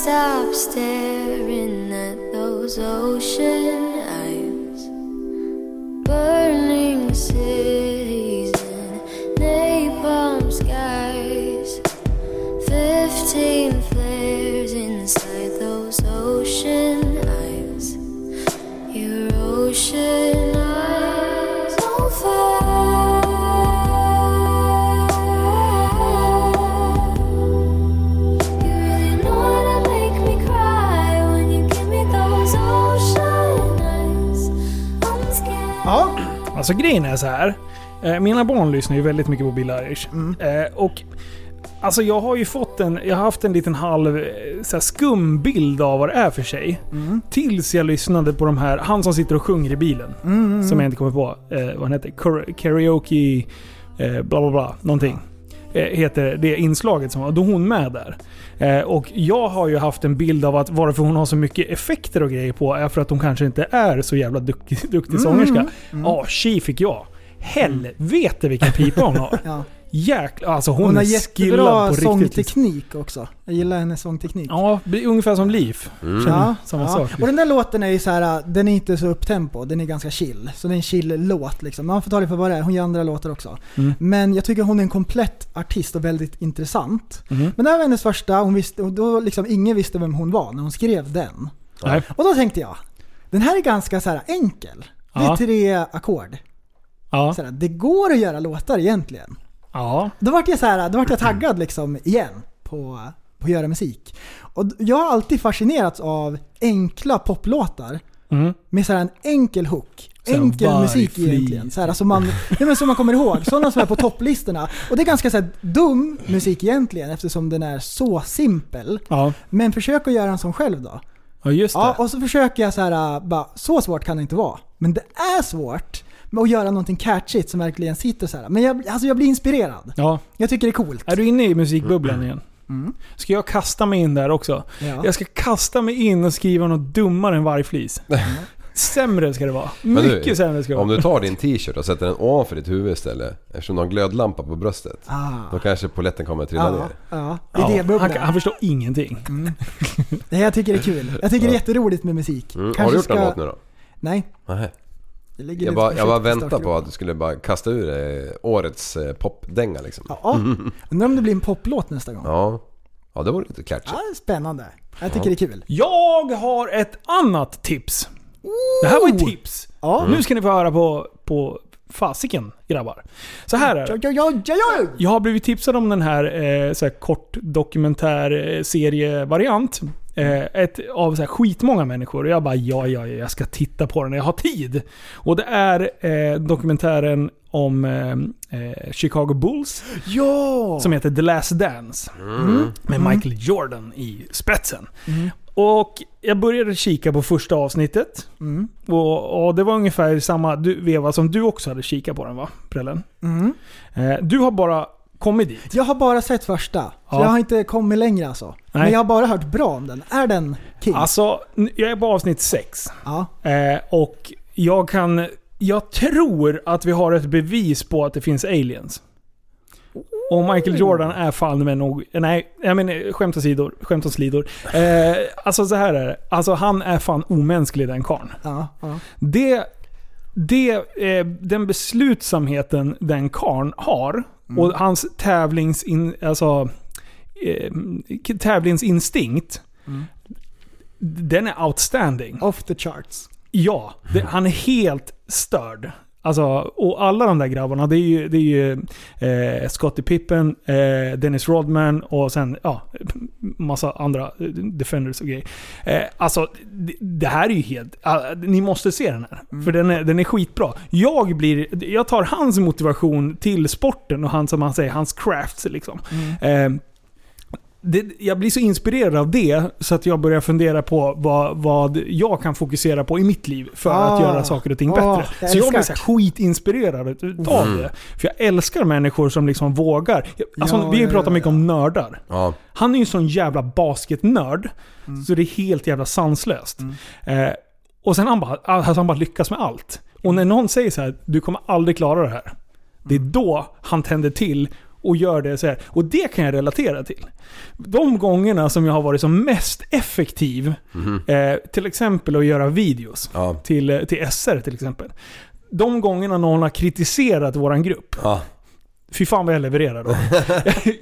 Speaker 1: Alltså grejen är så här. Eh, mina barn lyssnar ju väldigt mycket på Bill Irish. Eh, och Alltså jag har ju fått en, jag har haft en liten halv eh, så här, skum bild av vad det är för sig. Tills jag lyssnade på de här, han som sitter och sjunger i bilen. Som jag inte kommer på eh, vad han heter. Kar- Karaoke, eh, bla bla bla, någonting. Eh, heter det inslaget som var. Då är hon med där. Eh, och jag har ju haft en bild av att varför hon har så mycket effekter och grejer på är för att hon kanske inte är så jävla duktig, duktig sångerska. Ja, tji fick jag. Helvete vilken pipa hon har.
Speaker 3: ja.
Speaker 1: Jäklar, alltså hon,
Speaker 3: Hon har
Speaker 1: är skillad på riktigt.
Speaker 3: sångteknik också. Jag gillar hennes sångteknik.
Speaker 1: Ja, det är ungefär som Liv.
Speaker 3: Ja,
Speaker 1: samma
Speaker 3: ja.
Speaker 1: sak.
Speaker 3: Och den där låten är ju så här, den är inte så upptempo, den är ganska chill. Så det är en chill-låt liksom. Man får ta det för vad det är, hon gör andra låtar också.
Speaker 1: Mm.
Speaker 3: Men jag tycker hon är en komplett artist och väldigt intressant.
Speaker 1: Mhm.
Speaker 3: Men det här var hennes första, hon visste, och då liksom ingen visste vem hon var när hon skrev den.
Speaker 1: Nej.
Speaker 3: Och då tänkte jag, den här är ganska så här enkel. Det är
Speaker 1: Ja.
Speaker 3: tre ackord.
Speaker 1: Ja.
Speaker 3: Så här, det går att göra låtar egentligen.
Speaker 1: Ja.
Speaker 3: Då vart jag så här, då vart jag taggad liksom igen på, på att göra musik. Och jag har alltid fascinerats av enkla poplåtar
Speaker 1: Mm.
Speaker 3: med så en enkel hook. Enkel musik
Speaker 1: flit.
Speaker 3: egentligen. Så här, alltså man, nej men som man kommer ihåg. Sådana som är på topplistorna. Och det är ganska så här, dum musik egentligen eftersom den är så simpel.
Speaker 1: Ja.
Speaker 3: Men försök att göra en sån själv då.
Speaker 1: ja, just det.
Speaker 3: Ja, och så försöker jag så här, äh, bara, så svårt kan det inte vara. Men det är svårt att göra någonting catchigt som verkligen sitter så här. Men jag, alltså jag blir inspirerad.
Speaker 1: Ja.
Speaker 3: Jag tycker det är coolt.
Speaker 1: Är du inne i musikbubblan igen? Ska jag kasta mig in där också?
Speaker 3: Ja.
Speaker 1: Jag ska kasta mig in och skriva något dummare än vargflis. Sämre ska det vara.
Speaker 2: du,
Speaker 1: Mycket sämre ska det
Speaker 2: Om
Speaker 1: vara.
Speaker 2: du tar din t-shirt och sätter den ovanför ditt huvud istället. Eftersom du har en glödlampa på bröstet.
Speaker 3: Ah.
Speaker 2: Då kanske polletten kommer att trilla
Speaker 3: Ja,
Speaker 2: ner.
Speaker 3: ja,
Speaker 1: Ja, han,
Speaker 3: idébubblan.
Speaker 1: han förstår ingenting.
Speaker 3: Nej, jag tycker det är kul. Jag tycker det är jätteroligt med musik.
Speaker 2: Mm. Har du gjort
Speaker 3: ska...
Speaker 2: någon låt nu då?
Speaker 3: Nej.
Speaker 2: Nej. Jag bara, jag bara väntar på att du skulle bara kasta ur dig årets eh, popdänga liksom. Ja.
Speaker 3: Ja, undrar om det blir en poplåt nästa gång. Ja.
Speaker 2: ja. det vore lite catchy.
Speaker 3: spännande. Jag tycker det är kul.
Speaker 1: Jag har ett annat tips. Det här var ett tips.
Speaker 3: Ja.
Speaker 1: Nu ska ni få höra på, på fasiken grabbar. Så här är det.
Speaker 3: Ja, ja, ja, ja.
Speaker 1: Jag har blivit tipsad om den här, eh, så här kort dokumentär eh, serievariant. Eh, ett, av så här skitmånga människor. Och jag bara ja, ja, ja, jag ska titta på den när jag har tid. Och det är eh, dokumentären om eh, eh, Chicago Bulls.
Speaker 3: Ja!
Speaker 1: Som heter The Last Dance. Med Michael Jordan i spetsen. Och jag började kika på första avsnittet.
Speaker 3: Mm.
Speaker 1: Och, och det var ungefär samma du, veva som du också hade kikat på den va? Prällen?
Speaker 3: Mm.
Speaker 1: Eh, du har bara kommit dit.
Speaker 3: Jag har bara sett första. Så
Speaker 1: Ja.
Speaker 3: jag har inte kommit längre alltså. Men
Speaker 1: Nej.
Speaker 3: jag har bara hört bra om den. Är den king?
Speaker 1: Alltså, jag är på avsnitt 6.
Speaker 3: Ja.
Speaker 1: Eh, och jag kan... Jag tror att vi har ett bevis på att det finns aliens. Och Michael Jordan är fan med nog... Nej, jag menar skämt åsidor. Skämt åsidor. Eh, alltså så här är det. Alltså han är fan omänsklig den karln.
Speaker 3: Ja, ja.
Speaker 1: Det... det eh, den beslutsamheten den karln har och hans tävlingsin, alltså, eh, tävlingsinstinkt. Den är outstanding.
Speaker 3: Off the charts.
Speaker 1: Ja, det, han är helt störd. Alltså, och alla de där grabbarna, det är ju, det är ju eh, Scottie Pippen, eh, Dennis Rodman och sen ja, massa andra eh, defenders och grejer. Eh, alltså, det, det här är ju helt... ah, ni måste se den här. För den är, den är skitbra. Jag, blir, jag tar hans motivation till sporten och hans, som han säger, hans crafts liksom. Eh, det, jag blir så inspirerad av det så att jag börjar fundera på vad, vad jag kan fokusera på i mitt liv för att
Speaker 3: Ah.
Speaker 1: göra saker och ting
Speaker 3: Ah,
Speaker 1: bättre.
Speaker 3: jag
Speaker 1: så jag blir så här skitinspirerad utav det. För jag älskar människor som liksom vågar. Alltså,
Speaker 3: Ja,
Speaker 1: vi har ju
Speaker 3: ja,
Speaker 1: pratat
Speaker 3: ja,
Speaker 1: mycket om nördar.
Speaker 2: Ja.
Speaker 1: Han är ju en sån jävla basketnörd.
Speaker 3: Mm.
Speaker 1: Så det är helt jävla sanslöst. Eh, och sen han bara, alltså han bara lyckas med allt. Och när någon säger så här, du kommer aldrig klara det här. Det är då han tänder till och gör det så här. Och det kan jag relatera till. De gångerna som jag har varit som mest effektiv, eh, till exempel att göra videos
Speaker 2: Ja.
Speaker 1: till, eh, till SR till exempel. De gångerna någon har kritiserat våran grupp,
Speaker 2: Ja.
Speaker 1: Fy fan vad jag levererar då.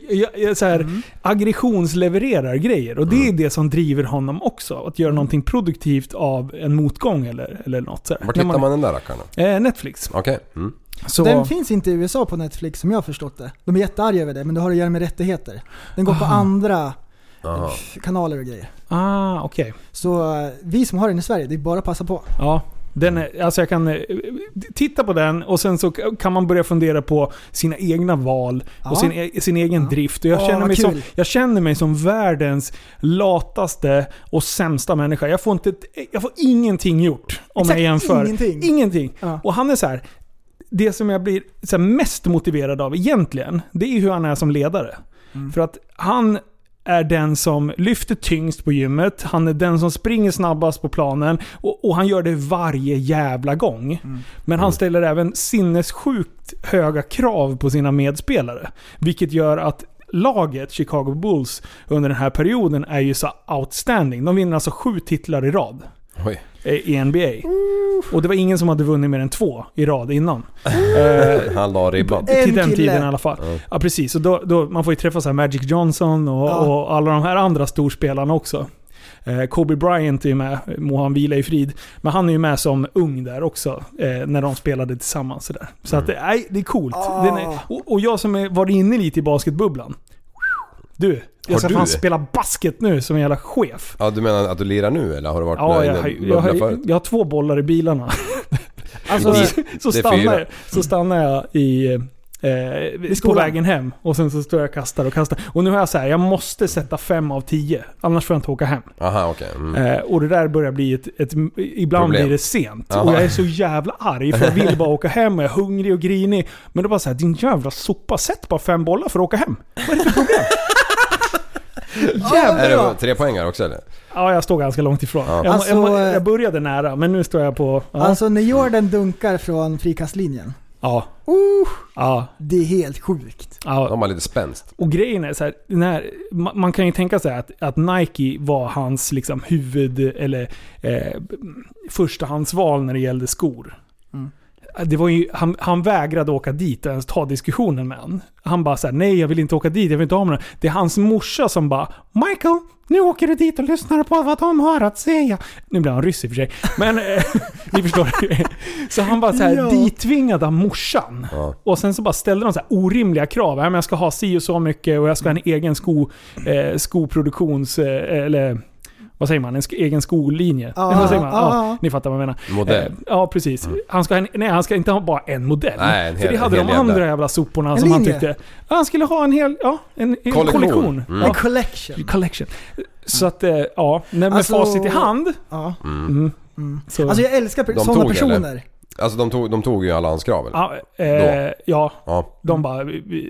Speaker 1: jag, jag, så här, aggressionslevererar grejer. Och det är det som driver honom också. Att göra någonting produktivt av en motgång eller, eller något. Så här.
Speaker 2: Vart hittar man den där rackaren?
Speaker 1: Eh, Netflix.
Speaker 2: Okej. Mm.
Speaker 1: Så,
Speaker 3: Den finns inte i USA på Netflix som jag har förstått det. De är jättearga över det, men det har att göra med rättigheter. Den går på andra
Speaker 2: Jaha.
Speaker 3: f- kanaler och grejer.
Speaker 1: ah, okej.
Speaker 3: Så eh, vi som har den i Sverige, det är bara att passa på.
Speaker 1: Ja. Den är, alltså jag kan eh, titta på den och sen så kan man börja fundera på sina egna val
Speaker 3: Ja.
Speaker 1: och sin, e- sin egen drift. Och jag,
Speaker 3: Åh,
Speaker 1: känner mig som, jag känner mig som världens lataste och sämsta människa. Jag får, inte, jag får ingenting gjort om
Speaker 3: Exakt
Speaker 1: jag jämför.
Speaker 3: ingenting.
Speaker 1: Ingenting.
Speaker 3: Ja.
Speaker 1: Och han är så här. Det som jag blir så mest motiverad av egentligen, det är hur han är som ledare.
Speaker 3: Mm.
Speaker 1: För att han är den som lyfter tyngst på gymmet, han är den som springer snabbast på planen och, och han gör det varje jävla gång.
Speaker 3: Mm.
Speaker 1: Men han ställer även sinnessjukt höga krav på sina medspelare. Vilket gör att laget, Chicago Bulls, under den här perioden är ju så outstanding. De vinner alltså sju titlar i rad
Speaker 2: Oj.
Speaker 1: eh, i NBA. Och det var ingen som hade vunnit mer än två i rad innan. Eh,
Speaker 2: Han la ribban.
Speaker 1: Till den
Speaker 3: kille.
Speaker 1: tiden i alla fall. Ja, precis. Och då, då, man får ju träffa så här Magic Johnson och,
Speaker 3: Ja.
Speaker 1: och alla de här andra storspelarna också. Eh, Kobe Bryant är ju med, må han vila i frid. Men han är ju med som ung där också, eh, när de spelade tillsammans. Så, där. så att, det, nej, det är coolt.
Speaker 3: Ah.
Speaker 1: Den är, och, och jag som är, var inne lite i basketbubblan. Du, jag
Speaker 2: Har
Speaker 1: ska
Speaker 2: du?
Speaker 1: fan spela basket nu som en jävla chef.
Speaker 2: Ja, du menar att du lirar nu eller har du varit
Speaker 1: Ja, jag, jag,
Speaker 2: bubblan
Speaker 1: har- jag har två bollar i bilarna.
Speaker 3: Alltså,
Speaker 2: Det-
Speaker 1: så, stannar, jag- så stannar jag i, eh, på vägen hem och sen så står jag och kastar och kastar. Och nu har jag så här, jag måste sätta fem av tio. Annars får jag inte åka hem.
Speaker 2: Aha, okej. Mm.
Speaker 1: Eh, och det där börjar bli ett... ett ibland
Speaker 2: Problem.
Speaker 1: blir det sent.
Speaker 2: Jaha.
Speaker 1: Och jag är så jävla arg för jag vill bara åka hem och jag är hungrig och grinig. Men är bara så här, din jävla sopa, sätt bara fem bollar för att åka hem. Vad är det för problem?
Speaker 2: Är
Speaker 3: bra.
Speaker 2: det tre poänger också eller?
Speaker 1: Ja, jag står ganska långt ifrån.
Speaker 2: Ja.
Speaker 1: Jag,
Speaker 3: Alltså,
Speaker 1: jag, jag började nära, men nu står jag på... Ja.
Speaker 3: alltså när Jordan dunkar från frikastlinjen.
Speaker 1: ja.
Speaker 3: Uh,
Speaker 1: ja,
Speaker 3: det är helt sjukt.
Speaker 1: ja.
Speaker 2: De har lite spänst.
Speaker 1: Och grejen är så här, när, ma- man kan ju tänka sig att, att Nike var hans liksom huvud eller eh, förstahandsval när det gällde skor. Det var ju, han, han vägrade åka dit och ens ta diskussionen med han. Han bara såhär, nej jag vill inte åka dit, jag vill inte ha med det. Det är hans morsa som bara, Michael, nu åker du dit och lyssnar på vad de har att säga. Nu blir han ryss i och för sig. Men eh, ni förstår. Så han bara såhär
Speaker 3: Ja.
Speaker 1: av morsan.
Speaker 2: Ja.
Speaker 1: Och sen så bara ställde de så här orimliga krav. Jag ska ha si och så mycket och jag ska ha en egen sko, eh, skoproduktions... Eh, eller vad säger man? En sk- egen skolinje?
Speaker 3: Ja,
Speaker 1: Eller vad säger man?
Speaker 3: ja,
Speaker 1: Ja, ni fattar vad jag menar.
Speaker 2: Modell.
Speaker 1: Eh, ja, precis. Han, ska ha en, nej, han ska inte ha bara en modell.
Speaker 2: Nej, en
Speaker 1: För
Speaker 2: hel-
Speaker 1: det hade
Speaker 2: en
Speaker 1: de andra
Speaker 2: jävla-
Speaker 1: jävla soporna
Speaker 3: En
Speaker 1: som han
Speaker 3: linje.
Speaker 1: tyckte. Ja, han skulle ha en hel... Ja, en, en
Speaker 2: Kollektion.
Speaker 1: kollektion.
Speaker 2: Mm.
Speaker 3: En
Speaker 1: Ja,
Speaker 3: collection.
Speaker 1: collection. Så att, eh, ja. Med,
Speaker 3: Alltså-
Speaker 1: facit i hand.
Speaker 3: Ja.
Speaker 1: Mm,
Speaker 3: Mm.
Speaker 1: så,
Speaker 3: Alltså jag älskar
Speaker 2: De
Speaker 3: sådana
Speaker 2: tog, eller? Alltså de tog, de tog ju alla hans krav eller?
Speaker 1: ja, eh, ja,
Speaker 2: Ja.
Speaker 1: de bara...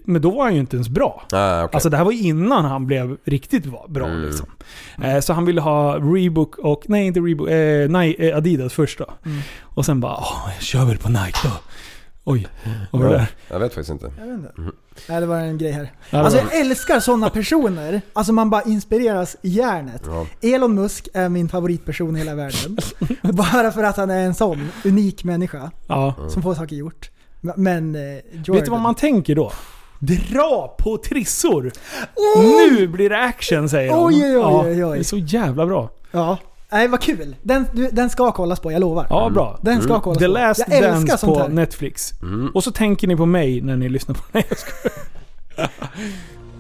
Speaker 1: Men då var han ju inte ens bra.
Speaker 2: Ah, okej.
Speaker 1: Alltså det här var innan han blev riktigt bra
Speaker 2: Mm.
Speaker 1: liksom. Eh, så han ville ha Reebok och, nej inte Reebok, eh, nej, eh, Adidas först då.
Speaker 3: Mm.
Speaker 1: Och sen bara, åh, jag kör väl på Nike då. Oj, vad var det
Speaker 2: Ja,
Speaker 1: där?
Speaker 2: jag vet faktiskt inte.
Speaker 3: Jag vet inte. Nej det var en grej här.
Speaker 1: Ja,
Speaker 3: Alltså jag älskar sådana personer. Alltså man bara inspireras i hjärnet.
Speaker 2: Ja.
Speaker 3: Elon Musk är min favoritperson i hela världen. Bara för att han är en sån unik människa
Speaker 1: ja.
Speaker 3: som får saker gjort. Men eh, Jordan.
Speaker 1: Vet du vad man tänker då? Dra på trissor! Nu blir det action säger de.
Speaker 3: Oj, oj, oj,
Speaker 1: ja,
Speaker 3: oj, oj.
Speaker 1: Det är så jävla bra.
Speaker 3: Ja. Nej vad kul. Den, du, den ska kollas på, jag lovar.
Speaker 1: Ja, bra.
Speaker 3: Den ska kollas
Speaker 1: The
Speaker 3: på.
Speaker 1: Last
Speaker 3: jag älskar
Speaker 1: Dance
Speaker 3: sånt
Speaker 1: på
Speaker 3: här.
Speaker 1: Netflix.
Speaker 2: Mm.
Speaker 1: Och så tänker ni på mig när ni lyssnar på skojar.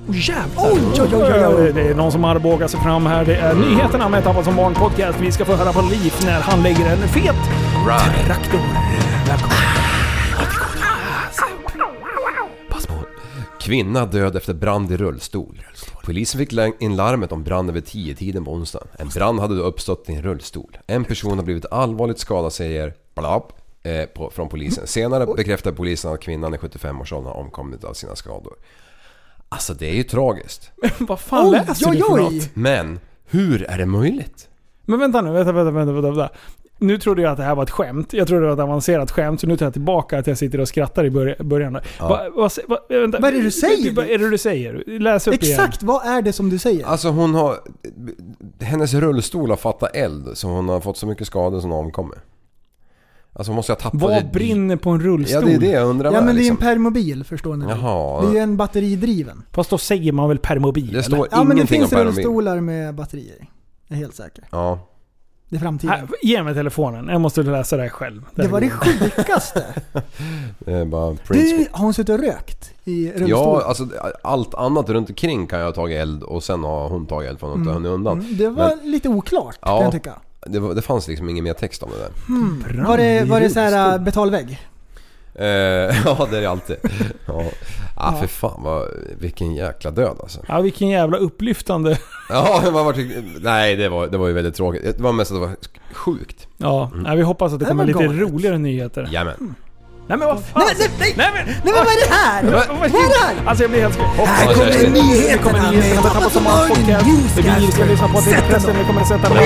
Speaker 1: Åh jävlar!
Speaker 3: Oj, oj, oj, oj, oj.
Speaker 1: Det är någon som armbågar sig fram här. Det är nyheterna med Tappat som barn podcast. Vi ska få höra på Liv när han lägger en fet
Speaker 2: Right.
Speaker 1: traktor. Välkommen.
Speaker 2: Kvinna död efter brand i rullstol. Polisen fick in larmet om branden vid 10-tiden på onsdagen. En brand hade då uppstått i en rullstol. En person har blivit allvarligt skadad säger blab, eh, på, från polisen. Senare bekräftar polisen att kvinnan i 75-årsåldern har omkommit av sina skador. Alltså det är ju tragiskt.
Speaker 1: Vad fan läser du för något?
Speaker 2: Men hur är det möjligt?
Speaker 1: Men vänta nu, vänta, vänta, vänta, vänta. Nu trodde jag att det här var ett skämt. Jag trodde det var ett avancerat skämt, så nu tar jag tillbaka att jag sitter och skrattar i börj- början.
Speaker 2: Ja.
Speaker 1: Va, va, va, vänta.
Speaker 3: Vad är det du säger?
Speaker 1: Vad är det du säger? Läs upp
Speaker 3: Exakt, vad är det som du säger?
Speaker 2: Alltså hon har... Hennes rullstol har fattat eld så hon har fått så mycket skador som hon omkommer. Alltså måste tappat...
Speaker 1: igen. Vad
Speaker 2: det-
Speaker 1: brinner på en rullstol?
Speaker 2: Ja det är det jag undrar
Speaker 3: ja men det är ju en
Speaker 2: liksom.
Speaker 3: permobil, förstår ni.
Speaker 2: Jaha.
Speaker 3: Det är en batteridriven.
Speaker 1: Fast då säger man väl permobil?
Speaker 2: Det
Speaker 1: eller?
Speaker 2: står
Speaker 3: Ja men det
Speaker 2: ingenting om
Speaker 3: finns
Speaker 2: permobil.
Speaker 3: rullstolar med batterier. Jag är helt säker.
Speaker 2: Ja.
Speaker 3: Det är framtiden.
Speaker 1: Här, ge mig telefonen. Jag måste läsa det här själv.
Speaker 3: Det var det sjukaste.
Speaker 2: Det är bara print
Speaker 3: Du, har hon suttit och rökt i rullstolen?
Speaker 2: Ja, alltså allt annat runt omkring kan jag ha tagit eld och sen har hon tagit eld för att hon inte hunnit undan.
Speaker 3: Mm, det var lite oklart
Speaker 2: Ja.
Speaker 3: kan jag tycka.
Speaker 2: Det, var, det fanns liksom ingen mer text om det där.
Speaker 3: Var det, var det så här betalvägg?
Speaker 2: Eh, ja, det är det alltid. Ja. Ah, för fan vad, vilken jäkla död alltså.
Speaker 1: Ja, vilken jävla upplyftande...
Speaker 2: Ja, det var, nej det var, det var ju väldigt tråkigt. Det var mest att det var sjukt.
Speaker 1: Ja, nej, vi hoppas att det kommer lite
Speaker 3: galet.
Speaker 1: roligare nyheter.
Speaker 2: Jajamän.
Speaker 1: Nej men vad fan!
Speaker 3: Nej, nej, nej!
Speaker 1: Nej men!
Speaker 3: Nej men vad är det här?
Speaker 1: Vad
Speaker 3: är det här?
Speaker 1: Alltså jag blir helt...
Speaker 3: Här
Speaker 2: Ja,
Speaker 3: kommer nyheterna
Speaker 1: med Tappa som Morgon podcast. Det på. Vi kommer att sätta den.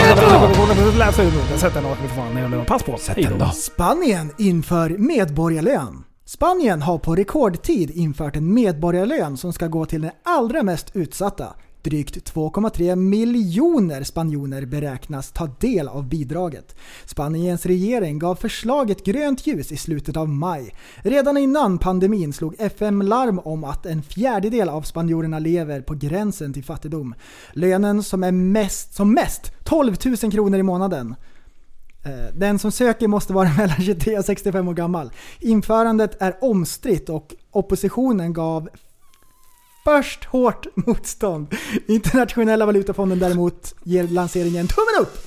Speaker 1: Den. Sätt den för fan. Pass på. Hej då.
Speaker 3: Spanien inför medborgarlön. Spanien har på rekordtid infört en medborgarlön som ska gå till de allra mest utsatta. Drygt 2,3 miljoner spanjoner beräknas ta del av bidraget. Spaniens regering gav förslaget grönt ljus i slutet av maj. Redan innan pandemin slog FM larm om att en fjärdedel av spanjorerna lever på gränsen till fattigdom. Lönen som är mest, som mest 12 000 kronor i månaden. Eh, den som söker måste vara mellan 23 och 65 år gammal. Införandet är omstritt och oppositionen gav först hårt motstånd. Internationella valutafonden däremot ger lanseringen tummen upp.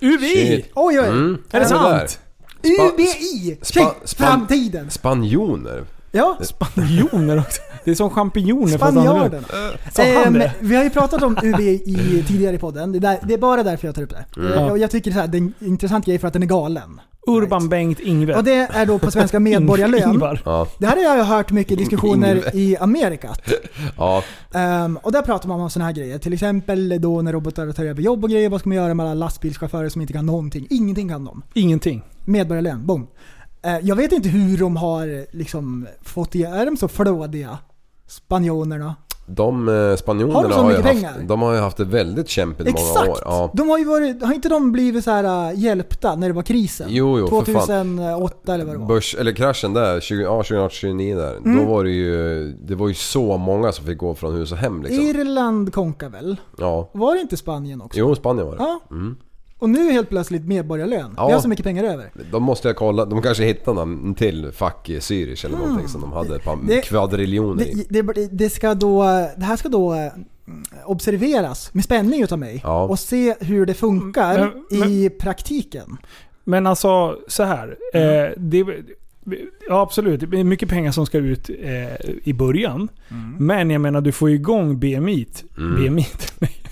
Speaker 1: UVI!
Speaker 2: Shit.
Speaker 3: Oj oj!
Speaker 2: Mm.
Speaker 1: Är det sant?
Speaker 3: UBI!
Speaker 2: spa-
Speaker 3: framtiden!
Speaker 2: Spanjoner.
Speaker 3: Ja,
Speaker 1: Spanjoner också. Det är som champinjoner fast annorlunda. han
Speaker 3: Ehm, vi har ju pratat om UBI i, tidigare i podden. Det, där, det är bara därför jag tar upp det.
Speaker 2: Mm.
Speaker 3: Eh, och jag tycker så här, det är en intressant grej för att den är galen.
Speaker 1: Urban Bengt Ingve.
Speaker 3: Och det är då på svenska medborgarlön.
Speaker 2: Ja.
Speaker 3: Det här har jag hört mycket diskussioner
Speaker 2: Ingve.
Speaker 3: i Amerika.
Speaker 2: Ja.
Speaker 3: Ehm, och där pratar man om sådana här grejer. Till exempel då när robotar tar över jobb och grejer. Vad ska man göra med alla lastbilschaufförer som inte kan någonting? Ingenting kan de.
Speaker 1: Ingenting.
Speaker 3: Medborgarlön, boom. Eh, jag vet inte hur de har liksom fått det. Är de så flådiga? Spanjonerna?
Speaker 2: De eh, spanjorerna
Speaker 3: Har de så
Speaker 2: har, ju haft,
Speaker 3: pengar?
Speaker 2: de har ju haft det väldigt kämpigt i många år. Ja.
Speaker 3: De har ju varit, har inte de blivit så här äh, hjälpta när det var krisen?
Speaker 2: Jo, jo, för fan.
Speaker 3: 2008 eller vad det var.
Speaker 2: Börs, eller kraschen där, 20, ja, 2029 där.
Speaker 3: Mm.
Speaker 2: Då var det ju, det var ju så många som fick gå från hus och hem liksom.
Speaker 3: Irland konkar väl?
Speaker 2: Ja.
Speaker 3: Var det inte Spanien också?
Speaker 2: Jo, Spanien var det.
Speaker 3: Ja.
Speaker 2: Mm.
Speaker 3: Och nu helt plötsligt medborgarlön.
Speaker 2: Ja.
Speaker 3: Vi har så mycket pengar över.
Speaker 2: De måste jag kolla, de kanske hittade en till fack i Zürich eller någonting som de hade ett par
Speaker 3: Mm. Det-
Speaker 2: kvadriljoner i.
Speaker 3: Det, det, det, ska då, det här ska då eh, observeras med spänning utav mig.
Speaker 2: Ja.
Speaker 3: Och se hur det funkar
Speaker 1: Men- men-
Speaker 3: i praktiken.
Speaker 1: Men alltså så här. Eh, det, ja absolut, det är mycket pengar som ska ut eh, i början. Men jag menar du får igång BMI.
Speaker 2: Mm.
Speaker 1: BMI.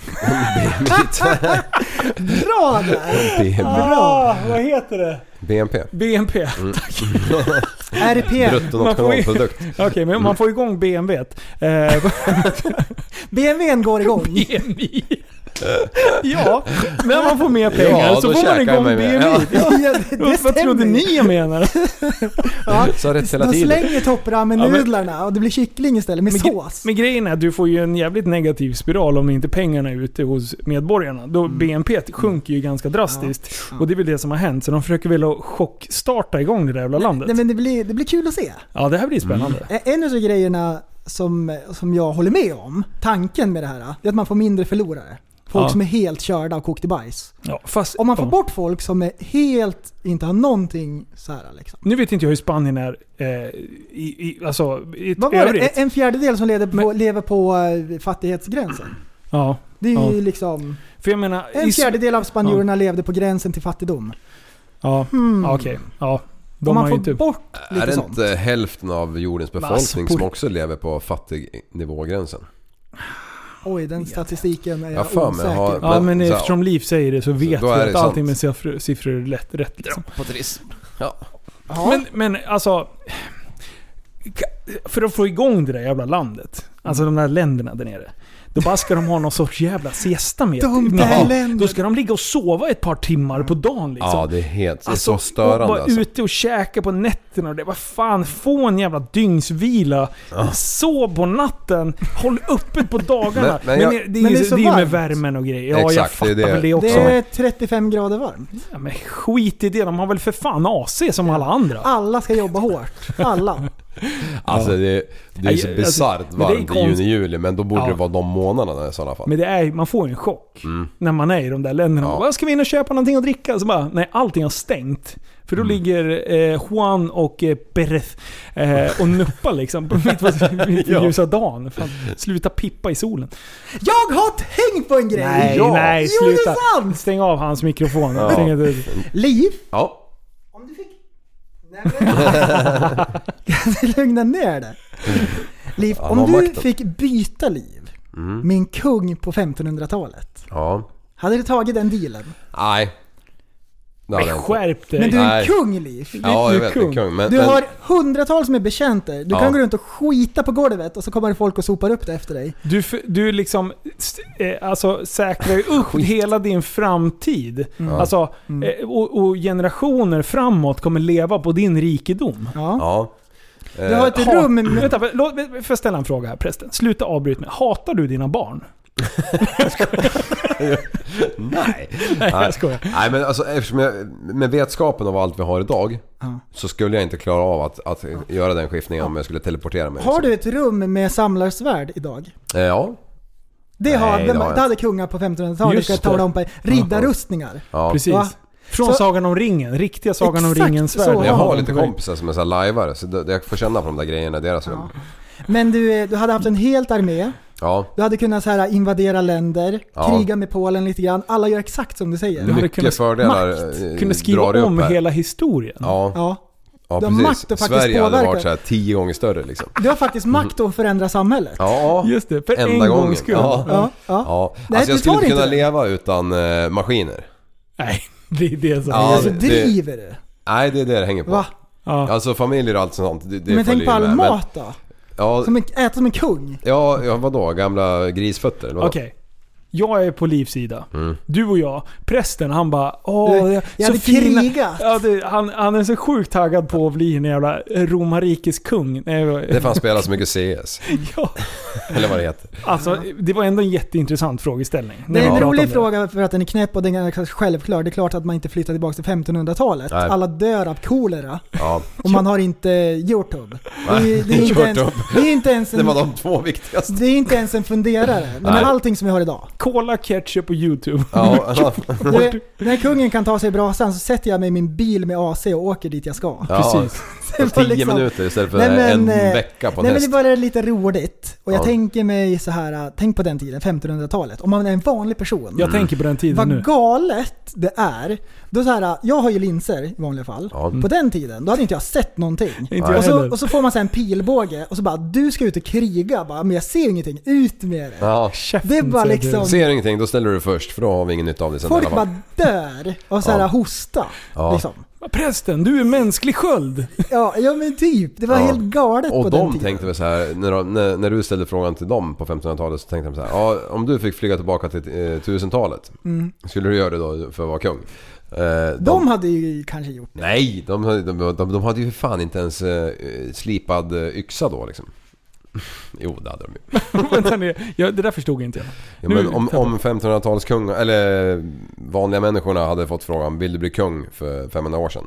Speaker 3: Bra där!
Speaker 2: BNP.
Speaker 1: Ah, vad heter det?
Speaker 2: BNP.
Speaker 1: BNP.
Speaker 2: Mm.
Speaker 3: RP.
Speaker 2: Bruttonationalprodukt.
Speaker 1: Okej, men man får igång BMW. Eh,
Speaker 3: BMWn går igång.
Speaker 1: BMI. ja, när man får mer pengar
Speaker 2: Ja,
Speaker 1: så
Speaker 2: då
Speaker 1: får man igång
Speaker 2: med.
Speaker 1: BMI.
Speaker 2: Ja.
Speaker 1: Ja.
Speaker 3: Ja, det, det
Speaker 1: Vad trodde ni jag menade?
Speaker 3: Ja,
Speaker 2: Så rätt hela
Speaker 3: de
Speaker 2: tiden.
Speaker 3: slänger toppramen-nudlarna och det blir kyckling istället med
Speaker 1: Men,
Speaker 3: sås.
Speaker 1: men grejen är att du får ju en jävligt negativ spiral om inte pengarna är ute hos medborgarna. Då BNP sjunker ju ganska drastiskt.
Speaker 3: Ja.
Speaker 1: Och det är väl det som har hänt. Så de försöker väl att chockstarta igång det där jävla landet.
Speaker 3: Nej, men det, blir, det blir kul att se.
Speaker 1: Ja, det här blir spännande.
Speaker 3: Eh, En av de grejerna som, som jag håller med om, tanken med det här, det är att man får mindre förlorare. Folk
Speaker 1: Ja.
Speaker 3: som är helt körda och kokta bajs.
Speaker 1: Ja, fast,
Speaker 3: Om man får
Speaker 1: ja.
Speaker 3: bort folk som är helt, inte har någonting så här liksom.
Speaker 1: Nu vet inte jag hur Spanien är eh, i, i, alltså, i
Speaker 3: Vad var det?
Speaker 1: övrigt.
Speaker 3: En- En fjärdedel som lever på,
Speaker 1: Men-
Speaker 3: lever på eh, fattighetsgränsen.
Speaker 1: Ja,
Speaker 3: Det är ju
Speaker 1: Ja.
Speaker 3: liksom...
Speaker 1: för jag menar...
Speaker 3: En fjärdedel av spanjorerna levde på gränsen till fattigdom.
Speaker 1: Ja,
Speaker 3: Hmm.
Speaker 1: ja, okej. Ja. De
Speaker 3: Om man
Speaker 1: har
Speaker 3: får
Speaker 1: ju inte...
Speaker 3: bort
Speaker 2: Är
Speaker 3: lite
Speaker 2: det
Speaker 3: sånt.
Speaker 2: inte hälften av jordens befolkning
Speaker 1: Massor.
Speaker 2: som också lever på fattignivågränsen?
Speaker 3: Oj, den statistiken är
Speaker 2: Jag
Speaker 3: osäker
Speaker 2: har-
Speaker 3: på.
Speaker 1: Ja men
Speaker 2: Så-
Speaker 1: eftersom Liv säger det så vet
Speaker 2: då
Speaker 1: vi
Speaker 2: är
Speaker 1: att allting
Speaker 2: sant.
Speaker 1: med siffror, siffror är lätt, rätt liksom.
Speaker 2: På turism. Ja.
Speaker 3: Ja.
Speaker 1: Men, men alltså... För att få igång det där jävla landet. Alltså de där länderna där nere. Då bara ska de ha någon sorts jävla siesta med.
Speaker 3: De länderna.
Speaker 1: Då ska de ligga och sova ett par timmar på dagen liksom.
Speaker 2: Ja, det är helt... Det är
Speaker 1: Alltså,
Speaker 2: så störande
Speaker 1: och vara
Speaker 2: alltså.
Speaker 1: ute och käka på nätterna och det. Vad fan, få en jävla dygnsvila. Sov på natten, håll öppet på dagarna.
Speaker 2: Men- men jag-
Speaker 1: det, är,
Speaker 3: Men
Speaker 1: ju-
Speaker 3: det är så
Speaker 1: det är med värmen och grejer. Ja, jag
Speaker 2: Exakt, det
Speaker 1: fattar
Speaker 2: är det.
Speaker 1: väl det också.
Speaker 3: Det är 35 grader varmt.
Speaker 1: Ja, men skit i det, de har väl för fan AC som alla andra.
Speaker 3: Alla ska jobba hårt. Alla.
Speaker 2: Alltså det, det är ju så
Speaker 1: alltså,
Speaker 2: bisarrt
Speaker 1: är
Speaker 2: varmt i
Speaker 1: konst-
Speaker 2: juni, juli, men då borde
Speaker 1: Ja.
Speaker 2: det vara de månaderna i sådana fall.
Speaker 1: Men det är, man får ju en chock när man är i de där länderna.
Speaker 2: Ja.
Speaker 1: Ska vi in och köpa någonting att dricka? Så bara, nej allting har stängt. För då
Speaker 2: Mm.
Speaker 1: ligger eh, Juan och eh, Perez eh, och nuppar liksom på mitt mitt i
Speaker 2: Ja.
Speaker 1: ljusa dagen. Fan, sluta pippa i solen.
Speaker 3: Jag har tänkt på en grej!
Speaker 1: Nej,
Speaker 2: Ja.
Speaker 1: nej,
Speaker 3: Jo, det är
Speaker 1: sluta.
Speaker 3: sant.
Speaker 1: Stäng av hans mikrofon.
Speaker 2: Ja.
Speaker 1: Av-
Speaker 3: Liv,
Speaker 2: Ja.
Speaker 3: om du fick... Nej, men... kan du lugna ner dig? Liv, om du
Speaker 2: makten.
Speaker 3: fick byta liv
Speaker 2: Mm.
Speaker 3: med en kung på 1500-talet.
Speaker 2: Ja.
Speaker 3: Hade du tagit den dealen?
Speaker 2: Nej. Jag inte.
Speaker 1: Skärp dig.
Speaker 3: Men du är en
Speaker 2: Nej.
Speaker 3: kung Liv.
Speaker 2: Ja,
Speaker 1: du
Speaker 2: jag
Speaker 1: är
Speaker 2: vet.
Speaker 1: kung.
Speaker 2: Kung. kung. Men,
Speaker 3: Du
Speaker 2: men,
Speaker 3: har hundratals med betjänter. Du
Speaker 2: Ja.
Speaker 3: kan gå runt och skita på golvet och så kommer det folk och sopar upp det efter dig.
Speaker 1: Du, f- du liksom eh, alltså, säkrar ju upp hela din framtid. Alltså, eh, och, och generationer framåt kommer leva på din rikedom.
Speaker 3: Ja.
Speaker 2: Ja.
Speaker 3: Du har ett
Speaker 2: Eh,
Speaker 3: rum med...
Speaker 1: Vänta, låt, får jag ställa en fråga här prästen? Sluta avbryta mig. Hatar du dina barn?
Speaker 2: Nej.
Speaker 1: Nej, jag skojar.
Speaker 2: Nej men alltså eftersom jag, med vetskapen av allt vi har idag
Speaker 3: Ja.
Speaker 2: så skulle jag inte klara av att, att göra den skiftningen om jag skulle teleportera mig.
Speaker 3: Har
Speaker 2: liksom.
Speaker 3: du ett rum med samlarsvärd idag?
Speaker 2: Eh, Ja.
Speaker 3: Det,
Speaker 2: Nej,
Speaker 3: har,
Speaker 2: det
Speaker 3: det,
Speaker 2: har
Speaker 3: det hade kungar på 1500-talet,
Speaker 1: Just
Speaker 3: ska jag tala om. Riddarrustningar.
Speaker 2: ja.
Speaker 1: Precis.
Speaker 3: Va?
Speaker 1: Från
Speaker 3: Så-
Speaker 1: Sagan om ringen. Riktiga Sagan om ringen svärd.
Speaker 2: Jag
Speaker 3: Ja,
Speaker 2: har lite kompisar som är så här lajvare så det- jag får känna på de där grejerna i deras rum.
Speaker 3: Men du, eh, du hade haft en helt armé.
Speaker 2: Ja.
Speaker 3: Du hade kunnat så här invadera länder,
Speaker 2: Ja.
Speaker 3: kriga med Polen lite grann. Alla gör exakt som du säger.
Speaker 1: Du hade
Speaker 2: Mycket
Speaker 1: kunnat-
Speaker 2: fördelar
Speaker 1: makt.
Speaker 2: eh,
Speaker 1: Kunde skriva
Speaker 2: det
Speaker 1: om hela historien.
Speaker 2: Ja,
Speaker 3: Ja.
Speaker 2: ja
Speaker 3: Du har
Speaker 2: precis.
Speaker 3: makt att faktiskt
Speaker 2: Sverige hade
Speaker 3: påverka.
Speaker 2: varit så här tio gånger större liksom.
Speaker 3: Du har faktiskt makt att förändra samhället.
Speaker 2: Ja,
Speaker 1: Just det, för
Speaker 2: Enda
Speaker 1: en gångs skull.
Speaker 2: Ja.
Speaker 3: Ja, ja.
Speaker 2: ja.
Speaker 3: Nej,
Speaker 2: Alltså jag skulle inte kunna
Speaker 3: det.
Speaker 2: leva utan eh, maskiner.
Speaker 1: Nej, det är det som...
Speaker 2: Ja,
Speaker 3: alltså
Speaker 2: det-
Speaker 3: driver du?
Speaker 2: Nej, det är det det hänger på.
Speaker 3: Va?
Speaker 1: Ja.
Speaker 2: Alltså familjer och allt sånt, det, det
Speaker 3: Men tänk på all
Speaker 2: med.
Speaker 3: Mat då.
Speaker 2: Ja,
Speaker 3: Som en, äta som en kung.
Speaker 2: ja, ja, vadå? Gamla grisfötter? eller vadå?
Speaker 1: Okej. Jag är på Livs sida.
Speaker 2: Mm.
Speaker 1: Du och jag. Prästen han bara Åh, jag,
Speaker 3: jag
Speaker 1: så
Speaker 3: hade
Speaker 1: fina-
Speaker 3: krigat.
Speaker 1: Ja, det, han, han är så sjukt taggad på att bli en jävla romarrikes kung. Nej,
Speaker 2: Det är fan spelar så mycket CS.
Speaker 1: ja,
Speaker 2: Eller vad det heter.
Speaker 1: alltså, det var ändå en jätteintressant frågeställning.
Speaker 3: Det är en rolig
Speaker 1: det.
Speaker 3: fråga för att den är knäpp och den är självklar. Det är klart att man inte flyttar tillbaka till 1500-talet.
Speaker 2: Nej.
Speaker 3: Alla dör av kolera.
Speaker 2: Ja,
Speaker 3: Och man har inte Youtube. Det är,
Speaker 2: Nej,
Speaker 3: det är, inte, ens,
Speaker 2: Youtube.
Speaker 3: det är inte ens
Speaker 2: det var
Speaker 3: en...
Speaker 2: de två viktigaste.
Speaker 3: Det är inte ens en funderare. Men
Speaker 2: Nej.
Speaker 3: allting som vi har idag.
Speaker 1: Cola, ketchup och YouTube.
Speaker 2: Ja,
Speaker 3: vet, när kungen kan ta sig i brasan så sätter jag mig i min bil med AC och åker dit jag ska.
Speaker 2: ja.
Speaker 1: Precis.
Speaker 3: Det var
Speaker 2: Tio
Speaker 3: liksom-
Speaker 2: minuter istället för
Speaker 3: Nej, men,
Speaker 2: en
Speaker 3: eh,
Speaker 2: vecka på en
Speaker 3: Nej men
Speaker 2: häst.
Speaker 3: det bara är lite roligt. Och jag
Speaker 2: Ja.
Speaker 3: tänker mig så här, äh, tänk på den tiden, 1500-talet. Om man är en vanlig person.
Speaker 1: Jag tänker på den tiden
Speaker 3: Vad
Speaker 1: nu.
Speaker 3: galet det är. Då så här, äh, jag har ju linser i vanliga fall.
Speaker 2: Ja.
Speaker 3: På den tiden, då hade inte jag sett någonting.
Speaker 1: Inte jag
Speaker 3: och, så,
Speaker 1: heller.
Speaker 3: och så får man så här en pilbåge och så bara du ska ut och kriga. Bara, men jag ser ingenting, ut med det.
Speaker 2: Ja.
Speaker 1: Käften,
Speaker 3: Det är bara liksom-
Speaker 2: Ser ingenting, då ställer du först för då har vi ingen nytta av det sen
Speaker 3: Folk bara dör och så här
Speaker 2: Ja.
Speaker 3: hosta.
Speaker 2: Ja.
Speaker 3: Liksom.
Speaker 1: Prästen, du är mänsklig sköld.
Speaker 3: Ja, ja men typ. Det var
Speaker 2: Ja.
Speaker 3: helt galet på
Speaker 2: Och
Speaker 3: den
Speaker 2: de
Speaker 3: tiden.
Speaker 2: tänkte väl så här, när, de, när, när du ställde frågan till dem på 1500-talet så tänkte de så här, ja om du fick flyga tillbaka till eh, 1000-talet, skulle du göra det då för att vara kung? Eh, de,
Speaker 3: De hade ju kanske gjort det.
Speaker 2: Nej, de, hade- de, de, de hade ju för fan inte ens eh, slipad eh, yxa då liksom. Jo, det hade de ju.
Speaker 1: Vänta nu, ja, det där förstod inte jag.
Speaker 2: Ja,
Speaker 1: Nu
Speaker 2: men om, om 1500-talets kungar, eller vanliga människorna hade fått frågan Vill du bli kung för 500 år sedan?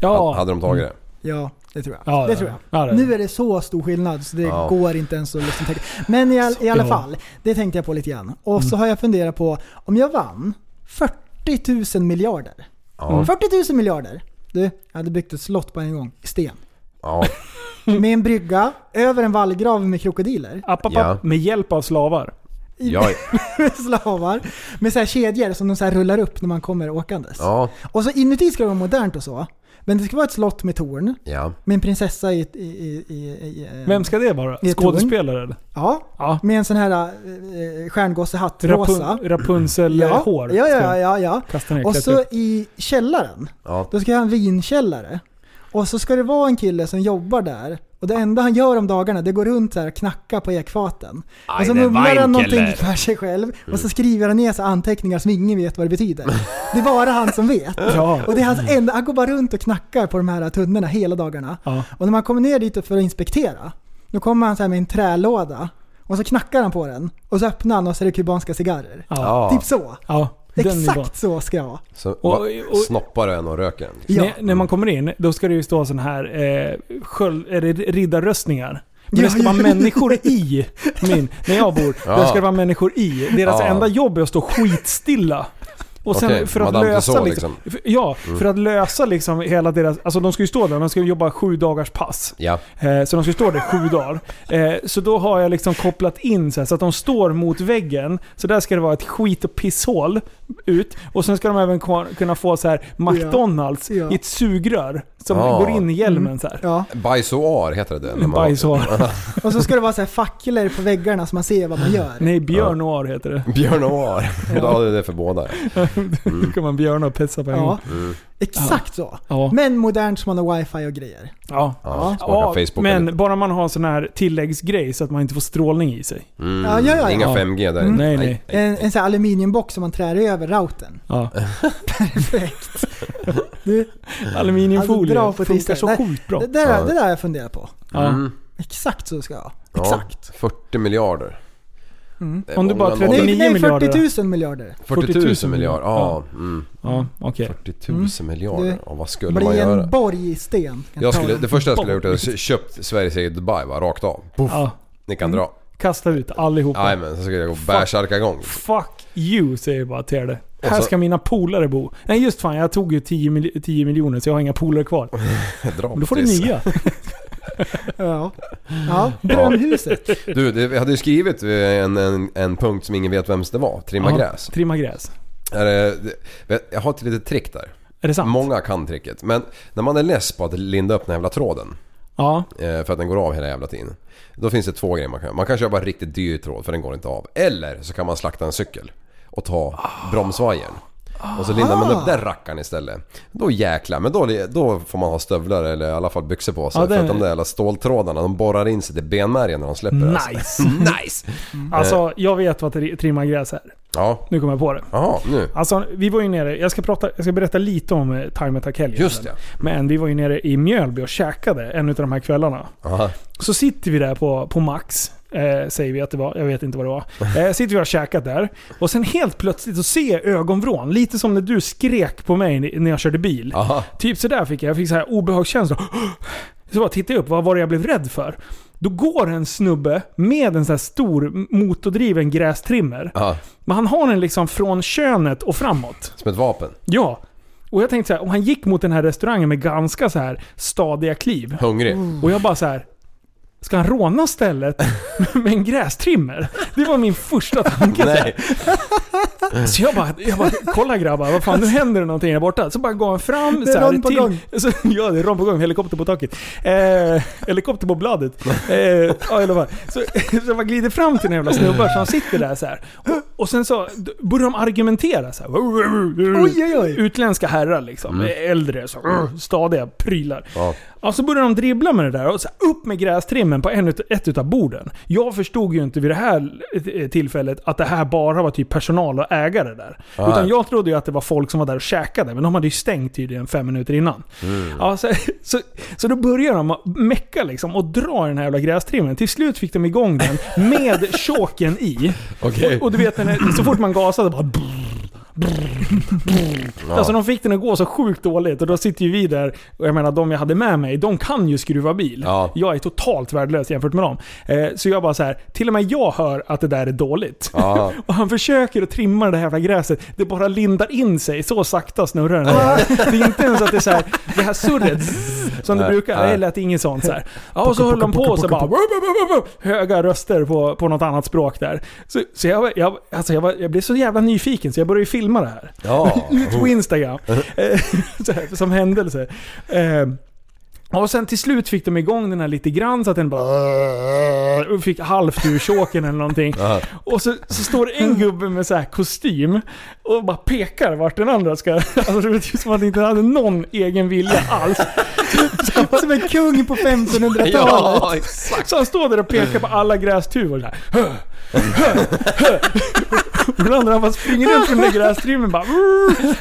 Speaker 1: Ja.
Speaker 2: Hade de tagit det?
Speaker 3: Ja, det tror jag.
Speaker 1: Ja,
Speaker 3: det
Speaker 1: ja.
Speaker 3: tror jag.
Speaker 1: Ja, det-
Speaker 3: Nu är det så stor skillnad så det
Speaker 2: Ja.
Speaker 3: går inte ens att liksom tänka. Men i, all, i alla
Speaker 1: Ja.
Speaker 3: fall, det tänkte jag på lite grann. Och
Speaker 2: Mm.
Speaker 3: så har jag funderat på, om jag vann 40 000 miljarder.
Speaker 2: Ja.
Speaker 3: 40 000 miljarder! Du, jag hade byggt ett slott på en gång, i sten.
Speaker 2: Ja.
Speaker 3: Med en brygga, över en vallgrav med krokodiler.
Speaker 1: App, app,
Speaker 2: Ja.
Speaker 1: app, med hjälp av slavar.
Speaker 2: Ja.
Speaker 3: slavar. Med så här kedjor som de så här rullar upp när man kommer åkandes.
Speaker 2: Ja.
Speaker 3: Och så inuti ska det vara modernt och så. Men det ska vara ett slott med torn.
Speaker 2: Ja.
Speaker 3: Med en prinsessa i... i, i, i, i eh,
Speaker 1: Vem ska det vara? Skådespelare eller?
Speaker 3: Ja,
Speaker 1: Ja.
Speaker 3: med en sån här äh, stjärngossehatt, rosa.
Speaker 1: Rapun Rapunzel-hår.
Speaker 3: Ja, ja,
Speaker 1: ska
Speaker 3: ja, ja, ja.
Speaker 1: Ner,
Speaker 3: Och så i källaren,
Speaker 2: Ja.
Speaker 3: då ska jag ha en vinkällare. Och så ska det vara en kille som jobbar där och det enda han gör om dagarna det går runt så här och knackar på ekfaten.
Speaker 5: Aj,
Speaker 3: och så mumlar han någonting för sig själv och så skriver han ner så anteckningar som ingen vet vad det betyder. Det är bara han som vet.
Speaker 1: Ja.
Speaker 3: Och det är hans enda, han går bara runt och knackar på de här tunnorna hela dagarna.
Speaker 1: Ja.
Speaker 3: Och när man kommer ner dit för att inspektera, då kommer han så med en trälåda och så knackar han på den och så öppnar han och så är det kubanska cigarrer.
Speaker 1: Ja.
Speaker 3: Typ så.
Speaker 1: Den.
Speaker 3: Exakt så ska jag vara.
Speaker 2: Så
Speaker 1: Och- och-
Speaker 2: snoppar du en och röker en.
Speaker 3: Ja.
Speaker 1: När, när man kommer in, då ska det ju stå sån här eh, sköld, är det riddarröstningar. Men det ska vara människor i min, när jag bor.
Speaker 2: Ja.
Speaker 1: Där ska det vara människor i. Deras
Speaker 2: Ja.
Speaker 1: enda jobb är att stå skitstilla. Och sen
Speaker 2: Okej,
Speaker 1: för att
Speaker 2: Madame
Speaker 1: lösa
Speaker 2: Tussauds,
Speaker 1: liksom, för- Ja, för att lösa liksom hela deras... Alltså de ska ju stå där, de ska ju jobba sju dagars pass.
Speaker 2: Ja.
Speaker 1: Eh, så de ska stå där sju dagar. Eh, så då har jag liksom kopplat in så, här, så att de står mot väggen. Så där ska det vara ett skit och pisshål ut. Och sen ska de även kunna få så här McDonalds
Speaker 3: Ja.
Speaker 1: i ett sugrör. Som
Speaker 2: Ja.
Speaker 1: går in i hjälmen så här.
Speaker 3: Ja.
Speaker 2: Bajsoar heter det. när man-
Speaker 1: Bajshår.
Speaker 3: Och så ska det vara så här facklor på väggarna så man ser vad man gör.
Speaker 1: Nej, björnoar heter det.
Speaker 2: Björn Noir. Då hade det för båda.
Speaker 1: Då kan man björna och pissa på en gång.
Speaker 3: Ja, exakt så.
Speaker 1: Ja.
Speaker 3: Men modernt som man har wifi och grejer.
Speaker 1: Ja.
Speaker 2: Ja, kan Facebooka
Speaker 1: men
Speaker 2: lite.
Speaker 1: bara man har sån här tilläggsgrej så att man inte får strålning i sig.
Speaker 2: Mm.
Speaker 3: Ja, ja, ja,
Speaker 2: Inga
Speaker 1: ja.
Speaker 2: 5G där.
Speaker 1: Nej, nej.
Speaker 3: En, en sån här aluminiumbox som man trär över routern.
Speaker 1: Ja.
Speaker 3: Perfekt. Du,
Speaker 1: Aluminiumfolie
Speaker 3: Alltså,
Speaker 1: funkar så sjukt bra.
Speaker 3: det, där, det där har jag funderat på.
Speaker 1: Ja.
Speaker 2: Mm.
Speaker 3: Exakt så ska jag ha.
Speaker 2: Ja,
Speaker 3: Exakt.
Speaker 2: 40 miljarder. Det är
Speaker 1: Om du bara
Speaker 2: många-
Speaker 1: 39
Speaker 3: Nej, nej,
Speaker 1: miljarder
Speaker 3: 40 000 miljarder.
Speaker 2: 40 000 miljarder. Ja. Mm.
Speaker 1: Ja, okej.
Speaker 2: 40 000 miljarder.
Speaker 3: Det
Speaker 2: Ja, vad skulle
Speaker 3: Blir
Speaker 2: man göra?
Speaker 3: en borg i sten. Kan
Speaker 2: Jag skulle, det första jag skulle ha gjort är att köpt Sveriges eget Dubai va, rakt av. Puff,
Speaker 1: Ja.
Speaker 2: ni kan dra.
Speaker 1: Kasta ut allihopa.
Speaker 2: Jajamän, så skulle jag gå bärsärka igång.
Speaker 1: Fuck you säger jag bara till det. Här
Speaker 2: så-
Speaker 1: ska mina polare bo. Nej just fan, jag tog ju 10, mil- 10 miljoner så jag har inga polare kvar.
Speaker 2: Dra
Speaker 1: Men då får du nya.
Speaker 3: Ja. ja, drömhuset.
Speaker 2: Du, det, vi hade ju skrivit en, en, en punkt som ingen vet vems det var. Trimma
Speaker 1: Ja,
Speaker 2: gräs.
Speaker 1: Trimma gräs.
Speaker 2: Är det, det, jag har ett litet trick där.
Speaker 1: Är det sant?
Speaker 2: Många kan tricket. Men när man är less på att linda upp den här jävla tråden.
Speaker 1: Ja.
Speaker 2: eh, För att den går av hela jävla tiden. Då finns det två grejer man kan Man kan köpa riktigt dyr tråd för den går inte av. Eller så kan man slakta en cykel och ta bromsvajern. Och så lindar man upp den rackaren istället. Då jäklar, men då, då får man ha stövlar eller i alla fall byxor på sig.
Speaker 1: Ja,
Speaker 2: För att de där jävla ståltrådarna de borrar in sig till benmärgen när de släpper. alltså.
Speaker 1: Nice.
Speaker 2: nice!
Speaker 1: Alltså, jag vet vad tri- trimma gräs är.
Speaker 2: Ja,
Speaker 1: Nu kommer jag på det.
Speaker 2: jaha nu.
Speaker 1: Alltså, vi var ju nere, jag ska, prata, jag ska berätta lite om eh, Time Attack helgen
Speaker 2: Just det.
Speaker 1: Men vi var ju nere i Mjölby och käkade en av de här kvällarna.
Speaker 2: Aha.
Speaker 1: Så sitter vi där på, på Max, eh, säger vi att det var. Jag vet inte vad det var. Eh, sitter vi och har käkat där. Och sen helt plötsligt så ser jag ögonvrån. Lite som när du skrek på mig när jag körde bil.
Speaker 2: Aha.
Speaker 1: Typ sådär fick jag. Jag fick så här obehagskänsla. Så bara tittade jag upp, vad var det jag blev rädd för? Då går en snubbe med en sån här stor motordriven grästrimmer.
Speaker 2: Aha.
Speaker 1: Men han har den liksom från könet och framåt.
Speaker 2: Som ett vapen.
Speaker 1: Ja. Och jag tänkte så här, och han gick mot den här restaurangen med ganska så här stadiga kliv.
Speaker 2: Hungrig.
Speaker 1: Och jag bara så här. Ska han råna stället med en grästrimmer? Det var min första tanke.
Speaker 2: Nej.
Speaker 1: Så jag bara, jag bara, kolla grabbar, vad fan nu händer det någonting där borta. Så bara går han fram
Speaker 3: Det är rond på
Speaker 1: till,
Speaker 3: gång.
Speaker 1: Så, ja, det är rond på gång. Helikopter på taket. Eh, helikopter på bladet. Eh, ja, i alla fall. Så, så man glider fram till den jävla snubbar som sitter där så här. Och, och sen så börjar de argumentera så här.
Speaker 3: Oj, oj, oj.
Speaker 1: Utländska herrar liksom. Äldre, så, stadiga prylar.
Speaker 2: Ja.
Speaker 1: Ja, så började de dribbla med det där och så upp med grästrimmen på en, ett utav borden. Jag förstod ju inte vid det här eh, tillfället att det här bara var typ personal och ägare där.
Speaker 2: Ah.
Speaker 1: Utan jag trodde ju att det var folk som var där och käkade, men de hade ju stängt tydligen fem minuter innan. Ja, så, så, så då började de mecka liksom och dra den här jävla grästrimmen. Till slut fick de igång den med choken i.
Speaker 2: Okej.
Speaker 1: Och, och du vet, så fort man gasade bara... Alltså de fick den att gå så sjukt dåligt och då sitter ju vi där, och jag menar de jag hade med mig, de kan ju skruva bil.
Speaker 2: Ja.
Speaker 1: Jag är totalt värdelös jämfört med dem. Eh, så jag bara så här, till och med jag hör att det där är dåligt.
Speaker 2: Ja.
Speaker 1: och han försöker att trimma det här jävla gräset, det bara lindar in sig, så sakta snurrar den. det är inte ens att det är så här, det här surret zzz, som det brukar,
Speaker 2: nej.
Speaker 1: det lät inget sånt så här. Ja, och så höll de på så bara höga röster på, på något annat språk där. Så, så jag, jag, alltså jag, var, jag blev så jävla nyfiken så jag började filma det här.
Speaker 2: Ja.
Speaker 1: Ut på Instagram. Eh, som händelse. Och sen till slut fick de igång den här lite grann så att den bara... Fick halvt ur choken eller någonting. Och så, så står en gubbe med så här kostym och bara pekar vart den andra ska... Alltså det var som att han inte hade någon egen vilja alls.
Speaker 3: Som en kung på 1500-talet.
Speaker 2: Ja, exakt.
Speaker 1: Så han står där och pekar på alla grästuvor så här. Hö, hö, hö. Och den andra han bara springer runt med den där grästrimmen bara.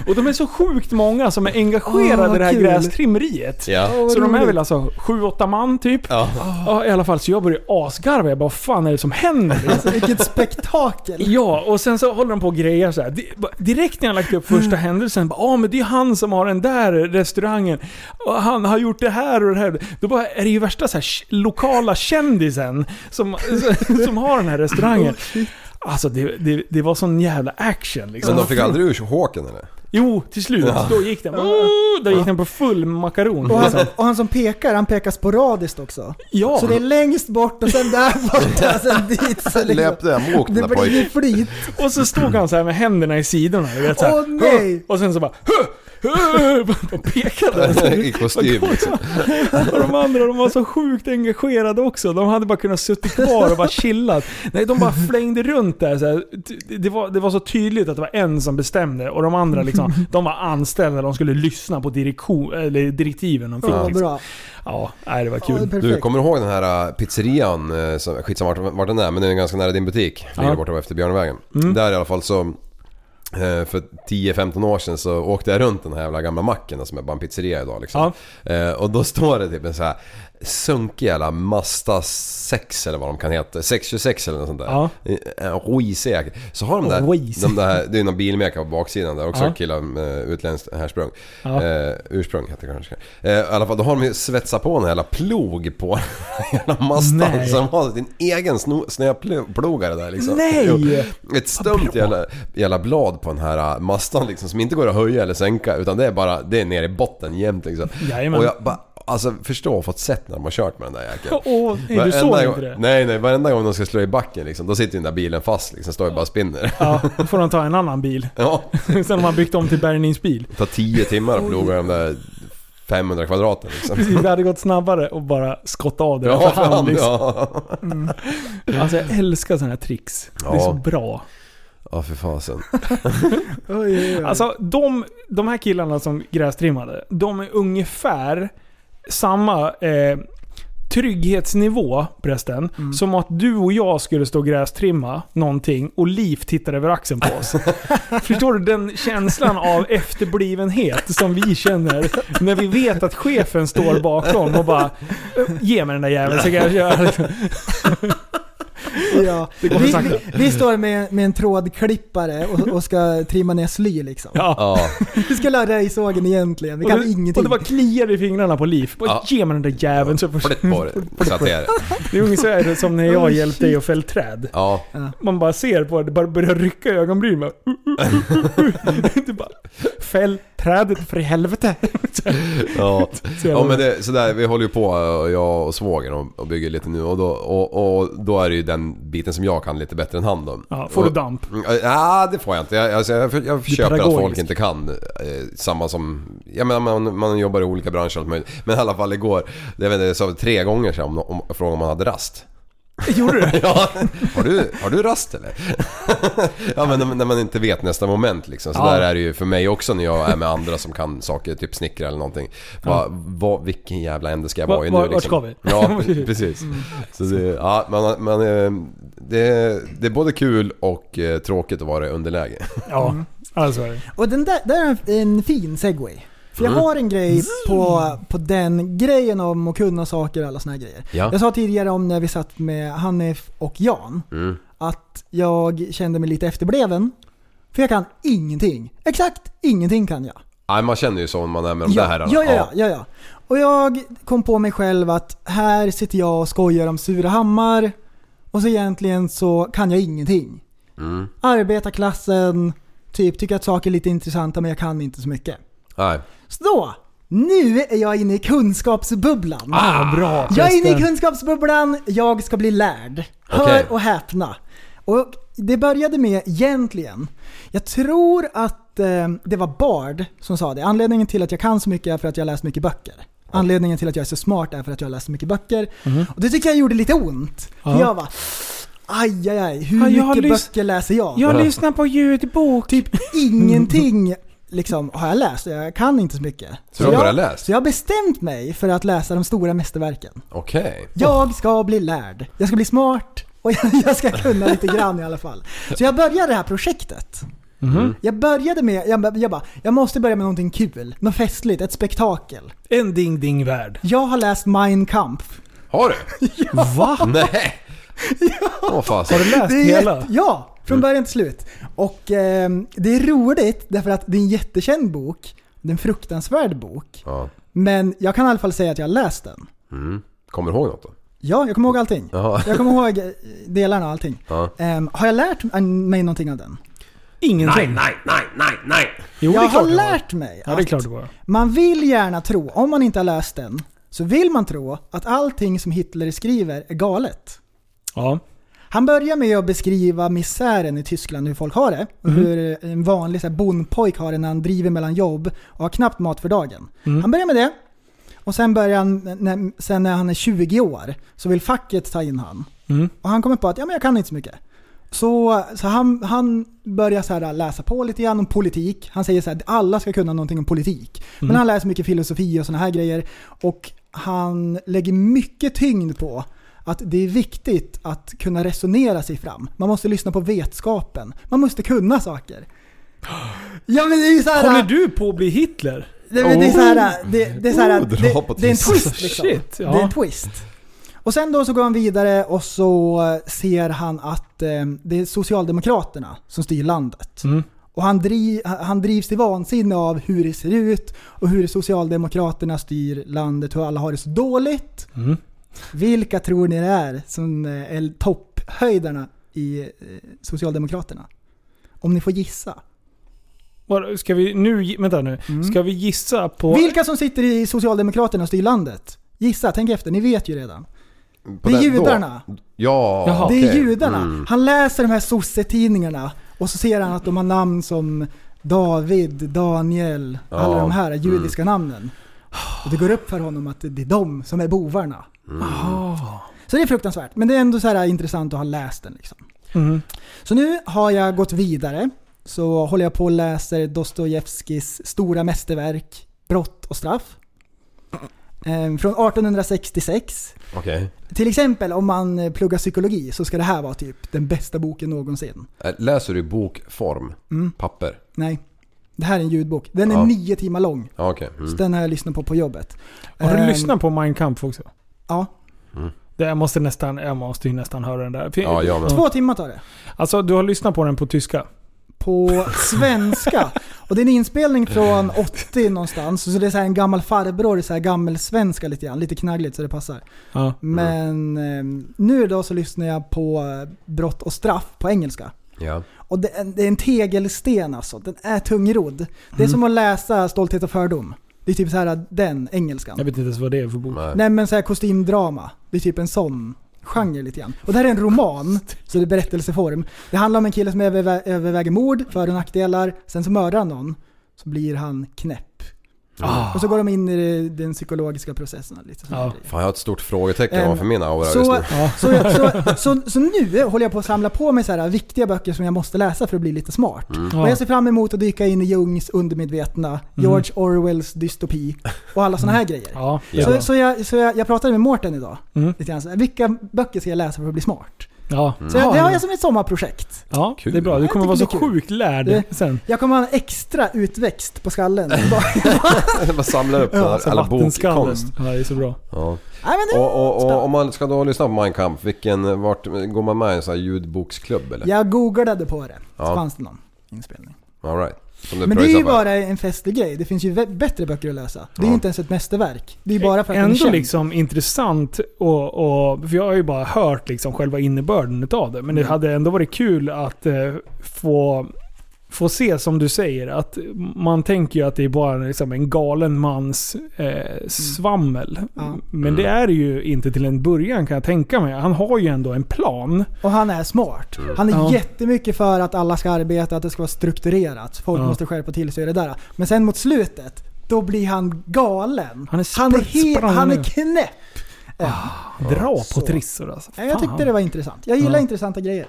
Speaker 1: Och de är så sjukt många som är engagerade i det här
Speaker 3: kul.
Speaker 1: grästrimmeriet.
Speaker 2: Ja.
Speaker 1: Så de är
Speaker 3: roligt.
Speaker 1: väl alltså 7-8 man typ.
Speaker 2: Ja.
Speaker 1: Ja, i alla fall. Så jag började asgarva. Jag bara, vad fan är det som händer?
Speaker 3: Alltså, vilket spektakel.
Speaker 1: Ja, och sen så håller de på och grejer så här. Di- Direkt när jag lagt upp första händelsen, bara, ah, men det är han som har den där restaurangen. Och han har gjort det här och det här. Då bara, är det ju värsta så här, lokala kändisen som, som har den här restaurangen. Alltså det, det, det var sån jävla action liksom.
Speaker 2: Men de fick aldrig ur håken eller?
Speaker 1: Jo, till slut. Då gick den. Då gick den på full makaron.
Speaker 3: Och han,
Speaker 1: Liksom.
Speaker 3: och han som pekar, han pekar sporadiskt också.
Speaker 1: Ja.
Speaker 3: Så det är längst bort och sen där borta, sen dit. Så liksom,
Speaker 2: Löpte amok den
Speaker 3: det
Speaker 2: där
Speaker 3: blir
Speaker 2: pojken.
Speaker 3: flit.
Speaker 1: Och så stod han så här med händerna i sidorna.
Speaker 3: Åh, nej!
Speaker 1: Och sen så bara "Huh, huh", och pekade.
Speaker 2: I kostym liksom.
Speaker 1: Och de andra de var så sjukt engagerade också. De hade bara kunnat sitta kvar och bara chillat. Nej, de bara flängde runt där. Så. Det, var, det var så tydligt att det var en som bestämde och de andra liksom, de var anställda. De skulle lyssna på direktiven de fick.
Speaker 3: Ja,
Speaker 1: liksom.
Speaker 3: bra.
Speaker 1: Ja, nej, det var
Speaker 3: Ja,
Speaker 1: kul.
Speaker 3: perfekt.
Speaker 2: Du, kommer du ihåg den här äh, pizzerian? äh, Skitsamma vart den är, men den är ganska nära din butik. Ligger
Speaker 1: Ja.
Speaker 2: borta efter Björnvägen.
Speaker 1: Mm.
Speaker 2: Där i alla fall så... eh, För 10-15 år sedan så åkte jag runt den här jävla gamla macken som är bara en pizzeria idag liksom. Eh, Och då står det typ en så här sunkig jävla Mazda 6 eller vad de kan heta. 626 eller något sånt där.
Speaker 1: Ja.
Speaker 2: En Ruiz Så har de där, de där, det är någon bilmärke på baksidan där också,
Speaker 1: Ja.
Speaker 2: killar med utländskt härsprung.
Speaker 1: Ja.
Speaker 2: Eh, ursprung heter det kanske. Eh, I alla fall, då har de ju svetsat på en jävla plog på hela Mazdan. De har sin egen snöplogare där liksom.
Speaker 1: Nej!
Speaker 2: Ett stumt jävla, jävla blad på den här uh, Mazdan liksom som inte går att höja eller sänka utan det är bara, det är nere i botten jämt liksom.
Speaker 1: Jajamän.
Speaker 2: Och jag bara, alltså förstå fått sett när de har kört med den där jäkeln.
Speaker 1: Åh, nej, du såg inte det?
Speaker 2: Nej, nej. Varenda gång de ska slå i backen liksom, då sitter den där bilen fast liksom. Står ju bara och spinner.
Speaker 1: Ja, då får de ta en annan bil.
Speaker 2: Ja.
Speaker 1: Sen har man byggt om till bärgningsbil.
Speaker 2: Det tar 10 timmar att ploga de där 500 kvadraten liksom.
Speaker 1: Precis, det hade gått snabbare och bara skotta av det
Speaker 2: Ja,
Speaker 1: för hand
Speaker 2: fan,
Speaker 1: liksom.
Speaker 2: ja.
Speaker 1: Alltså jag älskar sådana här tricks. Det är
Speaker 2: Ja.
Speaker 1: så bra.
Speaker 2: Ja, för fasen.
Speaker 3: Oj, oj, oj.
Speaker 1: Alltså de, de här killarna som grästrimmade, de är ungefär samma eh, trygghetsnivå förresten, som att du och jag skulle stå och grästrimma någonting och Liv tittar över axeln på oss. Förstår du den känslan av efterblivenhet som vi känner när vi vet att chefen står bakom och bara Ge mig den där jäveln så kan jag köra.
Speaker 3: ja.
Speaker 1: Det går för
Speaker 3: vi,
Speaker 1: sakta.
Speaker 3: vi, vi står med, med en trådklippare och, och ska trimma ner sly liksom.
Speaker 1: Ja.
Speaker 3: Vi skulle ha röjsågen egentligen, vi
Speaker 1: Och
Speaker 3: kan
Speaker 1: det,
Speaker 3: ingenting.
Speaker 1: och det bara kliar i fingrarna på Liv. Bara,
Speaker 2: Ja.
Speaker 1: Ge mig den där jäveln så
Speaker 2: Flytt på det. Så att det är det.
Speaker 1: Det är ungefär som när jag hjälpte dig att fälla träd.
Speaker 2: Ja.
Speaker 1: Man bara ser på det, det bara börjar rycka i ögonbrynen. Fäll trädet för i helvete.
Speaker 2: Ja, ja men det, sådär, vi håller ju på och jag och svågern och, och bygger lite nu och då, och, och då är det ju den biten som jag kan lite bättre än han då.
Speaker 1: Ja, får du damp?
Speaker 2: Mm, Ja, det får jag inte. Jag, alltså, jag, jag, jag köper att folk inte kan eh, samma som... Jag menar, man, man jobbar i olika branscher och allt möjligt. Men i alla fall igår, jag vet inte, jag sa tre gånger sedan om, om, frågade om man hade rast.
Speaker 1: Gjorde du?
Speaker 2: Ja, har du, har du rast eller? ja men när- när man inte vet nästa moment liksom. Så
Speaker 1: Ja.
Speaker 2: där är det ju för mig också när jag är med andra som kan saker, typ snickra eller någonting. Va, va, vilken jävla ände ska jag
Speaker 1: Va-
Speaker 2: vara i nu
Speaker 1: vart
Speaker 2: liksom?
Speaker 1: ska vi?
Speaker 2: Ja, precis. Så det, ja, man, man, eh, det, det är både kul och eh, tråkigt att vara i underläge.
Speaker 1: Ja, alltså.
Speaker 3: Och den där, där är en fin segway. För jag
Speaker 2: Mm.
Speaker 3: har en grej på, på den grejen om att kunna saker och alla såna här grejer.
Speaker 2: Ja.
Speaker 3: Jag sa tidigare om när vi satt med Hanif och Jan,
Speaker 2: Mm.
Speaker 3: att jag kände mig lite efterbliven. För jag kan ingenting. Exakt ingenting kan jag.
Speaker 2: Nej, man känner ju så om man är med de där herrarna.
Speaker 3: ja, ja, ja, ja, ja. Och jag kom på mig själv att här sitter jag och skojar om Surahammar och så egentligen så kan jag ingenting.
Speaker 2: Mm.
Speaker 3: Arbetarklassen, typ tycker att saker är lite intressanta men jag kan inte så mycket.
Speaker 2: Nej.
Speaker 3: Så nu är jag inne i kunskapsbubblan.
Speaker 1: Ah, bra
Speaker 3: jag är inne i kunskapsbubblan, jag ska bli lärd. Hör
Speaker 2: Okej.
Speaker 3: och häpna. Och det började med egentligen, jag tror att eh, det var Bard som sa det. Anledningen till att jag kan så mycket är för att jag läst mycket böcker. Anledningen till att jag är så smart är för att jag läst så mycket böcker. Och det tycker jag gjorde lite ont. För
Speaker 1: Ja.
Speaker 3: jag var Aj, aj, aj. Hur
Speaker 1: Ja,
Speaker 3: mycket böcker läser jag?
Speaker 1: Jag lyssnar på ljudbok.
Speaker 3: Typ ingenting liksom, har jag läst. Jag kan inte så mycket.
Speaker 2: Så du har
Speaker 3: jag,
Speaker 2: bara läst?
Speaker 3: Så jag har bestämt mig för att läsa de stora mästerverken.
Speaker 2: Okej.
Speaker 3: Jag ska bli lärd. Jag ska bli smart. Och jag, jag ska kunna lite grann i alla fall. Så jag började det här projektet.
Speaker 1: Mhm.
Speaker 3: Jag började med, jag, jag bara, jag måste börja med någonting kul. Något festligt, ett spektakel.
Speaker 1: En ding ding värld.
Speaker 3: Jag har läst Mein Kampf.
Speaker 2: Har du?
Speaker 1: Va?
Speaker 2: Nej! Åh fasen.
Speaker 1: Har du läst
Speaker 3: Det är
Speaker 1: hela?
Speaker 3: ja, från början till slut. Och eh, det är roligt därför att det är en jättekänd bok. Det är en fruktansvärd bok.
Speaker 2: Ja.
Speaker 3: Men jag kan i alla fall säga att jag har läst den.
Speaker 2: Mm. Kommer du ihåg något då?
Speaker 3: Ja, jag kommer ihåg allting.
Speaker 2: Jaha.
Speaker 3: Jag kommer ihåg eh, delarna och allting.
Speaker 2: Ja.
Speaker 3: Ehm, har jag lärt mig någonting av den?
Speaker 1: Ingenting.
Speaker 2: nej, nej, nej, nej!
Speaker 1: Jo, det är
Speaker 3: jag
Speaker 1: klart
Speaker 3: har
Speaker 1: det var.
Speaker 3: lärt mig
Speaker 1: Ja, det är klart det var.
Speaker 3: man vill gärna tro, om man inte har läst den, så vill man tro att allting som Hitler skriver är galet.
Speaker 1: Ja.
Speaker 3: Han börjar med att beskriva misären i Tyskland, hur folk har det.
Speaker 1: Mhm.
Speaker 3: hur en vanlig så här, bondpojk har det när han driver mellan jobb och har knappt mat för dagen.
Speaker 1: Mm.
Speaker 3: Han börjar med det. Och sen börjar han, när, sen när han är 20 år, så vill facket ta in han.
Speaker 1: Mm.
Speaker 3: Och han kommer på att ja, men jag kan inte så mycket. Så, så han, han börjar så här läsa på lite grann om politik. Han säger så här, alla ska kunna någonting om politik. Men
Speaker 1: Mm.
Speaker 3: han läser mycket filosofi och sådana här grejer. Och han lägger mycket tyngd på att det är viktigt att kunna resonera sig fram. Man måste lyssna på vetskapen. Man måste kunna saker. Ja men det är så här,
Speaker 1: Håller du på att bli Hitler?
Speaker 3: det, men det är så här, det, det är så här,
Speaker 2: Oh,
Speaker 3: det, det är en
Speaker 2: twist.
Speaker 3: twist liksom.
Speaker 1: Shit, ja.
Speaker 3: Det är en twist. Och sen då så går han vidare och så ser han att eh, det är Socialdemokraterna som styr landet.
Speaker 1: Mm.
Speaker 3: Och han, driv, han drivs till vansinne av hur det ser ut och hur Socialdemokraterna styr landet, hur alla har det så dåligt.
Speaker 1: Mm.
Speaker 3: Vilka tror ni det är som eh, är topphöjdarna i eh, Socialdemokraterna? Om ni får gissa.
Speaker 1: Ska vi nu, vänta nu. Ska vi gissa på...
Speaker 3: Mm. Vilka som sitter i Socialdemokraterna och styr landet? Gissa, tänk efter, ni vet ju redan.
Speaker 2: På
Speaker 3: Det är
Speaker 2: den- då?
Speaker 3: judarna.
Speaker 2: Ja,
Speaker 1: Jaha.
Speaker 3: Det är judarna.
Speaker 2: Mm.
Speaker 3: Han läser de här sossetidningarna och så ser han att de har namn som David, Daniel, alla
Speaker 2: Ja,
Speaker 3: de här judiska namnen. Och det går upp för honom att det är de som är bovarna.
Speaker 1: Ah.
Speaker 3: Så det är fruktansvärt. Men det är ändå så här intressant att ha läst den. Liksom.
Speaker 1: Mm.
Speaker 3: Så nu har jag gått vidare. Så håller jag på och läser Dostojevskijs stora mästerverk Brott och straff. Ehm, Från 1866.
Speaker 2: Okej.
Speaker 3: Till exempel om man pluggar psykologi så ska det här vara typ den bästa boken någonsin.
Speaker 2: Äh, Läser du i bokform?
Speaker 3: Mm.
Speaker 2: Papper?
Speaker 3: Nej. Det här är en ljudbok. Den är
Speaker 2: Ja.
Speaker 3: nio timmar lång.
Speaker 2: Ja, okej.
Speaker 3: Så
Speaker 2: Mm.
Speaker 3: den har jag lyssnat på på jobbet.
Speaker 1: Har du
Speaker 3: Ehm,
Speaker 1: lyssnat på Mein Kampf också?
Speaker 3: Ja.
Speaker 1: Det, jag, måste nästan, jag måste ju nästan höra den där. För-
Speaker 2: Ja, jag med.
Speaker 3: Två timmar tar det.
Speaker 1: Alltså, du har lyssnat på den på tyska?
Speaker 3: På svenska. Och det är en inspelning från 80 någonstans. Så det är så här en gammal farbror, så här gammelsvenska lite grann. Lite knaggligt så det passar.
Speaker 1: Ja.
Speaker 3: Men ehm, nu då så lyssnar jag på eh, Brott och straff på engelska.
Speaker 2: Ja.
Speaker 3: Och det är, det är en tegelsten alltså. Den är tungrodd. Det är
Speaker 1: Mm.
Speaker 3: som att läsa Stolthet och fördom. Det är typ så här den engelskan.
Speaker 1: Jag vet inte ens vad det är för bok.
Speaker 2: Nej.
Speaker 3: Nej men så här kostymdrama. Det är typ en sån genre lite grann. Och det här är en roman, så det är berättelseform. Det handlar om en kille som övervä- överväger mord, för och nackdelar. Sen så mördar han någon. Så blir han knäpp.
Speaker 1: Ah.
Speaker 3: Och så går de in i den psykologiska processen. Lite
Speaker 1: Ja.
Speaker 2: Fan, jag har ett stort frågetecken
Speaker 3: Ehm,
Speaker 2: ovanför min aura
Speaker 3: så-
Speaker 2: just nu.
Speaker 1: Ja.
Speaker 3: Så, så, så, så nu håller jag på att samla på mig så här viktiga böcker som jag måste läsa för att bli lite smart.
Speaker 2: Mm.
Speaker 3: Och jag ser fram emot att dyka in i Jungs undermedvetna, George Orwells dystopi och alla såna här grejer.
Speaker 1: Ja,
Speaker 3: Så, så, jag, så jag, jag pratade med Mårten idag.
Speaker 1: Mm.
Speaker 3: Lite grann, så här, vilka böcker ska jag läsa för att bli smart?
Speaker 1: Ja.
Speaker 3: Så jag, det har jag som ett sommarprojekt.
Speaker 1: Ja,
Speaker 2: Kul.
Speaker 1: det är bra. Du kommer vara så sjukt lärd
Speaker 3: Det-
Speaker 1: sen.
Speaker 3: Jag kommer ha en extra utväxt på skallen.
Speaker 2: Man samlar upp
Speaker 3: Ja,
Speaker 2: all,
Speaker 1: Så
Speaker 2: alla bokkonst.
Speaker 1: Ja, det är så bra.
Speaker 2: Ja.
Speaker 3: Nej, men det,
Speaker 2: Och, och, och om man ska då lyssna på Mein Kampf, vilken, vart, går man med i en sån här ljudboksklubb eller?
Speaker 3: jag googlade på det. Så
Speaker 2: Ja.
Speaker 3: fanns det någon inspelning.
Speaker 2: All right.
Speaker 3: Men det är ju bara en festlig grej. Det finns ju bättre böcker att läsa. Det är
Speaker 2: Ja.
Speaker 3: ju inte ens ett mästerverk. Det är bara för att den är
Speaker 1: Ändå liksom intressant och, och... För jag har ju bara hört liksom själva innebörden utav det. Men det
Speaker 3: Mm.
Speaker 1: hade ändå varit kul att eh, få, få se som du säger. Att man tänker ju att det är bara liksom en galen mans eh, svammel.
Speaker 3: Mm.
Speaker 1: Men det är det ju inte till en början kan jag tänka mig. Han har ju ändå en plan.
Speaker 3: Och han är smart. Han är
Speaker 1: Ja.
Speaker 3: jättemycket för att alla ska arbeta, att det ska vara strukturerat. Folk
Speaker 1: Ja.
Speaker 3: måste skärpa till sig och det där. Men sen mot slutet, då blir han galen.
Speaker 1: Han är
Speaker 3: han, är he- han är knäpp. än.
Speaker 1: Dra på trissor alltså.
Speaker 3: Nej, Jag
Speaker 1: Fan.
Speaker 3: tyckte det var intressant. Jag gillar intressanta grejer.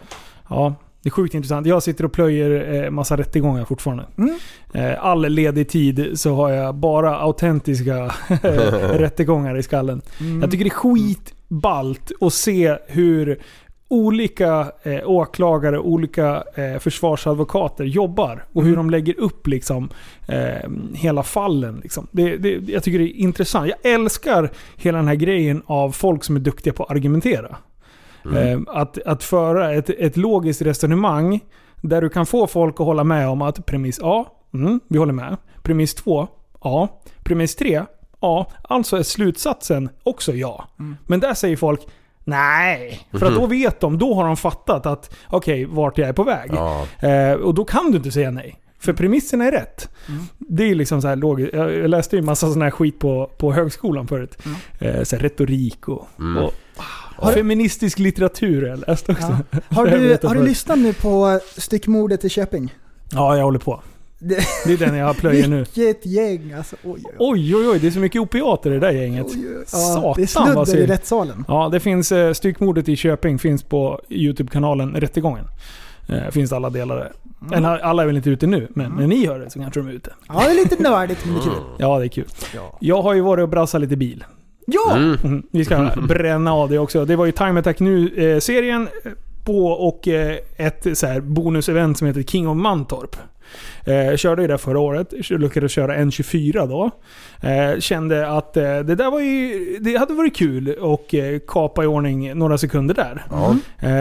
Speaker 1: Ja, det är sjukt intressant. Jag sitter och plöjer eh, massa rättegångar fortfarande.
Speaker 3: Mm.
Speaker 1: Eh, all ledig tid så har jag bara autentiska rättegångar i skallen.
Speaker 3: Mm.
Speaker 1: Jag tycker det är skitballt att se hur olika eh, åklagare, olika eh, försvarsadvokater jobbar. Och hur de lägger upp liksom, eh, hela fallen. Liksom. Det, det, jag tycker det är intressant. Jag älskar hela den här grejen av folk som är duktiga på att argumentera. Eh, att, att föra ett, ett logiskt resonemang där du kan få folk att hålla med om att premiss A, mm, vi håller med. Premiss 2, ja. Premiss 3, ja. Alltså är slutsatsen också ja. Men där säger folk Nej, för att då vet de, då har de fattat att okej, vart jag är på väg.
Speaker 2: Ja.
Speaker 1: Eh, och då kan du inte säga nej. För premissen är rätt. Det är liksom så här logiskt. Jag läste ju massa sån här skit på, på högskolan förut. Eh, så här retorik och, och ah, feministisk litteratur jag läste också.
Speaker 3: Ja. Har,
Speaker 1: har
Speaker 3: du, har du lyssnat nu på styckmordet i Köping?
Speaker 1: Ja, jag håller på.
Speaker 3: Det,
Speaker 1: Det är den jag plöjer nu.
Speaker 3: vilket gäng alltså. Oj, oj, oj.
Speaker 1: Oj, oj. Det är så mycket opiater i det där gänget.
Speaker 3: Oj, oj. Ja, det är
Speaker 1: Satan vad
Speaker 3: sludder i rättssalen.
Speaker 1: Ja, det finns eh, styckmordet i Köping finns på YouTube-kanalen Rättegången. Eh, finns alla delar där. Eller alla är väl inte ute nu, men när ni hör det så kanske de är ute.
Speaker 3: Ja, det är lite nördigt men det är kul.
Speaker 1: Ja, det är kul. Jag har ju varit och brassat lite bil.
Speaker 3: Ja!
Speaker 1: Mhm. Vi ska bränna av det också. Det var ju Time Attack Nu-serien på och eh, ett så här bonusevent som heter King of Mantorp. Eh, Jag körde ju det förra året. Jag lyckades köra en 24 då. Eh, Kände att eh, det där var ju... Det hade varit kul och eh, kapa i ordning några sekunder där.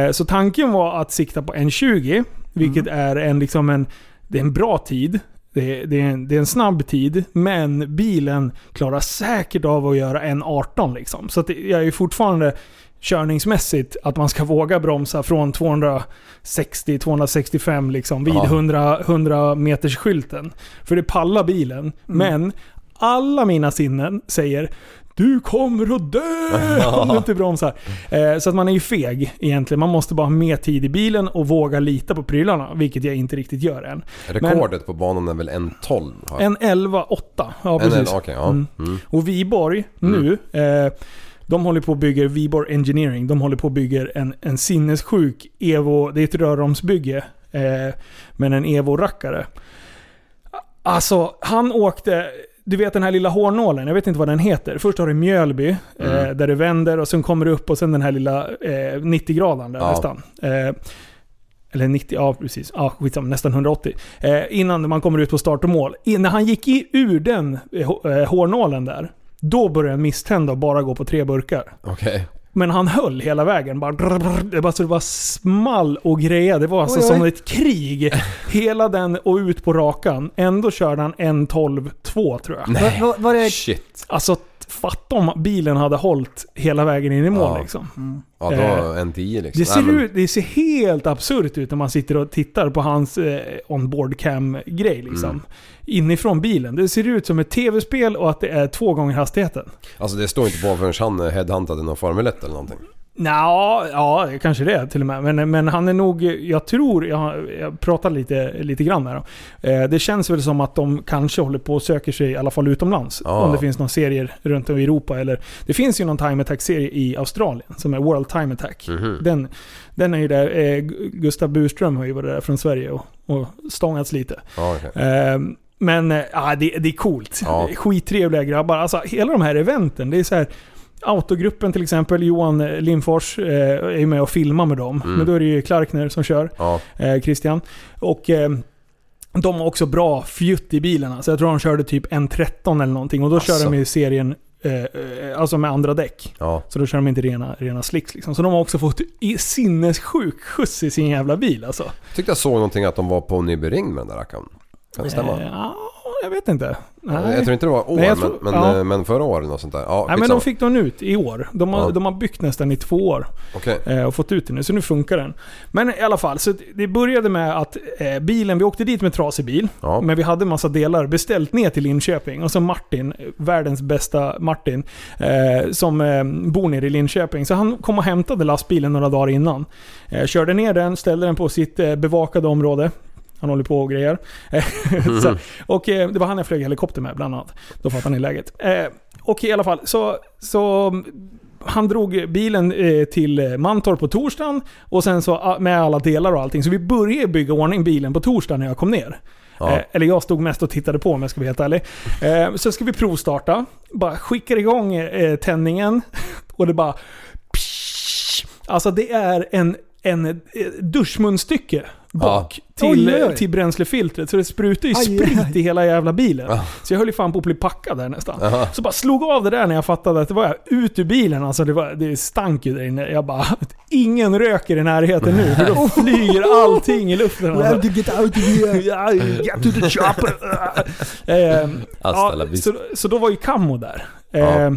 Speaker 1: Eh, Så tanken var att sikta på en 20 vilket är en, liksom en, det är en bra tid. Det är, det, är en, det är en snabb tid, men bilen klarar säkert av att göra en 18 liksom. Så jag är fortfarande körningsmässigt att man ska våga bromsa från 260-265 liksom vid
Speaker 2: Ja.
Speaker 1: 100, 100 meters skylten. För det pallar bilen. Men alla mina sinnen säger du kommer att dö om du inte bromsar. Eh, så att man är ju feg egentligen. Man måste bara ha mer tid i bilen och våga lita på prylarna. Vilket jag inte riktigt gör än.
Speaker 2: Rekordet på banan är väl en 12? har jag-
Speaker 1: En 11-8. Ja, precis.
Speaker 2: en, okej, ja.
Speaker 1: Mm.
Speaker 2: Mm.
Speaker 1: Och Viborg nu, eh, de håller på att bygga Viborg Engineering. De håller på att bygga en, en sinnessjuk Evo, det är ett röromsbygge, eh, men en Evo-rackare. Alltså, han åkte, du vet den här lilla hårnålen, jag vet inte vad den heter. Först har du Mjölby, eh, där det vänder och sen kommer du upp och sen den här lilla eh, 90-graden där
Speaker 2: Ja.
Speaker 1: nästan. Eh, eller 90, ja precis. Ja, skitsamma, nästan 180. Eh, innan man kommer ut på start och mål. In, när han gick i, ur den eh, eh, hårnålen där, då började en misstända och bara gå på tre burkar.
Speaker 2: Okej.
Speaker 1: Men han höll hela vägen. Bara, det bara så det var small och grejer. Det var alltså
Speaker 3: Oj, oj.
Speaker 1: som ett krig. Hela den och ut på rakan. Ändå körde han en 12-2 tror jag.
Speaker 3: Var, var, var det,
Speaker 2: Shit.
Speaker 1: Alltså fatta om bilen hade hållit hela vägen in i mål
Speaker 2: Ja.
Speaker 1: liksom.
Speaker 2: Ja, då
Speaker 1: Eh,
Speaker 2: en 10 liksom.
Speaker 1: Det ser,
Speaker 2: Nej, men-
Speaker 1: ut, det ser helt absurt ut när man sitter och tittar på hans eh, onboard cam-grej liksom.
Speaker 2: Mm.
Speaker 1: Inifrån bilen. Det ser ut som ett tv-spel och att det är två gånger hastigheten.
Speaker 2: Alltså det står inte på förrän han är headhuntad i någon Formel 1 eller någonting.
Speaker 1: Nja, ja kanske det till och med. Men, men han är nog, jag tror, jag, jag pratar lite, lite grann dem. Eh, det känns väl som att de kanske håller på och söker sig i alla fall utomlands.
Speaker 2: Ja.
Speaker 1: Om det finns någon serier runt om i Europa. Eller, det finns ju någon Time Attack-serie i Australien som är World Time Attack.
Speaker 2: Mhm.
Speaker 1: Den, den är ju där, eh, Gu- Gustav Burström har ju varit där från Sverige och, och stångats lite.
Speaker 2: Ja, okej.
Speaker 1: Eh, men ja, det, det är coolt.
Speaker 2: Ja.
Speaker 1: Skittrevliga grabbar. Alltså hela de här eventen, det är så här Autogruppen till exempel, Johan Lindfors eh, är ju med och filmar med dem.
Speaker 2: Mm.
Speaker 1: Men då är det ju Clarkner som kör,
Speaker 2: Ja.
Speaker 1: eh, Christian. Och eh, de har också bra fjutt i bilarna. Så jag tror de körde typ en 13 eller någonting. Och då kör
Speaker 2: Asså.
Speaker 1: de i serien, eh, alltså med andra däck.
Speaker 2: Ja.
Speaker 1: Så då kör de inte rena, rena slicks liksom. Så de har också fått sinnessjuk skjuts i sin jävla bil alltså.
Speaker 2: Tyckte jag såg någonting att de var på Nybyring med den där rackaren. Kan det stämma?
Speaker 1: Eh, ja, jag vet inte. Nej.
Speaker 2: Jag tror inte det var år,
Speaker 1: Nej, tror-
Speaker 2: men, men,
Speaker 1: ja.
Speaker 2: eh, men förra året något sånt där. Ja,
Speaker 1: Nej men de fick den ut i år. De har,
Speaker 2: Ja.
Speaker 1: de har byggt nästan i två år.
Speaker 2: Okej.
Speaker 1: eh, och fått ut den nu, så nu funkar den. Men i alla fall, så det började med att eh, bilen, vi åkte dit med trasig bil.
Speaker 2: Ja.
Speaker 1: Men vi hade massa delar beställt ner till Linköping. Och så Martin, eh, världens bästa Martin, eh, som eh, bor nere i Linköping. Så han kom och hämtade lastbilen några dagar innan. Eh, körde ner den, ställde den på sitt eh, bevakade område. Han håller på och grejer. Eh, så, och eh, det var han jag flög helikopter med bland annat. Då fattade ni läget. Eh, och i alla fall, så, så han drog bilen eh, till Mantorp på torsdagen och sen så ah, med alla delar och allting. Så vi började bygga ordning bilen på torsdagen när jag kom ner.
Speaker 2: Ja.
Speaker 1: Eller jag stod mest och tittade på om jag ska vara helt ärlig. Så ska vi provstarta. Bara skickar igång tändningen och det bara... Alltså det är en, en duschmunstycke bak till,
Speaker 3: Oj, oj,
Speaker 1: till bränslefiltret. Så det sprutar ju
Speaker 3: Aj,
Speaker 1: sprit
Speaker 3: aj.
Speaker 1: i hela jävla bilen. Så jag höll ju fan på att bli packad där nästan.
Speaker 2: Aha.
Speaker 1: Så bara slog av det där när jag fattade att det var ut ur bilen. Alltså det, var, det stank ju där inne. Jag bara, ingen röker i närheten nu. För då flyger allting i luften.
Speaker 3: We have
Speaker 1: Alltså.
Speaker 3: to get out of here.
Speaker 1: Ja, Get to the chopper! Eh, ja, så, så då var ju Kammo där. Eh,
Speaker 2: Ja.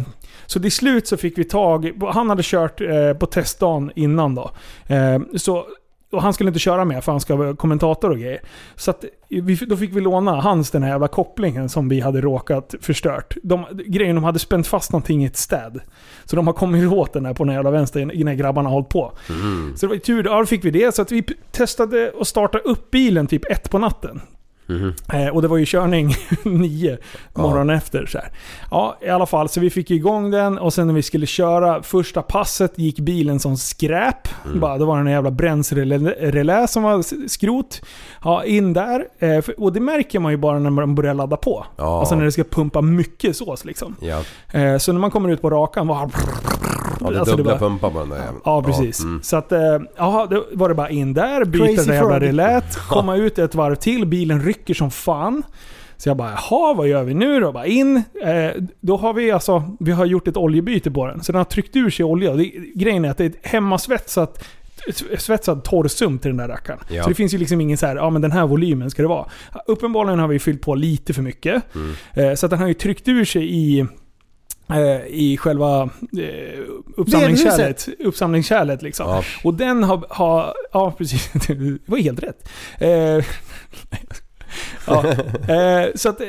Speaker 1: Så till slut så fick vi tag Han hade kört eh, på testdagen innan då. Eh, så, och han skulle inte köra med för han ska vara kommentator och grejer. Så att vi, då fick vi låna hans den här jävla kopplingen som vi hade råkat förstört. De, grejen, de hade spänt fast någonting i ett städ. Så de har kommit åt den här på den jävla vänster när grabbarna har hållit på. Så det var ju tur, ja, då fick vi det. Så att vi testade att starta upp bilen typ ett på natten. Eh, och det var ju körning nio morgonen efter. Så här. Ja, i alla fall. Så vi fick igång den och sen när vi skulle köra första passet gick bilen som skräp. Bara, det var en jävla bränslerelä som var skrot. Ja, in där. Eh, för, och det märker man ju bara när man börjar ladda på.
Speaker 2: Ja.
Speaker 1: Alltså när det ska pumpa mycket sås liksom.
Speaker 2: Ja,
Speaker 1: Eh, så när man kommer ut på rakan var
Speaker 2: ja det
Speaker 1: Alltså, det
Speaker 2: dubbla
Speaker 1: var-
Speaker 2: pumpar på den där jäveln.
Speaker 1: Ja, precis.
Speaker 2: mm.
Speaker 1: Så att, eh, jaha, då var det bara in där, byta
Speaker 3: Crazy
Speaker 1: det jävla relät, komma ut ett varv till, bilen rycker som fan. Så jag bara, jaha, vad gör vi nu då? Bara in. Eh, då har vi alltså, vi har gjort ett oljebyte på den. Så den har tryckt ur sig olja. Det, grejen är att det är ett hemmasvetsat svetsad torrsump till den där rackaren.
Speaker 2: Ja.
Speaker 1: Så det finns ju liksom ingen så här, ja men den här volymen ska det vara. Uppenbarligen har vi fyllt på lite för mycket.
Speaker 2: Mm.
Speaker 1: Eh, så att den har ju tryckt ur sig i i själva eh, uppsamlingskärlet. Uppsamlingskärlet liksom.
Speaker 2: Ja.
Speaker 1: Och den har, har... Ja, precis. Det var helt rätt. Eh, ja, eh, så att...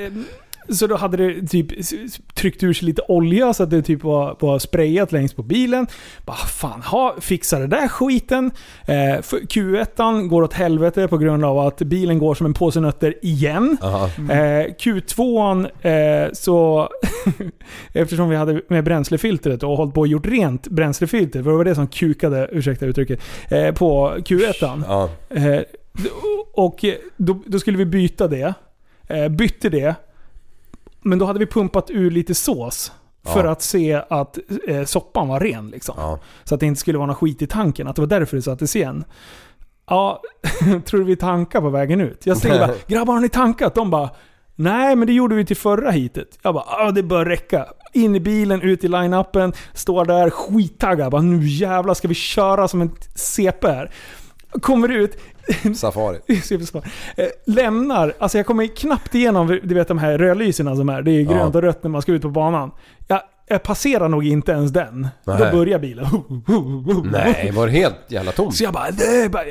Speaker 1: Så då hade det typ tryckt ur sig lite olja så att det typ var, var sprayat längst på bilen. Bara fan, ha, fixa det där skiten. Eh, för Q1 går åt helvete på grund av att bilen går som en påse nötter igen.
Speaker 2: Aha.
Speaker 1: Eh, Q2 eh, så... eftersom vi hade med bränslefiltret och hållit på och gjort rent bränslefiltret, för det var det som kukade, ursäkta uttrycket, eh, på Q1.
Speaker 2: Ja.
Speaker 1: Eh, och då, då skulle vi byta det. Eh, bytte det. Men då hade vi pumpat ur lite sås. För
Speaker 2: Ja.
Speaker 1: att se att eh, soppan var ren liksom.
Speaker 2: Ja.
Speaker 1: Så att det inte skulle vara någon skit i tanken. Att det var därför det sattes igen. Ja, tror du vi tankar på vägen ut? Jag säger bara, grabbar har ni tankat? De bara, nej men det gjorde vi till förra hitet. Jag bara, ja det bör räcka. In i bilen, ut i line-upen, står där skittaggad. Bara, nu jävlar ska vi köra som en CP här. Kommer ut,
Speaker 2: Safari.
Speaker 1: Eh, lämnar, alltså jag kommer knappt igenom du vet de här rödlyserna som är. Det är grönt
Speaker 2: Ja.
Speaker 1: och rött när man ska ut på banan. Jag, jag passerar nog inte ens den. Då
Speaker 2: Nej.
Speaker 1: börjar bilen.
Speaker 2: Nej, var det helt jävla tomt?
Speaker 1: Så jag bara,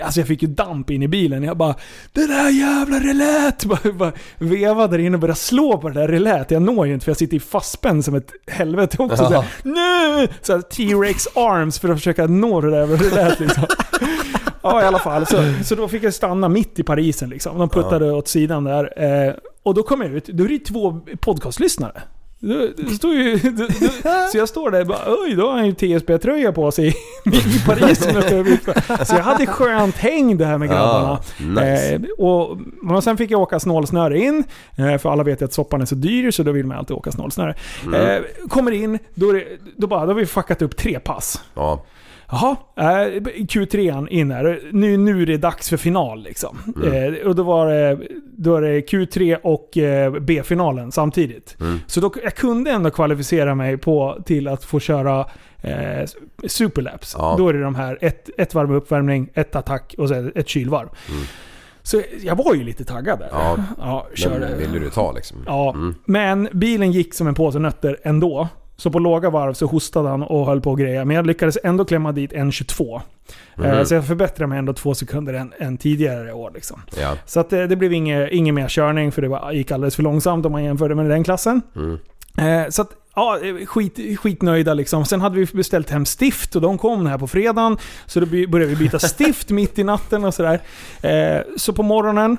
Speaker 1: alltså jag fick ju damp in i bilen. Jag bara, det där jävla relät! Bara, bara vevade där inne och började slå på det där relät. Jag når ju inte för jag sitter i fastspänd som ett helvete också. Så
Speaker 2: Ja.
Speaker 1: Så här T-Rex arms för att försöka nå det där relät liksom. Ja i alla fall. Så, så då fick jag stanna mitt i Parisen liksom. De puttade åt sidan där. Eh, och då kom jag ut, då är det två podcastlyssnare. Det, det står ju, det, det, så jag står där och bara oj, då har han ju TSB-tröja på sig i Paris. Så jag hade skönt häng det här med grabbarna.
Speaker 2: Ja, nice.
Speaker 1: Eh, och, och sen fick jag åka snålsnöre in. Eh, för alla vet ju att soppan är så dyr så då vill man alltid åka snålsnöre. Eh, kommer in, då, det, då, bara, då har vi fuckat upp tre pass.
Speaker 2: Ja.
Speaker 1: Jaha, eh, Q3 in här. Nu, nu är det dags för final liksom. Eh, och då var det, då är det Q3 och eh, B-finalen samtidigt. Så då, jag kunde ändå kvalificera mig på, till att få köra eh, superlaps.
Speaker 2: Ja.
Speaker 1: Då är det de här ett, ett varv uppvärmning, ett attack och så ett kylvarv. Så jag var ju lite taggad där.
Speaker 2: Ja.
Speaker 1: ja körde.
Speaker 2: Den ville du ta liksom.
Speaker 1: Ja, men bilen gick som en påse nötter ändå. Så på låga varv så hostade han och höll på och greja. Men jag lyckades ändå klämma dit en 22. Eh, Så jag förbättrade mig ändå två sekunder än, än tidigare år. Liksom.
Speaker 2: Ja.
Speaker 1: Så att, eh, det blev ingen, ingen mer körning för det var, gick alldeles för långsamt om man jämförde med den klassen. Eh, så att, ja, skit, skitnöjda liksom. Sen hade vi beställt hem stift och de kom här på fredagen. Så då började vi byta stift mitt i natten och sådär. Så på morgonen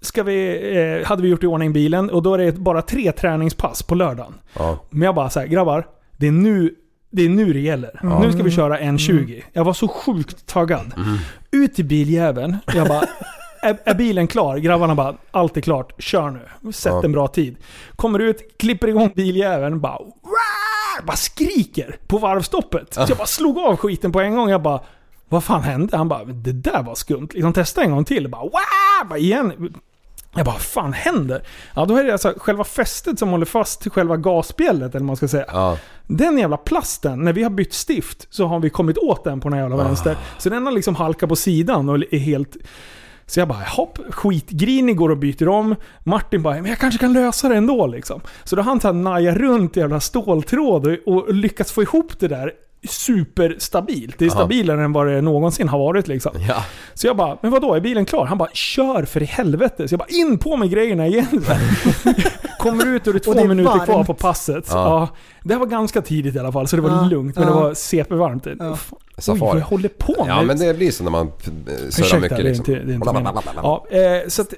Speaker 1: ska vi, eh, hade vi gjort i ordning bilen och då är det bara tre träningspass på lördagen.
Speaker 2: Ja.
Speaker 1: Men jag bara så här, grabbar. Det är nu det är nu det gäller. Nu ska vi köra 1.20. Jag var så sjukt taggad. Ut i biljäveln. Jag bara, är, är bilen klar? Grabbarna bara, allt är klart. Kör nu. Sätt
Speaker 2: Ja.
Speaker 1: en bra tid. Kommer ut, klipper igång biljäveln, bara, "Wah!" bara skriker på varvstoppet. Så jag bara slog av skiten på en gång. Jag bara, vad fan hände? Han bara, det där var skumt. Liksom testa en gång till. Bara, Wah! bara igen. Jag bara, vad fan händer? Ja, då är det alltså själva fästet som håller fast själva gasspjället, eller vad man ska säga.
Speaker 2: Ja.
Speaker 1: Den jävla plasten, när vi har bytt stift så har vi kommit åt den på den jävla vänster. Så den har liksom halkat på sidan och är helt... Så jag bara, hopp, skitgrinig, går och byter om. Martin bara, men jag kanske kan lösa det ändå liksom. Så då har han här naja runt i jävla ståltråd och, och lyckats få ihop det där superstabilt. Det är
Speaker 2: Aha.
Speaker 1: stabilare än vad det någonsin har varit liksom.
Speaker 2: Ja.
Speaker 1: Så jag bara, men vadå, är bilen klar? Han bara, kör för i helvete. Så jag bara, in på med grejerna igen. Kommer ut och det är två
Speaker 3: Och det är
Speaker 1: minuter kvar
Speaker 3: varmt.
Speaker 1: på passet.
Speaker 2: Ja.
Speaker 1: Ja. Det här var ganska tidigt i alla fall, så det var
Speaker 3: Ja,
Speaker 1: lugnt. Men
Speaker 3: ja.
Speaker 1: det var CP-varmt.
Speaker 3: Ja.
Speaker 1: Oj,
Speaker 2: Safari.
Speaker 1: vad jag håller på med.
Speaker 2: Ja men det blir så när man eh, surrar
Speaker 1: Ursäkta,
Speaker 2: mycket
Speaker 1: det är
Speaker 2: liksom.
Speaker 1: inte, det är inte ja, eh, så att,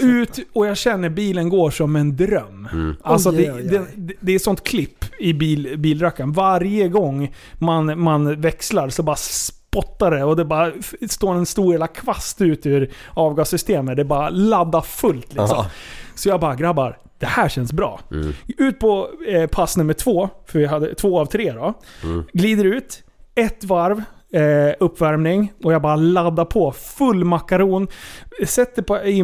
Speaker 1: ut och jag känner bilen går som en dröm.
Speaker 2: Mm.
Speaker 1: Alltså
Speaker 3: Oj,
Speaker 1: det,
Speaker 3: oj, oj.
Speaker 1: det, det, det är sånt klipp i bil, bilrackaren. Varje gång man, man växlar så bara spottar det och det bara står en stor jävla kvast ut ur avgassystemet. Det bara laddar fullt liksom.
Speaker 2: Ja.
Speaker 1: Så jag bara, grabbar, det här känns bra.
Speaker 2: Mm.
Speaker 1: Ut på eh, pass nummer två, för vi hade två av tre då.
Speaker 2: Mm.
Speaker 1: Glider ut, ett varv, eh, uppvärmning och jag bara laddar på full makaron. Sätter på, i,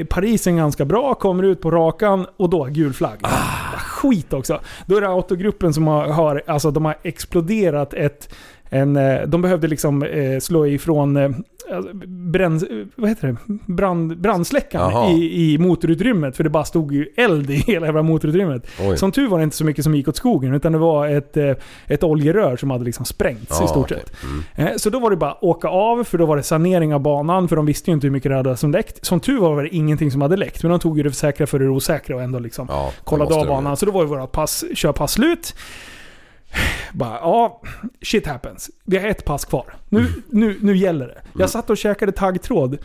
Speaker 1: eh, Parisen ganska bra, kommer ut på rakan och då gul flagg.
Speaker 2: Ah.
Speaker 1: Skit också. Då är det autogruppen som har, har, alltså de har exploderat ett en, eh, de behövde liksom eh, slå ifrån eh, alltså, vad heter det? Brand, brandsläckaren i, i motorutrymmet. För det bara stod ju eld i hela jävla motorutrymmet.
Speaker 2: Oj.
Speaker 1: Som tur var det inte så mycket som gick åt skogen, utan det var ett, eh, ett oljerör som hade liksom sprängts
Speaker 2: Ja,
Speaker 1: i stort sett.
Speaker 2: Mm.
Speaker 1: Eh, Så då var det bara åka av, för då var det sanering av banan, för de visste ju inte hur mycket det hade som läckt. Som tur var var det ingenting som hade läckt, men de tog ju det säkra för det osäkra och ändå liksom
Speaker 2: Ja,
Speaker 1: kollade av banan. Så då var ju våra pass, körpass slut. Bara, ja, shit happens. Vi har ett pass kvar. Nu,
Speaker 2: Mm.
Speaker 1: nu, nu gäller det. Jag satt och käkade taggtråd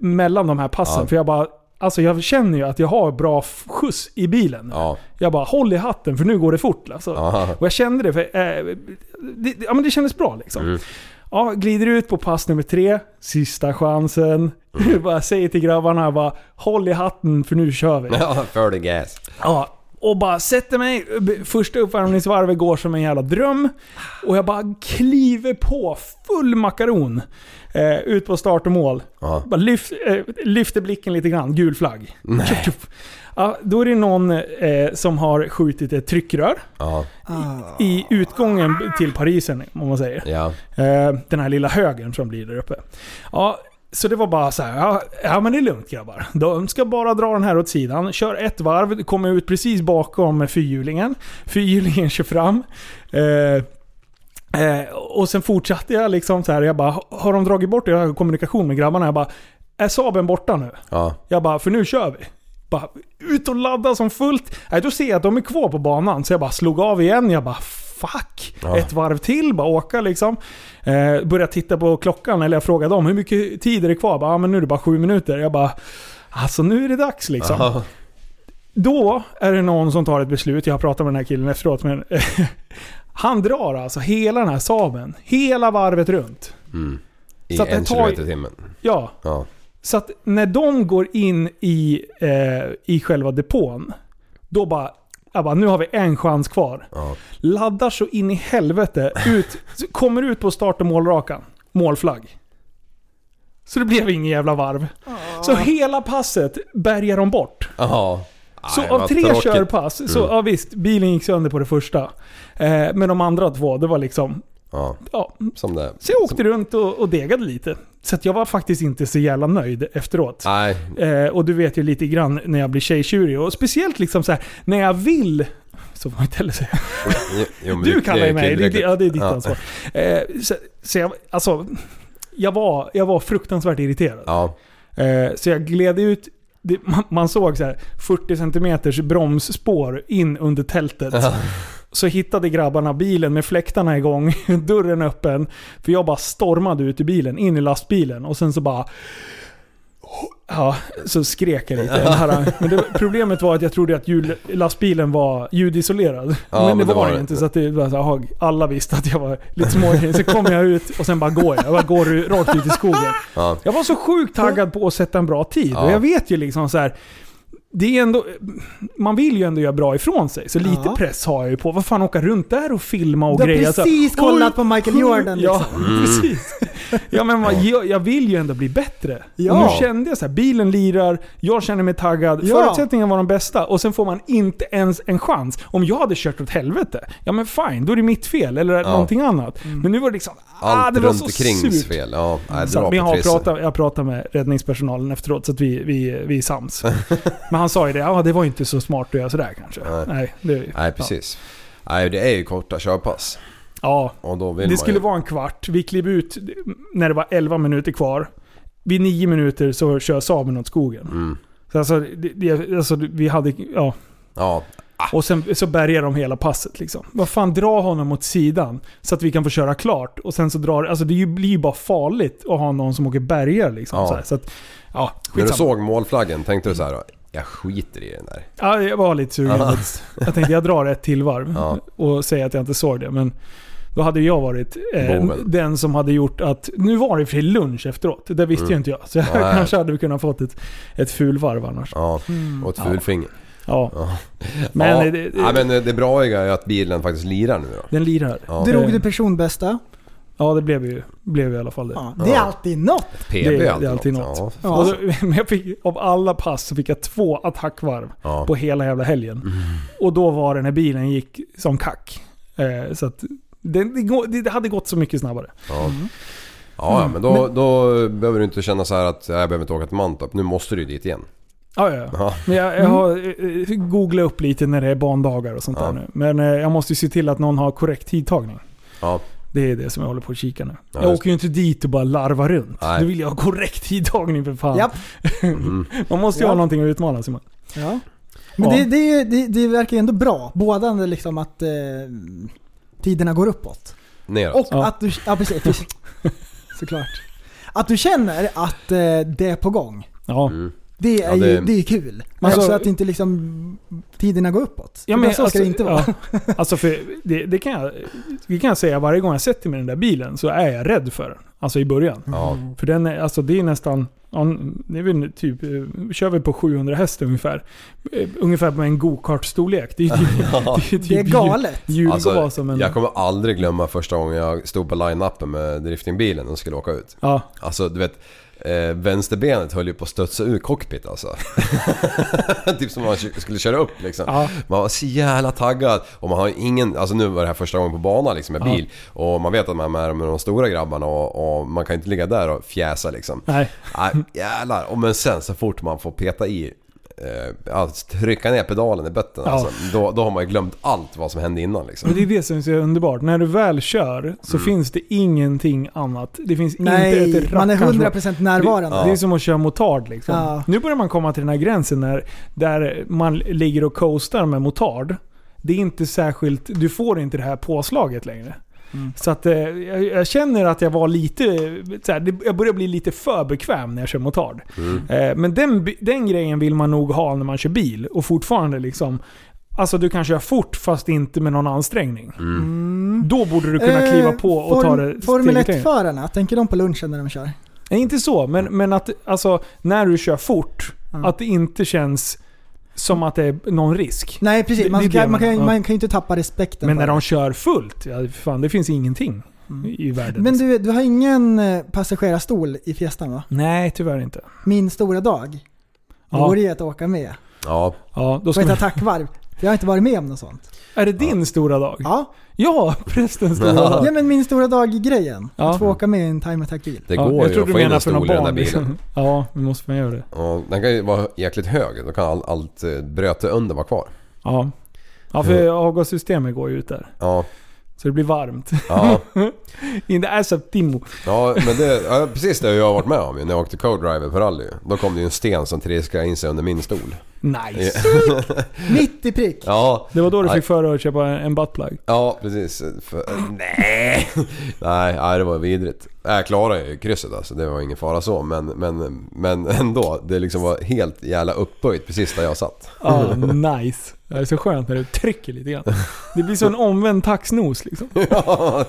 Speaker 1: mellan de här passen,
Speaker 2: Ja.
Speaker 1: för jag bara, alltså jag känner ju att jag har bra skjuts i bilen.
Speaker 2: Ja.
Speaker 1: Jag bara, håll i hatten för nu går det fort. Alltså.
Speaker 2: Ja.
Speaker 1: Och jag kände det, för eh, det, ja, men det kändes bra liksom.
Speaker 2: Mm.
Speaker 1: Ja, glider ut på pass nummer tre, sista chansen.
Speaker 2: Mm.
Speaker 1: Bara säger till grabbarna, bara, håll i hatten för nu kör vi.
Speaker 2: Ja, för the gas.
Speaker 1: Ja, och bara sätter mig. Första uppvärmningsvarvet går som en jävla dröm. Och jag bara kliver på full makaron. Eh, ut på start och mål. Bara lyft, eh, lyfter blicken lite grann. Gul flagg. Ja, då är det någon eh, som har skjutit ett tryckrör
Speaker 2: Ja.
Speaker 3: Ah.
Speaker 1: i utgången till Parisen, om man säger.
Speaker 2: Ja.
Speaker 1: Eh, den här lilla högen som blir där uppe. Ja, så det var bara så här, ja, ja men det är lugnt grabbar. De ska bara dra den här åt sidan. Kör ett varv, kommer ut precis bakom fyrhjulingen. Fyrhjulingen kör fram. Eh, eh, och sen fortsatte jag liksom så här. Jag bara, har de dragit bort det? Jag har kommunikation med grabbarna. Jag bara, är Saaben borta nu?
Speaker 2: Ja.
Speaker 1: Jag bara, för nu kör vi. Bara ut och ladda som fullt. Nej, då ser jag att de är kvar på banan. Så jag bara slog av igen. Jag bara, fuck.
Speaker 2: Ja.
Speaker 1: Ett varv till, bara åka liksom. Eh, började titta på klockan, eller jag frågade dem hur mycket tid är det kvar? Bara, ah, men nu är det bara sju minuter. Jag bara, alltså nu är det dags liksom.
Speaker 2: Ja.
Speaker 1: Då är det någon som tar ett beslut. Jag har pratat med den här killen efteråt. Men han drar alltså hela den här Saaben. Hela varvet runt.
Speaker 2: Mm. I
Speaker 1: Så
Speaker 2: en kilometer i timmen.
Speaker 1: Ja,
Speaker 2: Ja.
Speaker 1: Så att när de går in i, eh, i själva depån, då bara, jag bara, nu har vi en chans kvar.
Speaker 2: Ja.
Speaker 1: Laddar så in i helvete, ut, kommer ut på start och målrakan. Målflagg. Så det blev ingen jävla varv. Så hela passet bärgar de bort.
Speaker 2: Jaha.
Speaker 1: Så av tre
Speaker 2: tråkigt.
Speaker 1: körpass, så
Speaker 2: Mm.
Speaker 1: ja visst, bilen gick sönder på det första. Eh, men de andra två, det var liksom,
Speaker 2: Ja,
Speaker 1: ja.
Speaker 2: som det.
Speaker 1: Så jag åkte runt och, och degade lite. Så jag var faktiskt inte så jävla nöjd efteråt. Eh, och du vet ju lite grann när jag blir tjejtjurig. Och speciellt liksom så här, när jag vill... Så får man inte heller säga.
Speaker 2: Jo,
Speaker 1: Du kallar ju mig. Det, ja, det är ditt
Speaker 2: Ja.
Speaker 1: ansvar. Eh, så, så jag, alltså, jag var, jag var fruktansvärt irriterad.
Speaker 2: Ja.
Speaker 1: Eh, så jag gled ut. Det, man, man såg så här 40 cm bromsspår in under tältet. Så hittade grabbarna bilen med fläktarna igång, dörren öppen. För jag bara stormade ut i bilen, in i lastbilen och sen så bara... Ja, så skrek jag lite. Den här, men det, problemet var att jag trodde att hjul, lastbilen var ljudisolerad.
Speaker 2: Ja,
Speaker 1: men det
Speaker 2: men det
Speaker 1: var
Speaker 2: var
Speaker 1: det
Speaker 2: det
Speaker 1: inte.
Speaker 2: inte.
Speaker 1: Så att det var så här, alla visste att jag var lite smågrej. Sen kom jag ut och sen bara går jag. Jag bara går rakt ut i skogen.
Speaker 2: Ja.
Speaker 1: Jag var så sjukt taggad på att sätta en bra tid.
Speaker 2: Ja.
Speaker 1: Och jag vet ju liksom så här. Det är ändå, man vill ju ändå göra bra ifrån sig. Så lite
Speaker 3: Ja.
Speaker 1: press har jag ju på. Vad fan åka runt där och filma och
Speaker 3: Du har
Speaker 1: grejer. Så här,
Speaker 3: precis kollat
Speaker 1: oj,
Speaker 3: på Michael Jordan
Speaker 1: Ja,
Speaker 3: liksom.
Speaker 1: precis. Ja men vad- jag, jag vill ju ändå bli bättre.
Speaker 3: Ja.
Speaker 1: Och nu kände jag så här, bilen lirar, jag känner mig taggad,
Speaker 3: Ja.
Speaker 1: förutsättningarna var de bästa och sen får man inte ens en chans. Om jag hade kört åt helvete, ja men fine, då är det mitt fel eller någonting annat. Men nu var det liksom, ah,
Speaker 2: Allt
Speaker 1: det var så surt.
Speaker 2: fel. Ja, nej,
Speaker 1: Så, men jag har pratat, jag pratat med räddningspersonalen efteråt så att vi, vi, vi är sams. men han sa ju det, ja det var inte så smart att göra sådär kanske.
Speaker 2: Nej.
Speaker 1: Nej, det,
Speaker 2: Nej, precis. Nej, det är ju korta körpass.
Speaker 1: Ja, det skulle
Speaker 2: ju...
Speaker 1: vara en kvart. Vi klev ut när det var 11 minuter kvar. Vid 9 minuter så kör Saben åt skogen.
Speaker 2: Mm.
Speaker 1: Så alltså, det, det, alltså, vi hade, ja.
Speaker 2: Ja,
Speaker 1: Och sen så bärgar de hela passet liksom. Vad fan, dra honom åt sidan. Så att vi kan få köra klart. Och sen så drar, alltså det blir ju bara farligt att ha någon som åker bergar liksom.
Speaker 2: Ja.
Speaker 1: Så, här, så att, ja,
Speaker 2: när du
Speaker 1: skitsamma.
Speaker 2: såg målflaggen tänkte du så här. då, Jag skiter i den där.
Speaker 1: Ja, jag var lite sugen.
Speaker 2: Ja.
Speaker 1: Jag tänkte jag drar ett till varv
Speaker 2: Ja.
Speaker 1: och säger att jag inte såg det. Men då hade jag varit eh, den som hade gjort att... Nu var det för lunch efteråt. Det visste
Speaker 2: Mm.
Speaker 1: ju inte jag. Så jag
Speaker 2: Nej.
Speaker 1: kanske hade kunnat fått ett, ett fulvarv annars.
Speaker 2: Ja,
Speaker 3: Mm.
Speaker 2: och ett fulfinger.
Speaker 1: Ja.
Speaker 2: Ja.
Speaker 1: Men
Speaker 2: ja.
Speaker 1: det- det-
Speaker 2: ja, men det bra är att bilen faktiskt lirar nu då.
Speaker 1: Den lirar.
Speaker 2: Ja.
Speaker 3: Drog du personbästa?
Speaker 1: Ja, det blev ju, blev ju i alla fall det.
Speaker 3: Ja, det är alltid något.
Speaker 2: PB
Speaker 1: det är
Speaker 2: alltid,
Speaker 1: alltid
Speaker 2: något.
Speaker 1: något.
Speaker 2: Ja.
Speaker 1: Då, men jag fick, av alla pass så fick jag två attackvarv
Speaker 2: Ja.
Speaker 1: på hela jävla helgen. Och då var det när bilen gick som kack. Eh, så att det, det, det hade gått så mycket snabbare.
Speaker 2: Ja.
Speaker 1: Mm.
Speaker 2: Ja, ja, men då, då behöver du inte känna så här att "Nej, jag behöver inte åka till Mantorp. Nu måste du dit igen.
Speaker 1: Ja, ja, ja. Men jag, jag har eh, googlat upp lite när det är bandagar och sånt
Speaker 2: Ja.
Speaker 1: där nu. Men eh, jag måste ju se till att någon har korrekt tidtagning.
Speaker 2: Ja.
Speaker 1: Det är det som jag håller på att kika nu.
Speaker 2: Ja,
Speaker 1: jag åker ju inte dit och bara larvar runt.
Speaker 2: Nej.
Speaker 1: Då vill jag ha korrekt tidtagning för fan.
Speaker 3: Japp.
Speaker 2: Mm.
Speaker 1: Man måste ju
Speaker 3: Ja.
Speaker 1: ha någonting att utmana sig med.
Speaker 3: Ja. Men
Speaker 1: Ja.
Speaker 3: det, det, det, det verkar ju ändå bra. Både liksom att eh, tiderna går uppåt.
Speaker 2: Neråt.
Speaker 3: Och
Speaker 1: Ja.
Speaker 3: att du... Ja precis. Såklart. Att du känner att eh, det är på gång.
Speaker 1: Ja.
Speaker 2: Mm.
Speaker 3: Det är
Speaker 2: Ja, det-
Speaker 3: ju det är kul.
Speaker 1: Alltså-
Speaker 3: Alltså, att inte liksom tiderna går uppåt.
Speaker 1: Ja, men
Speaker 3: så ska det inte vara.
Speaker 1: Ja, alltså för det, det, kan jag, det kan jag säga varje gång jag sätter mig i den där bilen så är jag rädd för den. Alltså i början.
Speaker 2: Ja.
Speaker 1: För den är, alltså det är nästan, ja, det är väl typ, eh, kör vi på 700 häst ungefär. Eh, Ungefär med en go-kart-storlek. Det är typ, det är typ
Speaker 3: Det är galet.
Speaker 1: Hjulgas
Speaker 2: Alltså,
Speaker 1: som en...
Speaker 2: jag kommer aldrig glömma första gången jag stod på line-upen med driftingbilen och skulle åka ut.
Speaker 1: Ja,
Speaker 2: Alltså du vet, eh, vänsterbenet höll ju på att studsa ur cockpit alltså. typ som man skulle köra upp liksom.
Speaker 1: ja,
Speaker 2: Man var så jävla taggad och man har ingen, alltså nu var det här första gången på bana liksom med
Speaker 1: Ja.
Speaker 2: bil. Och man vet att man är med, de stora grabbarna och, och man kan inte ligga där och fjäsa liksom.
Speaker 1: nej.
Speaker 2: Nej, jävlar. Och men sen så fort man får peta i, eh, alltså, trycka ner pedalen i botten
Speaker 1: Ja.
Speaker 2: alltså, då, då har man ju glömt allt vad som hände innan liksom.
Speaker 1: Men det är det som är så underbart. När du väl kör så
Speaker 2: Mm.
Speaker 1: finns det ingenting annat. Det finns inte
Speaker 3: Nej,
Speaker 1: ett
Speaker 3: man är
Speaker 1: rackarns-
Speaker 3: 100% närvarande.
Speaker 1: Det, det är som att köra motard liksom.
Speaker 3: Ja.
Speaker 1: Nu börjar man komma till den här gränsen när, där man ligger och coastar med motard. Det är inte särskilt, du får inte det här påslaget längre.
Speaker 3: Mm.
Speaker 1: Så att eh, jag, jag känner att jag var lite, så här, jag börjar bli lite för bekväm när jag kör motard.
Speaker 2: Mm.
Speaker 1: Eh, men den, den grejen vill man nog ha när man kör bil och fortfarande liksom Alltså du kan köra fort fast inte med någon ansträngning.
Speaker 3: Mm.
Speaker 1: Då borde du kunna
Speaker 3: Eh,
Speaker 1: kliva på och ta det
Speaker 3: Formel
Speaker 1: steget längre.
Speaker 3: 1-förarna, tänker de på lunchen när de kör?
Speaker 1: Nej, inte så. Men, men att alltså, när du kör fort,
Speaker 3: Mm.
Speaker 1: att det inte känns som att det är någon risk.
Speaker 3: Nej precis,
Speaker 1: Det-
Speaker 3: man,
Speaker 1: det det
Speaker 3: kan, man, kan, man kan ju inte tappa respekten
Speaker 1: Men när
Speaker 3: det.
Speaker 1: de kör fullt, ja, fan, det finns ingenting
Speaker 3: Mm.
Speaker 1: i världen.
Speaker 3: Men du, du har ingen eh, passagerarstol i Fiestan va?
Speaker 1: Nej, tyvärr inte.
Speaker 3: Min stora dag. Då
Speaker 1: Ja.
Speaker 3: går det att åka med.
Speaker 2: Ja,
Speaker 1: Ja, då
Speaker 3: På
Speaker 1: ska
Speaker 3: ett
Speaker 1: man,
Speaker 3: attackvarv. Jag har inte varit med om något sånt.
Speaker 1: är det din stora dag?
Speaker 3: Ja,
Speaker 1: Ja, prästens stora
Speaker 2: Ja.
Speaker 1: dag.
Speaker 3: ja men min stora dag-grejen.
Speaker 1: Ja.
Speaker 3: Att få åka med i en time attack-bil.
Speaker 2: det
Speaker 1: Ja,
Speaker 2: går
Speaker 1: jag
Speaker 2: ju
Speaker 1: trodde
Speaker 2: att
Speaker 1: du
Speaker 2: få in en stol i den där
Speaker 1: barn,
Speaker 2: bilen.
Speaker 1: liksom. Ja, vi måste man göra det.
Speaker 2: Och den kan ju vara jäkligt hög, då kan all, allt eh, bröte under vara kvar.
Speaker 1: Ja. Ja, för avgassystemet går ju ut där.
Speaker 2: Ja,
Speaker 1: Så det blir varmt.
Speaker 2: ja,
Speaker 1: In the ass of Timo.
Speaker 2: ja men det, ja, precis det har jag varit med om ju, när jag åkte co-driver på rally. Då kom det ju en sten som treskade in sig under min stol.
Speaker 1: Nice.
Speaker 3: Mitt i prick.
Speaker 2: Ja,
Speaker 1: Det var då du fick för dig att köpa en buttplug.
Speaker 2: ja precis. För, nej. nej, nej, det var vidrigt. Jag klarade ju krysset alltså, det var ingen fara så. Men, men, men ändå, det liksom var helt jävla uppböjt precis där jag satt.
Speaker 1: Ja, nice. Det är så skönt när du trycker lite grann. Det blir så en omvänd taxnos liksom.
Speaker 2: Ja.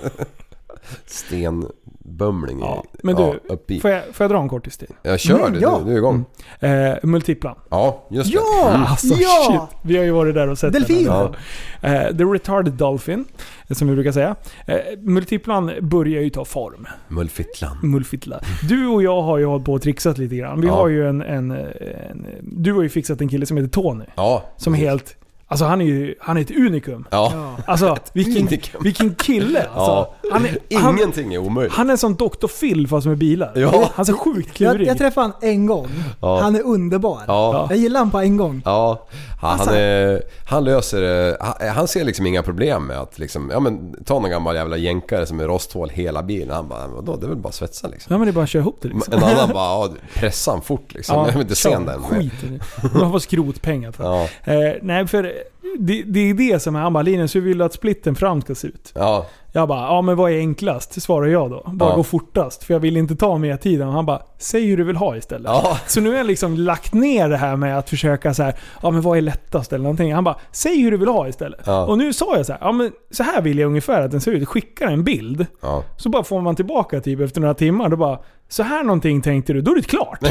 Speaker 2: Stenbumling
Speaker 1: Ja, men du,
Speaker 2: ja, upp i.
Speaker 1: Får jag, får jag dra en kortis till?
Speaker 2: Jag kör
Speaker 3: Mm,
Speaker 2: det,
Speaker 3: ja.
Speaker 2: du, du är igång.
Speaker 1: Eh, multiplan.
Speaker 2: Ja, just det.
Speaker 3: Ja!
Speaker 1: Alltså
Speaker 3: ja!
Speaker 1: shit. Vi har ju varit där och sett
Speaker 3: Delfin.
Speaker 1: den. här. Eh, The Retarded Dolphin, som vi brukar säga. Eh, multiplan börjar ju ta form.
Speaker 2: Mulfitlan.
Speaker 1: Mulfitla. Du och jag har ju hållit på och trixat lite grann. Vi
Speaker 2: Ja.
Speaker 1: har ju en, en, en... Du har ju fixat en kille som heter Tony.
Speaker 2: Ja.
Speaker 1: Som är helt... Alltså han är ju... Han är ett unikum.
Speaker 2: Ja.
Speaker 3: Ja.
Speaker 1: Alltså vilken,
Speaker 2: unikum.
Speaker 1: vilken kille alltså.
Speaker 2: Ja.
Speaker 1: Han, är, han,
Speaker 2: Ingenting är omöjligt.
Speaker 1: han är som Dr. Phil fast med bilar.
Speaker 2: Ja.
Speaker 1: Han är så sjukt
Speaker 3: Jag,
Speaker 1: klurig.
Speaker 3: jag träffade han en gång.
Speaker 2: Ja.
Speaker 3: Han är underbar.
Speaker 2: Ja.
Speaker 3: Jag gillar han på en gång.
Speaker 2: Ja, han,
Speaker 3: Alltså-
Speaker 2: han, är, han löser. Han, han ser liksom inga problem med att liksom, ja men ta någon gammal jävla jänkare som är rosthål hela bilen. Han bara, vadå det är väl bara att svetsa liksom.
Speaker 1: Ja men det är bara att köra ihop det liksom.
Speaker 2: En annan bara, ja, pressa han fort liksom. jag vill inte se den.
Speaker 1: Skit i det. Man får skrotpengar för
Speaker 2: Ja,
Speaker 1: eh, Nej för det, det är det som är han bara Linus, hur vill du att splitten fram ska se ut?
Speaker 2: ja,
Speaker 1: Jag bara, ja men vad är enklast? Svarar jag då. Bara
Speaker 2: Ja.
Speaker 1: gå fortast. För jag vill inte ta mer tid. Han bara, säg hur du vill ha istället.
Speaker 2: ja.
Speaker 1: Så nu har jag liksom lagt ner det här med att försöka så här, ja men vad är lättast eller någonting. Han bara, säg hur du vill ha istället.
Speaker 2: Ja.
Speaker 1: Och nu sa jag så här, ja men så här vill jag ungefär att den ser ut. Skicka en bild.
Speaker 2: ja.
Speaker 1: Så bara får man tillbaka typ efter några timmar. Då bara, så här någonting tänkte du. Då är det klart.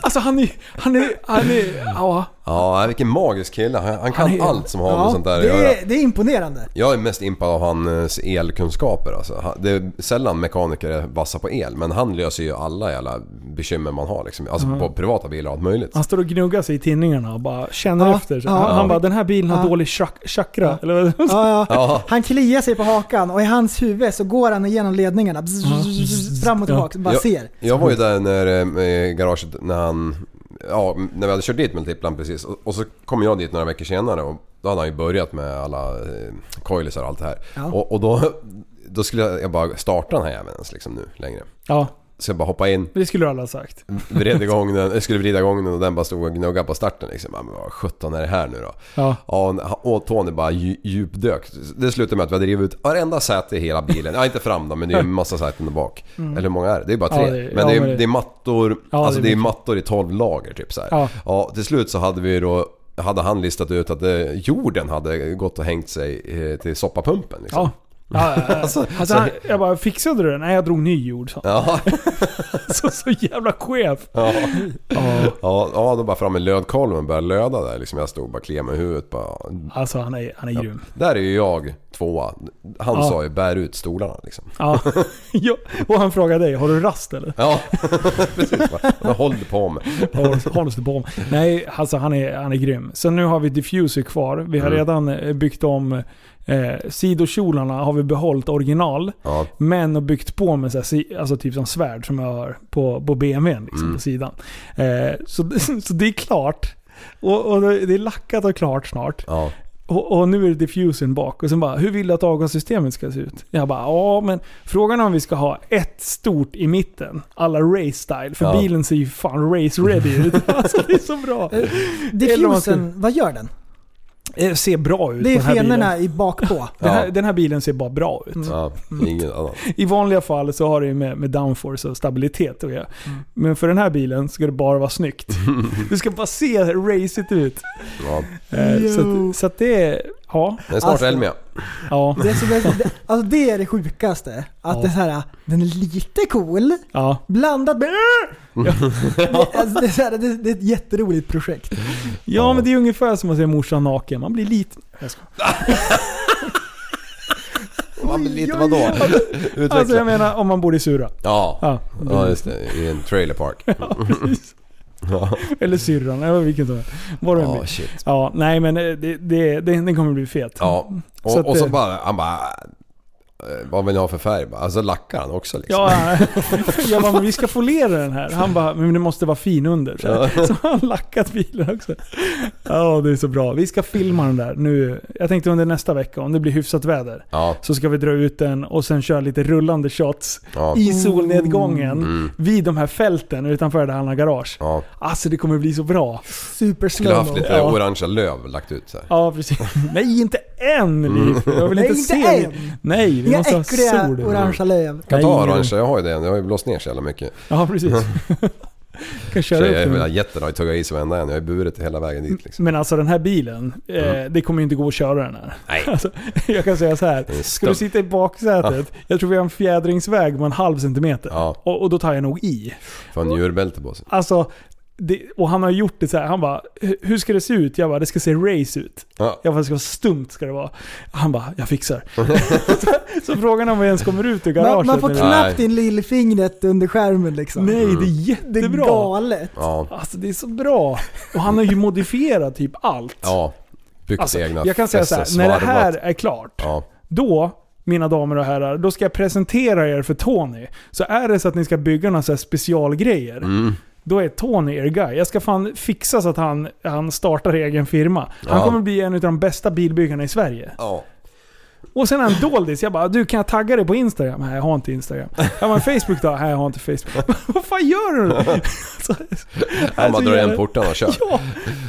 Speaker 1: alltså han är, han är, han är, ja.
Speaker 2: Ja, vilken magisk kille. Han, kan
Speaker 1: Han är-
Speaker 2: allt som har med
Speaker 3: Ja,
Speaker 2: sånt där att
Speaker 3: det,
Speaker 2: göra.
Speaker 3: är, det är imponerande.
Speaker 2: Jag är mest impad av hans elkunskaper alltså. Det är sällan mekaniker är vassa på el, men han löser ju alla jävla bekymmer man har liksom. Alltså på privata bilar och allt möjligt.
Speaker 1: Han står och gnuggar sig i tinningarna och bara känner
Speaker 3: Ja,
Speaker 1: efter. Så
Speaker 3: ja,
Speaker 1: han,
Speaker 3: ja.
Speaker 1: han bara, den här bilen har
Speaker 3: Ja.
Speaker 1: dålig chak- chakra. Eller vad?
Speaker 3: Ja. Han kliar sig på hakan och i hans huvud så går han igenom ledningarna. Bzz, bzz, bzz, bzz, fram och tillbaka. Bara
Speaker 2: jag,
Speaker 3: ser.
Speaker 2: Jag var ju där när, eh, i garaget när han... Ja, när vi hade kört dit multiplan precis. Och, och så kom jag dit några veckor senare och då hade han ju börjat med alla eh, coilisar och allt det här.
Speaker 3: Ja.
Speaker 2: Och, och då, då skulle jag, jag bara starta den här jäveln ens liksom nu längre.
Speaker 1: Ja,
Speaker 2: Så jag bara hoppa in,
Speaker 1: det skulle du alla ha sagt.
Speaker 2: vred igång den, jag skulle vrida igång den och den bara stod och gnuggade på starten liksom. Ja, Men vad 17 är det här nu då?
Speaker 1: Ja.
Speaker 2: Ja, och Tony bara dju- djupdök. Det slutade med att vi hade rivit ut varenda säte i hela bilen. Ja, inte fram då, men det är ju en massa säten där bak. Eller hur många är det? Det är bara tre.
Speaker 1: Mm. Ja, det-
Speaker 2: men det är,
Speaker 1: det-
Speaker 2: är mattor, alltså
Speaker 1: det är
Speaker 2: det är
Speaker 1: mycket.
Speaker 2: mattor i 12 lager typ så här.
Speaker 1: Ja.
Speaker 2: ja. Till slut så hade vi då hade han listat ut att eh, jorden hade gått och hängt sig eh, till soppapumpen liksom.
Speaker 1: Ja. Ja, ja, ja.
Speaker 2: Alltså,
Speaker 1: Alltså,
Speaker 2: så-
Speaker 1: han, jag bara, fixade du det? Nej, jag drog ny jord. Så,
Speaker 2: Ja,
Speaker 1: så, så jävla chef.
Speaker 2: ja,
Speaker 1: Ja.
Speaker 2: ja, ja, då bara fram med lödkolven och började löda där liksom. Jag stod och bara kliade mig i huvudet bara.
Speaker 1: Alltså han är, han är grym.
Speaker 2: Där är ju jag tvåa. Han
Speaker 1: Ja.
Speaker 2: sa ju bär ut stolarna liksom.
Speaker 1: Ja. ja. Och han frågade dig, har du rast eller?
Speaker 2: Ja, precis. Bara, håller du på med?
Speaker 1: Du stått på mig? Nej, alltså han är, han är grym. Så nu har vi diffuser kvar. Vi har
Speaker 2: Mm.
Speaker 1: redan eh, byggt om eh, sidokjolarna har vi behållit original.
Speaker 2: Ja,
Speaker 1: Men och byggt på med så här, alltså typ som svärd som jag har på, på BMWn liksom,
Speaker 2: Mm.
Speaker 1: på sidan. Eh, så, så det är klart. Och, och det är lackat och klart snart.
Speaker 2: ja.
Speaker 1: Och, och nu är det diffusen bak. Och sen bara, hur vill du att avgassystemet ska se ut? Jag bara, ja men frågan är om vi ska ha ett stort i mitten. Alla race style. För
Speaker 2: Ja.
Speaker 1: bilen ser ju fan race ready ut. alltså det är så bra.
Speaker 3: Eh,
Speaker 1: man ska-
Speaker 3: Diffusen, vad gör den?
Speaker 1: Det ser bra ut
Speaker 3: Det är
Speaker 1: på den här bilen.
Speaker 3: fenorna i bakpå.
Speaker 1: Den här,
Speaker 2: Ja.
Speaker 1: den här bilen ser bara bra ut.
Speaker 2: ja ingen annan.
Speaker 1: I vanliga fall så har det ju med, med downforce och stabilitet att göra.
Speaker 3: Mm.
Speaker 1: Men för den här bilen ska det bara vara snyggt. Det ska bara se racigt ut.
Speaker 2: Ja.
Speaker 1: Eh, så, att, så att det är... Ja.
Speaker 2: Det är snart
Speaker 3: Alltså-
Speaker 2: Elmia.
Speaker 1: Ja.
Speaker 3: Det, är så, det, alltså det är det sjukaste. Att
Speaker 1: Ja.
Speaker 3: det är så här, den är lite cool,
Speaker 1: Ja.
Speaker 3: blandat med... Det, alltså det, är så här, det, det är ett jätteroligt projekt.
Speaker 1: Ja, men det är ungefär som att se morsan naken. Man blir lite... Jag ska.
Speaker 2: Man blir lite vadå? Utveckla.
Speaker 1: Alltså jag menar om man bor i Sura.
Speaker 2: Ja.
Speaker 1: Ja.
Speaker 2: ja, just det. I en trailer park.
Speaker 1: precis.
Speaker 2: Ja,
Speaker 1: Eller syrran, eller vilken som helst. Vad det blir.
Speaker 2: shit.
Speaker 1: Ja, nej men det, det, det, den kommer bli fet.
Speaker 2: Ja.
Speaker 1: Så att
Speaker 2: Och, och så
Speaker 1: det-
Speaker 2: bara, han bara... eh, vad vill ni ha för färg? Alltså lackar han också liksom?
Speaker 1: Ja, jag bara, men vi ska foliera den här. Han bara, men det måste vara fin under. Så, så har han lackat bilen också. Ja, det är så bra. Vi ska filma den där nu. Jag tänkte under nästa vecka, om det blir hyfsat väder.
Speaker 2: Ja.
Speaker 1: Så ska vi dra ut den och sen köra lite rullande shots
Speaker 2: Ja.
Speaker 1: i solnedgången
Speaker 2: Mm.
Speaker 1: vid de här fälten utanför där han har garage.
Speaker 2: Ja.
Speaker 1: Alltså det kommer bli så bra.
Speaker 3: Super
Speaker 2: Skulle haft lite
Speaker 1: Ja.
Speaker 2: orangea löv lagt ut så här.
Speaker 1: Ja, precis. Nej, inte än Liv. Jag vill
Speaker 3: Nej,
Speaker 1: inte,
Speaker 3: inte
Speaker 1: se.
Speaker 3: än.
Speaker 1: Nej, vi
Speaker 3: Inga
Speaker 1: måste ha
Speaker 3: äckliga
Speaker 1: sol.
Speaker 3: orangea löv.
Speaker 2: Kan ta
Speaker 1: Nej,
Speaker 2: orangea, jag har ju det. Det har ju blåst ner så jävla mycket.
Speaker 1: Ja, precis. kan köra
Speaker 2: Så
Speaker 1: upp
Speaker 2: jag är jättenöjd, tagit i sig varenda en. Jag har burit hela vägen dit liksom.
Speaker 1: Men alltså den här bilen, eh, det kommer ju inte gå att köra den här.
Speaker 2: Nej.
Speaker 1: Alltså, jag kan säga så här. Ska du sitta i baksätet, jag tror vi har en fjädringsväg på en halv centimeter.
Speaker 2: Ja.
Speaker 1: Och, och då tar jag nog i.
Speaker 2: Får en djurbälte på sig.
Speaker 1: Alltså, det, och han har gjort det så här. han bara Hur ska det se ut? Jag bara, det ska se race ut.
Speaker 2: Ja.
Speaker 1: Jag bara, det ska vara stumt ska det vara. Han bara, jag fixar. så, så frågan om vi ens kommer ut ur garaget.
Speaker 3: Man, man får knappt in lillfingret under skärmen liksom.
Speaker 1: Nej, det är
Speaker 3: det är
Speaker 1: jättebra.
Speaker 3: galet.
Speaker 2: Ja.
Speaker 1: Alltså det är så bra. Och han har ju modifierat typ allt.
Speaker 2: Ja. Byggt
Speaker 1: Alltså,
Speaker 2: egna
Speaker 1: jag kan säga så här, när det här är klart,
Speaker 2: Ja.
Speaker 1: då, mina damer och herrar, då ska jag presentera er för Tony. Så är det så att ni ska bygga några så specialgrejer,
Speaker 2: Mm.
Speaker 1: Då är Tony er guy. Jag ska fan fixa så att han, han startar egen firma. Han
Speaker 2: Ja.
Speaker 1: kommer bli en av de bästa bilbyggarna i Sverige.
Speaker 2: Ja.
Speaker 1: Och sen en doldis. Jag bara, du kan jag tagga dig på Instagram? Nej, jag har inte Instagram. Jag bara, Facebook då? Nej, jag har inte Facebook. Vad fan gör du? Så-
Speaker 2: Han bara drar igen portarna och kör.
Speaker 1: Ja,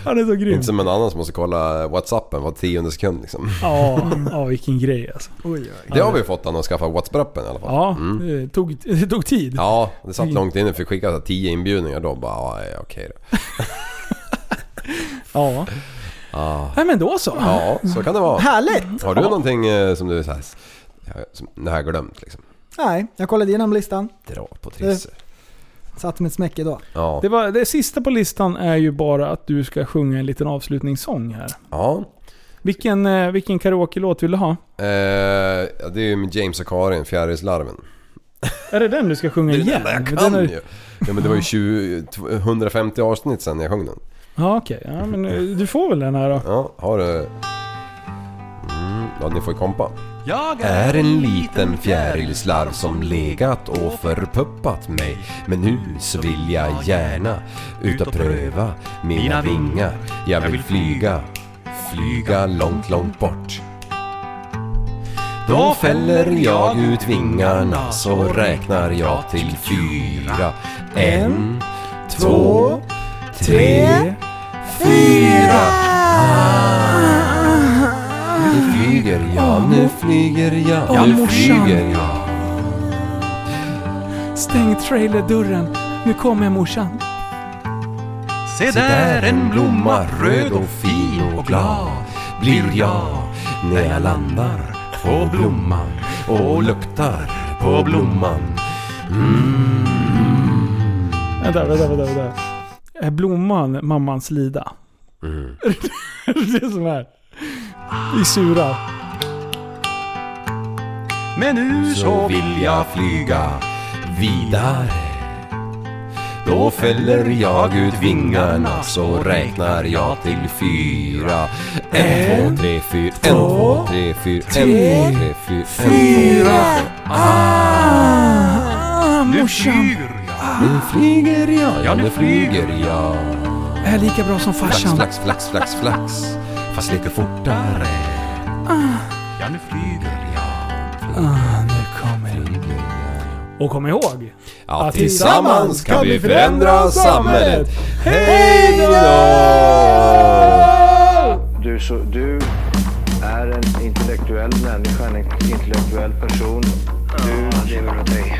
Speaker 1: han är så grym.
Speaker 2: Inte som en annan som måste kolla Whatsappen var tionde sekund liksom.
Speaker 1: Ja, ja, vilken grej alltså.
Speaker 3: Oj, oj.
Speaker 2: Det har vi fått han att skaffa Whatsappen i alla fall.
Speaker 1: Ja,
Speaker 2: Mm.
Speaker 1: det, tog, det tog tid.
Speaker 2: Ja, det satt långt inne. Fick skicka så här 10 inbjudningar då. Bara, ja, okej då.
Speaker 1: Ja.
Speaker 2: Ja.
Speaker 1: Nej men då så.
Speaker 2: ja, så kan det vara.
Speaker 3: Härligt!
Speaker 2: Har du någonting eh, som du så här, som, det har glömt liksom?
Speaker 3: Nej, jag kollade igenom listan.
Speaker 2: Dra på Trisse.
Speaker 3: Satt med ett smäck idag.
Speaker 2: Ja.
Speaker 1: Det, var, det sista på listan är ju bara att du ska sjunga en liten avslutningssång här.
Speaker 2: Ja.
Speaker 1: Vilken, eh, vilken karaoke-låt vill du ha?
Speaker 2: Eh, ja, det är ju med James och Karin, Fjärilslarven.
Speaker 1: Är det den du ska sjunga
Speaker 2: Det är den
Speaker 1: igen?
Speaker 2: enda jag
Speaker 1: Den
Speaker 2: kan
Speaker 1: är-
Speaker 2: ju. Ja men det var ju 20, 150 avsnitt sen jag sjöng den.
Speaker 1: Ja okej, ja, men eh, du får väl den här då.
Speaker 2: Ja, har du... Mm, ja, ni får ju kompa. Jag är en liten fjärilslarv som legat och förpuppat mig. Men nu så vill jag gärna ut och pröva mina vingar. Jag vill flyga, flyga långt, långt bort. Då fäller jag ut vingarna så räknar jag till fyra. En, två, tre, fyra. Nu flyger jag, nu flyger jag,
Speaker 1: Ja,
Speaker 2: nu flyger jag.
Speaker 1: Stäng trailerdörren. Nu kommer morsan.
Speaker 2: Se där en blomma röd och fin och glad blir jag när jag landar på blomman och luktar på blomman.
Speaker 1: Vänta, vänta, vänta. vänta. Är blomman mammans lida?
Speaker 2: Mm.
Speaker 1: det är det som är. Vi surar.
Speaker 2: Men nu så vill jag flyga vidare. Då fäller jag ut vingarna så räknar jag till fyra. En, två, tre, fyra. En, två, tre, fyra. En, två, tre, fyra. Fyra.
Speaker 1: Ah, morsan.
Speaker 2: Nu flyger jag, ja nu flyger jag.
Speaker 1: Är lika bra som
Speaker 2: Flax,
Speaker 1: farsan.
Speaker 2: flax, flax, flax, flax. Fast lite fortare. Ja nu flyger jag.
Speaker 1: Ah, nu kommer det. Och kom ihåg.
Speaker 2: Ja,
Speaker 1: Att
Speaker 2: tillsammans kan vi förändra samhället. Hej då!
Speaker 6: Du, så, du är en intellektuell människa, en intellektuell person. Du lever dig.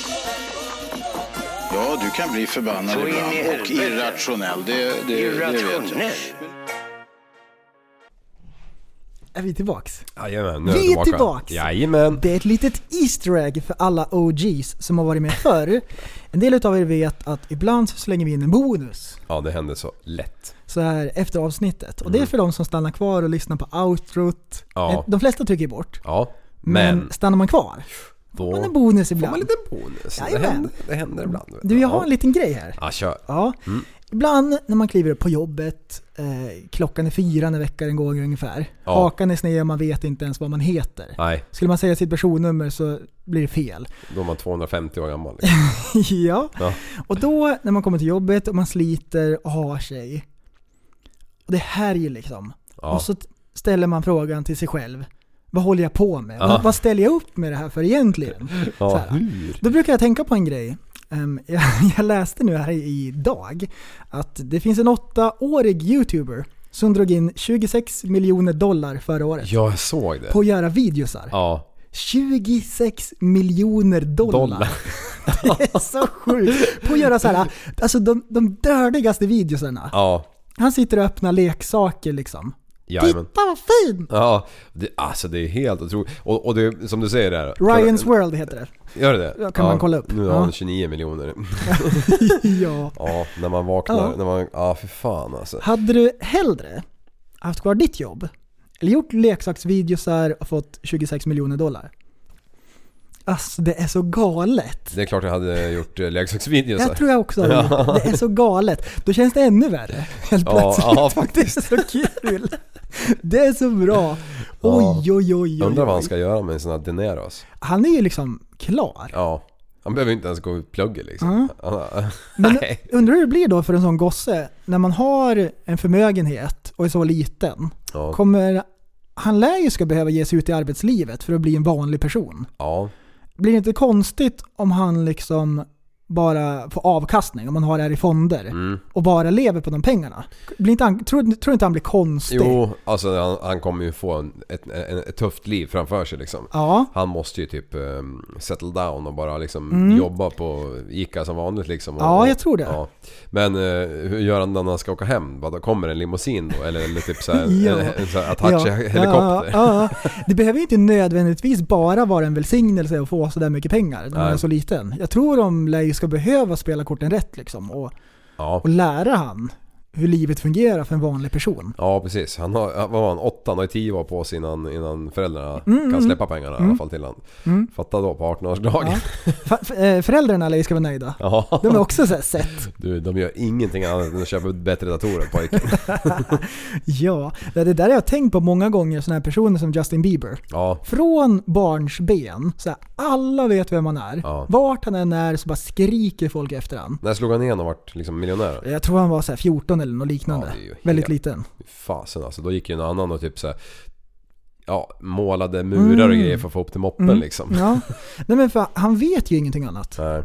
Speaker 7: Ja, du kan bli förbannad
Speaker 6: Så
Speaker 7: ibland och irrationell. Det, det, det vet jag.
Speaker 6: Irrationell.
Speaker 3: är vi tillbaks.
Speaker 2: Jajamän, nu
Speaker 3: Vi är
Speaker 2: tillbaka.
Speaker 3: tillbaks.
Speaker 2: Jajamän.
Speaker 3: Det är ett litet Easter egg för alla OGs som har varit med förr. En del utav er vet att ibland så slänger vi in en bonus.
Speaker 2: Ja, det händer så lätt.
Speaker 3: Så här efter avsnittet. Och det är för de som stannar kvar och lyssnar på outrot.
Speaker 2: Ja.
Speaker 3: Eh, De flesta trycker bort.
Speaker 2: Ja,
Speaker 3: Men,
Speaker 2: men
Speaker 3: stannar man kvar,
Speaker 2: då
Speaker 3: man en bonus
Speaker 2: får man
Speaker 3: ibland.
Speaker 2: liten bonus. Det händer, det händer ibland.
Speaker 3: Du, jag har en liten grej här.
Speaker 2: Ja, kör.
Speaker 3: Ja.
Speaker 2: Mm.
Speaker 3: Ibland när man kliver upp på jobbet, eh, klockan är fyra när veckan går ungefär.
Speaker 2: Ja.
Speaker 3: Hakan är sned och man vet inte ens vad man heter.
Speaker 2: Nej,
Speaker 3: Skulle man säga sitt personnummer så blir det fel.
Speaker 2: då är man 250 år gammal. liksom.
Speaker 3: ja.
Speaker 2: Ja.
Speaker 3: Och då när man kommer till jobbet och man sliter och har sig. Och det är helg liksom.
Speaker 2: Ja.
Speaker 3: Och så ställer man frågan till sig själv. Vad håller jag på med?
Speaker 2: Ja.
Speaker 3: Vad, vad ställer jag upp med det här för egentligen? så
Speaker 2: ja.
Speaker 3: Då brukar jag tänka på en grej. Ehm, jag, jag läste nu här idag att det finns en åttaårig YouTuber som drog in 26 miljoner dollar förra året
Speaker 2: Ja, jag såg det.
Speaker 3: på att göra videosar.
Speaker 2: Ja,
Speaker 3: 26 miljoner dollar.
Speaker 2: dollar.
Speaker 3: Det är så sjukt. På att göra så här, alltså de, de dördigaste videosarna.
Speaker 2: Ja,
Speaker 3: Han sitter och öppnar leksaker liksom.
Speaker 2: Jajamän.
Speaker 3: Titta vad fin!
Speaker 2: Ja, det, alltså det är helt otroligt. Och, och det, som du säger där.
Speaker 3: Ryans World heter det.
Speaker 2: Gör det det?
Speaker 3: Ja, kan man kolla upp.
Speaker 2: Nu har
Speaker 3: Ja.
Speaker 2: han 29 miljoner.
Speaker 3: ja.
Speaker 2: Ja, när man vaknar.
Speaker 3: Ja.
Speaker 2: När man, ja, för fan alltså.
Speaker 3: Hade du hellre haft kvar ditt jobb? Eller gjort leksaksvideosar och fått 26 miljoner dollar? Alltså det är så galet.
Speaker 2: Det är klart jag hade gjort eh, leksaksvideos.
Speaker 3: Jag tror jag också hade det. Är så galet. Då känns det ännu värre. Helt
Speaker 2: Ja,
Speaker 3: plötsligt.
Speaker 2: ja,
Speaker 3: Det är så kul. Det är så bra. Oj, oj, oj, oj.
Speaker 2: Undrar vad han ska göra med sina dineros.
Speaker 3: Han är ju liksom klar.
Speaker 2: Ja. Han behöver inte ens gå i plugget liksom. Han,
Speaker 3: Men undrar hur det blir då för en sån gosse när man har en förmögenhet och är så liten.
Speaker 2: Ja.
Speaker 3: Kommer, han lär ju ska behöva ge sig ut i arbetslivet för att bli en vanlig person.
Speaker 2: ja.
Speaker 3: Blir det inte konstigt om han liksom bara får avkastning, om man har det här i fonder,
Speaker 2: Mm.
Speaker 3: och bara lever på de pengarna? Blir inte han, tror, tror inte han blir konstig?
Speaker 2: Jo, alltså han, han kommer ju få en, ett, en, ett tufft liv framför sig liksom.
Speaker 3: Ja,
Speaker 2: Han måste ju typ um, settle down och bara liksom jobba på Ica som vanligt liksom. Och,
Speaker 3: Mm. Ja, jag tror det.
Speaker 2: Ja. Men eh, hur gör han när han ska åka hem? Då kommer en limousin då? Eller, eller typ såhär,
Speaker 3: Ja.
Speaker 2: en, en sån här Apache-helikopter?
Speaker 3: Ja. Det behöver ju inte nödvändigtvis bara vara en välsignelse att få sådär mycket pengar när man är så liten. Jag tror de lär ska behöva spela korten rätt liksom och,
Speaker 2: Ja.
Speaker 3: och lära han hur livet fungerar för en vanlig person.
Speaker 2: Ja, precis. Han har, vad var han, åtta, han har tio år på sig innan, innan föräldrarna
Speaker 3: mm,
Speaker 2: kan mm, mm. släppa pengarna mm. i alla mm. fall till honom.
Speaker 3: Mm.
Speaker 2: Fatta då på 18-årsdagen.
Speaker 3: Ja. Eh, föräldrarna eller ska vara nöjda.
Speaker 2: Ja.
Speaker 3: De är också så sett.
Speaker 2: Du, de gör ingenting annat än att köpa bättre datorer, pojken.
Speaker 3: ja, det där har jag tänkt på många gånger, sådana här personer som Justin Bieber.
Speaker 2: Ja.
Speaker 3: Från barnsben, så här, alla vet vem han är.
Speaker 2: Ja.
Speaker 3: Vart han än är så bara skriker folk efter honom.
Speaker 2: När slog han igenom och vart liksom miljonär?
Speaker 3: Jag tror han var så 14 eller något liknande.
Speaker 2: Ja,
Speaker 3: Väldigt liten.
Speaker 2: Fasen alltså, då gick ju en annan och typ så här, ja, målade murar och
Speaker 3: mm.
Speaker 2: grejer för att få upp till moppen
Speaker 3: mm.
Speaker 2: liksom.
Speaker 3: Ja. Nej men för han vet ju ingenting annat.
Speaker 2: Nej.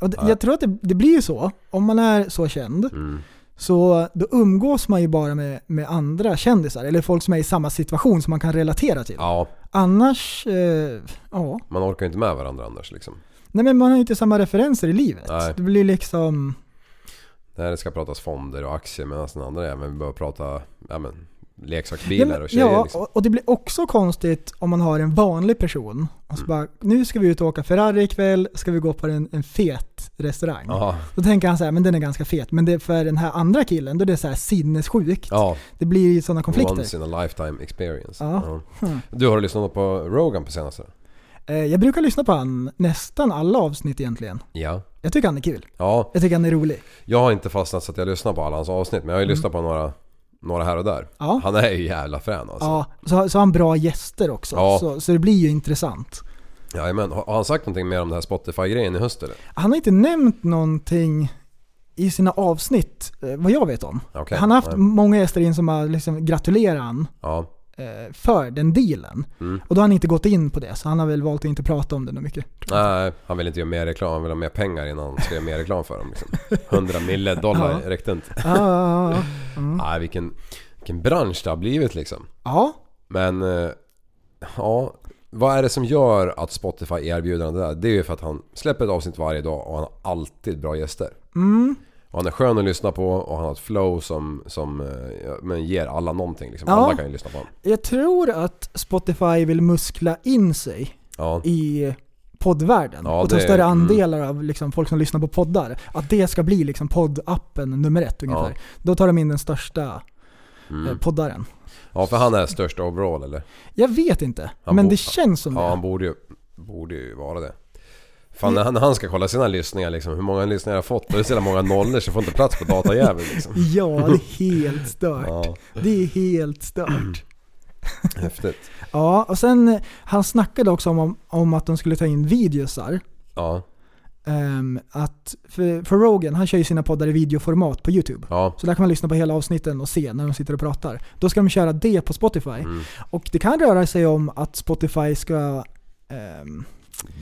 Speaker 3: Och
Speaker 2: Nej.
Speaker 3: Jag tror att det, det, blir ju så, om man är så känd.
Speaker 2: Mm.
Speaker 3: Så då umgås man ju bara med, med andra kändisar, eller folk som är i samma situation som man kan relatera till.
Speaker 2: Ja.
Speaker 3: Annars, eh, ja.
Speaker 2: Man orkar ju inte med varandra annars liksom.
Speaker 3: Nej men man har ju inte samma referenser i livet.
Speaker 2: Nej.
Speaker 3: Det blir liksom...
Speaker 2: Det här ska pratas fonder och aktier medan den andra är men vi börjar prata ja, men,
Speaker 3: Ja,
Speaker 2: leksaksbilar
Speaker 3: men-
Speaker 2: och tjejer
Speaker 3: ja,
Speaker 2: liksom.
Speaker 3: och- det blir också konstigt om man har en vanlig person och så
Speaker 2: Mm.
Speaker 3: bara, nu ska vi ut och åka Ferrari ikväll, ska vi gå på en, en fet restaurang.
Speaker 2: Ja,
Speaker 3: Då tänker han så här, men den är ganska fet. Men det för den här andra killen, då är det så här sinnessjukt.
Speaker 2: ja.
Speaker 3: Det blir ju sådana konflikter.
Speaker 2: Once in a lifetime experience.
Speaker 3: Ja. Hmm.
Speaker 2: Du, har lyssnat på Rogan på senaste?
Speaker 3: Eh, Jag brukar lyssna på han nästan alla avsnitt egentligen.
Speaker 2: Ja.
Speaker 3: Jag tycker han är kul.
Speaker 2: Ja,
Speaker 3: Jag tycker han är rolig.
Speaker 2: jag har inte fastnat så att jag lyssnar på alla hans avsnitt men jag har ju lyssnat på några, några här och där.
Speaker 3: Mm. Ja.
Speaker 2: Han är ju jävla frän alltså.
Speaker 3: Ja, så, så har han bra gäster också.
Speaker 2: Ja.
Speaker 3: Så, så det blir ju intressant.
Speaker 2: Jajamän. Har har han sagt någonting mer om det här Spotify-grejen i höst eller?
Speaker 3: Han har inte nämnt någonting i sina avsnitt, eh, vad jag vet om.
Speaker 2: Okej,
Speaker 3: han har haft
Speaker 2: nej.
Speaker 3: många gäster in som har liksom gratulerat han
Speaker 2: Ja.
Speaker 3: Eh, för den dealen.
Speaker 2: Mm.
Speaker 3: Och då har han inte gått in på det, så han har väl valt att inte prata om det mycket.
Speaker 2: Nej, han vill inte göra mer reklam. Han vill ha mer pengar innan han ska göra mer reklam för dem. Liksom. 100 mille dollar
Speaker 3: Ja.
Speaker 2: räckte inte.
Speaker 3: Ah, ah, ah. Mm.
Speaker 2: Nej, vilken, vilken bransch det har blivit liksom.
Speaker 3: Ja,
Speaker 2: Men, eh, ja. Vad är det som gör att Spotify erbjuder det där? Det är ju för att han släpper ett avsnitt varje dag och han har alltid bra gäster.
Speaker 3: mm.
Speaker 2: Och han är skön att lyssna på och han har ett flow som, som eh, ja, men ger alla någonting liksom.
Speaker 3: Ja.
Speaker 2: Alla kan ju lyssna på honom.
Speaker 3: Jag tror att Spotify vill muskla in sig
Speaker 2: Ja.
Speaker 3: i poddvärlden
Speaker 2: Ja,
Speaker 3: och ta större
Speaker 2: mm.
Speaker 3: andelar av liksom folk som lyssnar på poddar. Att det ska bli liksom poddappen nummer ett ungefär.
Speaker 2: Ja.
Speaker 3: Då tar de in den största eh,
Speaker 2: Mm.
Speaker 3: poddaren.
Speaker 2: ja, för han är störst overall eller?
Speaker 3: Jag vet inte,
Speaker 2: Han
Speaker 3: men det känns som
Speaker 2: Ja,
Speaker 3: det.
Speaker 2: han borde ju, borde ju vara det. Fan när han, när han ska kolla sina lyssningar liksom, hur många lyssningar jag har fått, då är det så jävla många nollor så jag får inte plats på datajäveln liksom.
Speaker 3: Ja, det är helt stört.
Speaker 2: Ja,
Speaker 3: Det är helt stört.
Speaker 2: häftigt.
Speaker 3: Ja, och sen han snackade också om, om att de skulle ta in videosar.
Speaker 2: Ja,
Speaker 3: Ehm, att, för, för Rogan, han kör ju sina poddar i videoformat på YouTube.
Speaker 2: ja.
Speaker 3: Så där kan man lyssna på hela avsnitten och se när de sitter och pratar. Då ska de köra det på Spotify.
Speaker 2: Mm.
Speaker 3: Och det kan röra sig om att Spotify ska ehm,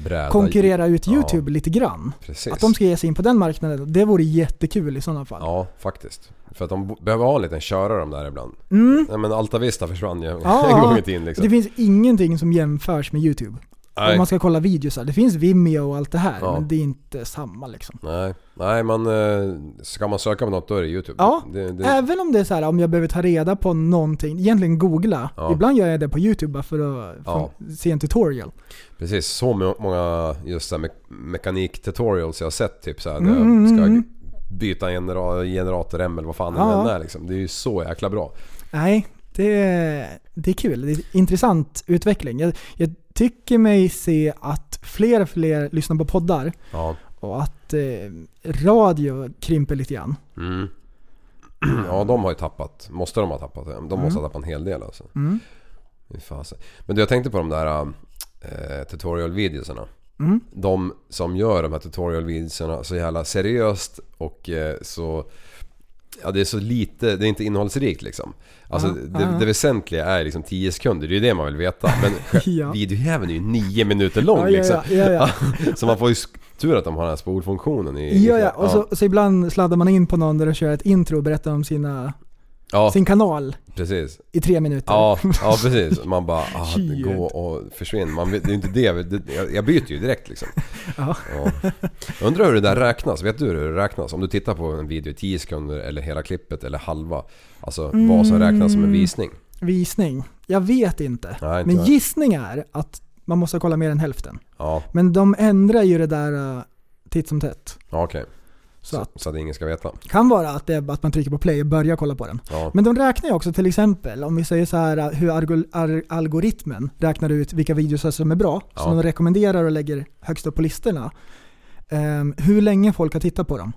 Speaker 2: Bräda.
Speaker 3: konkurrera ut
Speaker 2: Ja.
Speaker 3: YouTube lite grann.
Speaker 2: Precis.
Speaker 3: Att de ska ge sig in på den marknaden. Det vore jättekul i sådana fall.
Speaker 2: Ja, faktiskt. För att de behöver ha en liten körare de där ibland.
Speaker 3: Mm.
Speaker 2: Nej men Alta Vista försvann ju
Speaker 3: Ja,
Speaker 2: en
Speaker 3: ja.
Speaker 2: gång i tiden liksom.
Speaker 3: Det finns ingenting som jämförs med YouTube. Om
Speaker 2: Nej.
Speaker 3: man ska kolla videos. Det finns Vimeo och allt det här,
Speaker 2: Ja.
Speaker 3: men det är inte samma liksom.
Speaker 2: Nej, nej man, eh, ska man söka på något då är det YouTube.
Speaker 3: Ja,
Speaker 2: det, det,
Speaker 3: Även om det är så här, om jag behöver ta reda på någonting, egentligen googla.
Speaker 2: Ja.
Speaker 3: Ibland gör jag det på YouTube bara för att
Speaker 2: Ja.
Speaker 3: se en tutorial.
Speaker 2: Precis, så må- många just så me- mekanik-tutorials jag har sett typ så här, där
Speaker 3: Mm,
Speaker 2: jag ska
Speaker 3: mm, mm.
Speaker 2: byta genera- generator M eller vad fan
Speaker 3: Ja.
Speaker 2: det än är liksom. Det är ju så jäkla bra.
Speaker 3: Nej, det, det är kul. Det är intressant utveckling. Jag, jag tycker mig se att fler och fler lyssnar på poddar
Speaker 2: Ja.
Speaker 3: och att eh, radio krymper lite grann.
Speaker 2: Mm. Ja, de har ju tappat. Måste de ha tappat? De måste ha tappat en hel del alltså.
Speaker 3: Mm.
Speaker 2: Men du, jag tänkte på de där eh, tutorial-videoserna.
Speaker 3: Mm.
Speaker 2: De som gör de här tutorial-videoserna så jävla seriöst och eh, så... Ja, det är så lite, det är inte innehållsrikt liksom. Alltså
Speaker 3: Ja,
Speaker 2: det,
Speaker 3: ja, ja.
Speaker 2: det väsentliga är liksom 10 sekunder, det är ju det man vill veta. Men
Speaker 3: Ja.
Speaker 2: videojäveln är ju 9 minuter lång
Speaker 3: Ja,
Speaker 2: liksom.
Speaker 3: ja.
Speaker 2: Så man får ju tur att de har den här spolfunktionen i-
Speaker 3: Ja, ja. Och så, så ibland sladdar man in på någon där de kör ett intro och berättar om sina,
Speaker 2: ja,
Speaker 3: sin kanal
Speaker 2: precis.
Speaker 3: i tre minuter.
Speaker 2: Ja, ja precis. Man bara, ah, gå och försvinn. Man det är inte det, jag, byter ju direkt liksom.
Speaker 3: Ja.
Speaker 2: Ja. Jag undrar hur det där räknas. Vet du hur det räknas? Om du tittar på en video i 10 sekunder eller hela klippet eller halva. Alltså vad som räknas som en visning.
Speaker 3: Visning. Jag vet inte.
Speaker 2: Nej, inte
Speaker 3: Men
Speaker 2: jag.
Speaker 3: gissning är att man måste kolla mer än hälften.
Speaker 2: Ja,
Speaker 3: Men de ändrar ju det där uh, titt som tätt.
Speaker 2: ja okej.
Speaker 3: Så att,
Speaker 2: så att ingen ska veta.
Speaker 3: kan vara att, det att man trycker på play och börjar kolla på den.
Speaker 2: Ja,
Speaker 3: Men de räknar ju också till exempel, om vi säger så här hur algoritmen räknar ut vilka videos som är bra,
Speaker 2: Ja.
Speaker 3: som de rekommenderar och lägger högst upp på listorna. Ehm, hur länge folk har tittat på dem.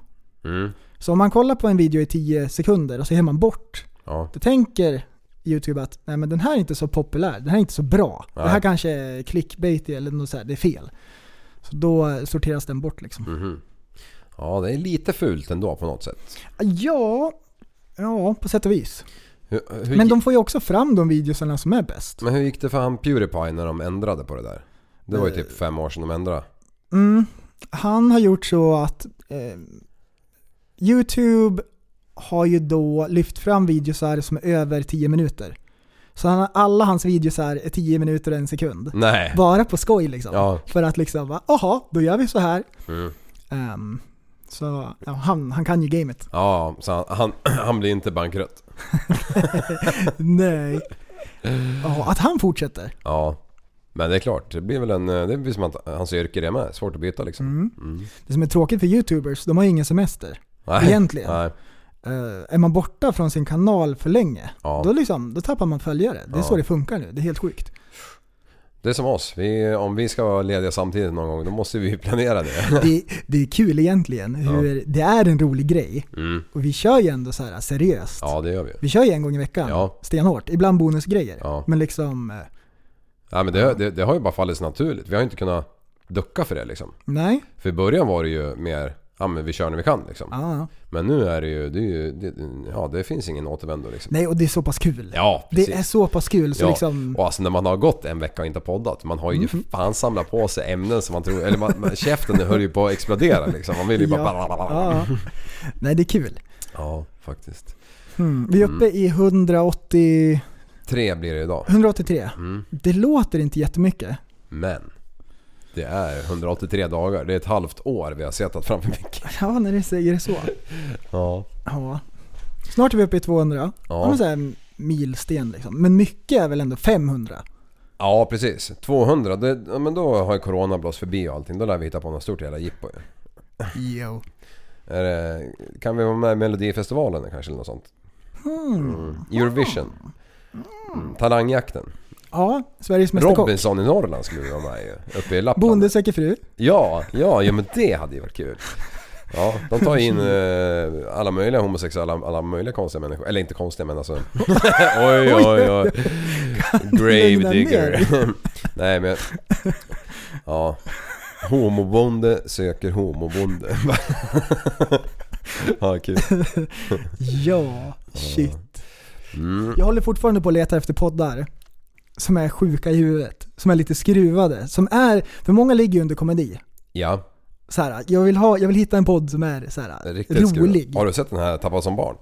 Speaker 2: mm.
Speaker 3: Så om man kollar på en video i 10 sekunder och så ger man bort,
Speaker 2: ja.
Speaker 3: då tänker YouTube att nej men den här är inte så populär, den här är inte så bra. Det här
Speaker 2: Nej.
Speaker 3: kanske är clickbait eller något så här, det är fel. Så då sorteras den bort liksom.
Speaker 2: Mhm. Ja, det är lite fult ändå på något sätt.
Speaker 3: Ja, ja på sätt och vis.
Speaker 2: Hur, hur,
Speaker 3: Men de får ju också fram de videosarna som är bäst.
Speaker 2: men hur gick det för han Pewdiepie när de ändrade på det där? Det var ju
Speaker 3: Eh.
Speaker 2: typ fem år sedan de ändrade.
Speaker 3: Mm. Han har gjort så att eh, YouTube har ju då lyft fram videosar som är över 10 minuter. Så han, alla hans videosar är 10 minuter och en sekund.
Speaker 2: Nej.
Speaker 3: Bara på skoj liksom.
Speaker 2: Ja.
Speaker 3: För att liksom, aha, då gör vi så här.
Speaker 2: Mm.
Speaker 3: Ehm, så ja, han, han kan ju gamet.
Speaker 2: Ja, så han, han, han blir inte bankrutt.
Speaker 3: Nej. Ja, att han fortsätter.
Speaker 2: Ja. Men det är klart, det blir väl en... Det blir som att hans yrke det med. Svårt att byta liksom.
Speaker 3: Mm.
Speaker 2: Mm.
Speaker 3: Det som är tråkigt för YouTubers, de har ju ingen semester.
Speaker 2: Nej.
Speaker 3: Egentligen.
Speaker 2: Nej.
Speaker 3: Eh, är man borta från sin kanal för länge,
Speaker 2: Ja.
Speaker 3: då, liksom, då tappar man följare. Det är
Speaker 2: Ja.
Speaker 3: så det funkar nu. Det är helt sjukt.
Speaker 2: Det är som oss. Vi, om vi ska vara lediga samtidigt någon gång, då måste vi planera det.
Speaker 3: Det, det är kul egentligen hur det är en rolig grej.
Speaker 2: Mm.
Speaker 3: Och vi kör ju ändå så här seriöst.
Speaker 2: Ja, det gör vi.
Speaker 3: Vi kör ju en gång i veckan,
Speaker 2: Ja.
Speaker 3: stenhårt. Ibland bonusgrejer.
Speaker 2: Ja.
Speaker 3: Men liksom, eh,
Speaker 2: Nej, men det, det, det har ju bara fallit naturligt. Vi har ju inte kunnat ducka för det liksom.
Speaker 3: nej.
Speaker 2: För i början var det ju mer, ja men vi kör när vi kan liksom.
Speaker 3: Ja.
Speaker 2: Men nu är det ju, det är ju det, ja det finns ingen återvändo liksom.
Speaker 3: Nej, och det är så pass kul.
Speaker 2: Ja, precis.
Speaker 3: det är så pass kul så
Speaker 2: Ja,
Speaker 3: liksom...
Speaker 2: och alltså när man har gått en vecka och inte poddat, man har ju fan samlat på sig ämnen som man tror, eller man, man, käften höll ju på att explodera liksom. Man vill ju bara...
Speaker 3: ja. Nej, det är kul.
Speaker 2: Ja, faktiskt.
Speaker 3: Hmm. Vi är uppe i 180,
Speaker 2: Tre blir det idag.
Speaker 3: 183.
Speaker 2: Mm.
Speaker 3: Det låter inte jättemycket.
Speaker 2: Men. Det är 183 dagar. Det är ett halvt år vi har suttit framför micken.
Speaker 3: Ja, när du säger det så.
Speaker 2: Ja.
Speaker 3: Ja. Snart är vi uppe i 200. Ja.
Speaker 2: Ja.
Speaker 3: men milsten liksom. Men mycket är väl ändå 500?
Speaker 2: Ja precis. 200, det, ja, men då har ju Corona blåst förbi och allting. Då lär vi hitta på något stort jävla jippo ju.
Speaker 3: Jo.
Speaker 2: Det, kan vi vara med i Melodifestivalen kanske eller något sånt? Mm. Eurovision. Mm. Talangjakten.
Speaker 3: Ja, Sveriges Mästerkock.
Speaker 2: Robinson i Norrland skulle vi vara med i. Uppe i Lappland.
Speaker 3: Bonde söker fru.
Speaker 2: Ja, ja, ja men det hade ju varit kul. Ja, de tar in eh, alla möjliga homosexuella, alla möjliga konstiga människor. Eller inte konstiga men alltså... oj, oj, oj. Grave digger. Nej men... Ja. Homobonde söker homobonde. ja, kul.
Speaker 3: Ja, shit.
Speaker 2: Mm.
Speaker 3: Jag håller fortfarande på att leta efter poddar som är sjuka i huvudet. Som är lite skruvade. Som är, för många ligger ju under komedi.
Speaker 2: Ja,
Speaker 3: Så här, jag, vill ha, jag vill hitta en podd som är så här,
Speaker 2: riktigt
Speaker 3: rolig.
Speaker 2: skruvat. Har du sett den här Tappa som barn?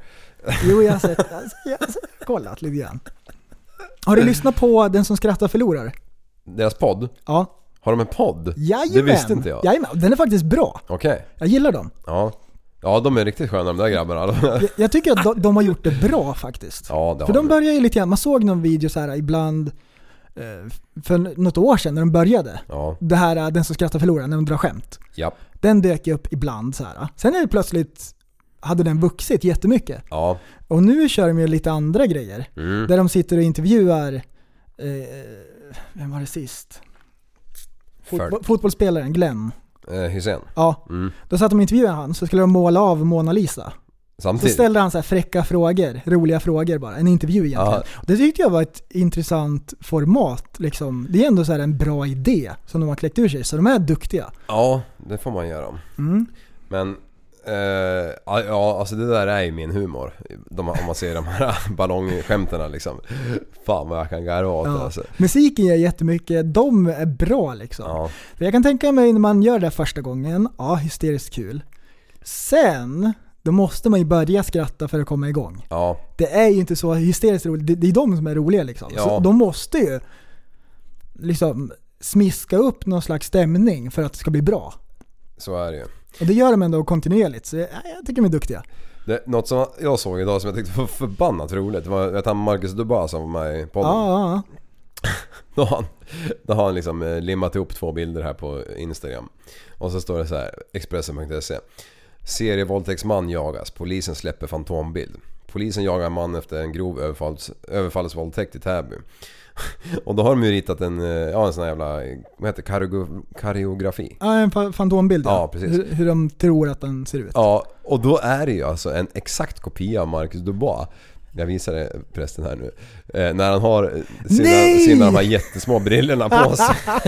Speaker 3: Jo, jag har sett, jag har, jag har kollat lite grann. Har du lyssnat på Den som skrattar förlorar?
Speaker 2: Deras podd?
Speaker 3: Ja.
Speaker 2: Har de en podd?
Speaker 3: Jajamän.
Speaker 2: Det visste inte jag.
Speaker 3: Jajamän, den är faktiskt bra.
Speaker 2: Okej.
Speaker 3: Jag gillar dem.
Speaker 2: Ja. Ja, de är riktigt sköna de där grabbarna.
Speaker 3: Jag, jag tycker att de, de har gjort det bra faktiskt.
Speaker 2: Ja, det
Speaker 3: För de
Speaker 2: de.
Speaker 3: börjar ju lite grann, man såg någon video så här ibland eh, för något år sedan när de började.
Speaker 2: Ja,
Speaker 3: Det här eh, Den som skrattar förlorar, när de drar skämt.
Speaker 2: ja.
Speaker 3: Den dök ju upp ibland så här. Sen är det plötsligt, hade den vuxit jättemycket.
Speaker 2: Ja.
Speaker 3: Och nu kör de ju lite andra grejer.
Speaker 2: Mm.
Speaker 3: Där de sitter och intervjuar, eh, vem var det sist? Fotbo- fotbollsspelaren Glenn.
Speaker 2: Eh, Hysén.
Speaker 3: Ja,
Speaker 2: Mm.
Speaker 3: då satt de och intervjuade han så skulle de måla av Mona Lisa. Så
Speaker 2: Samtidigt.
Speaker 3: ställde han så fräcka frågor, roliga frågor bara. En intervju egentligen.
Speaker 2: Ja.
Speaker 3: Det tyckte jag var ett intressant format. Liksom. Det är ändå så en bra idé som de har kläckt ur sig, så de är duktiga.
Speaker 2: Ja, det får man göra.
Speaker 3: Mm.
Speaker 2: Men... Eh, ja, alltså det där är ju min humor. De, om man ser de här ballongsskämten liksom. Fan vad jag kan garva åt
Speaker 3: Ja.
Speaker 2: alltså.
Speaker 3: Musiken gör jättemycket, de är bra liksom.
Speaker 2: Ja.
Speaker 3: För jag kan tänka mig när man gör det första gången, ja hysteriskt kul. Sen, då måste man ju börja skratta för att komma igång.
Speaker 2: Ja,
Speaker 3: Det är ju inte så hysteriskt roligt, det, det är de som är roliga liksom.
Speaker 2: Ja.
Speaker 3: Så de måste ju liksom smiska upp någon slags stämning för att det ska bli bra.
Speaker 2: så är det ju.
Speaker 3: Och det gör de ändå kontinuerligt, så jag, jag tycker de är duktiga.
Speaker 2: Det, något som jag såg idag som jag tyckte var förbannat roligt. Det var vet han Marcus Dubas som var med i podden.
Speaker 3: Ja, ja, ja.
Speaker 2: Då har han, då har han liksom eh, limmat ihop två bilder här på Instagram. Och så står det så här, Expressen.se. Serievåldtäktsman jagas, polisen släpper fantombild. Polisen jagar man efter en grov överfalls, överfallsvåldtäkt i Täby. Och då har de ju ritat en, eh, ja en sån här jävla, vad heter det, koreografi.
Speaker 3: ja en fa- fantombild
Speaker 2: Ja, precis.
Speaker 3: Hur, hur de tror att den ser ut.
Speaker 2: Ja, och då är det ju alltså en exakt kopia av Marcus Dubois. Jag visar det förresten här nu. Eh, när han har sina,
Speaker 3: Nej!
Speaker 2: sina de här jättesmå brillorna på sig.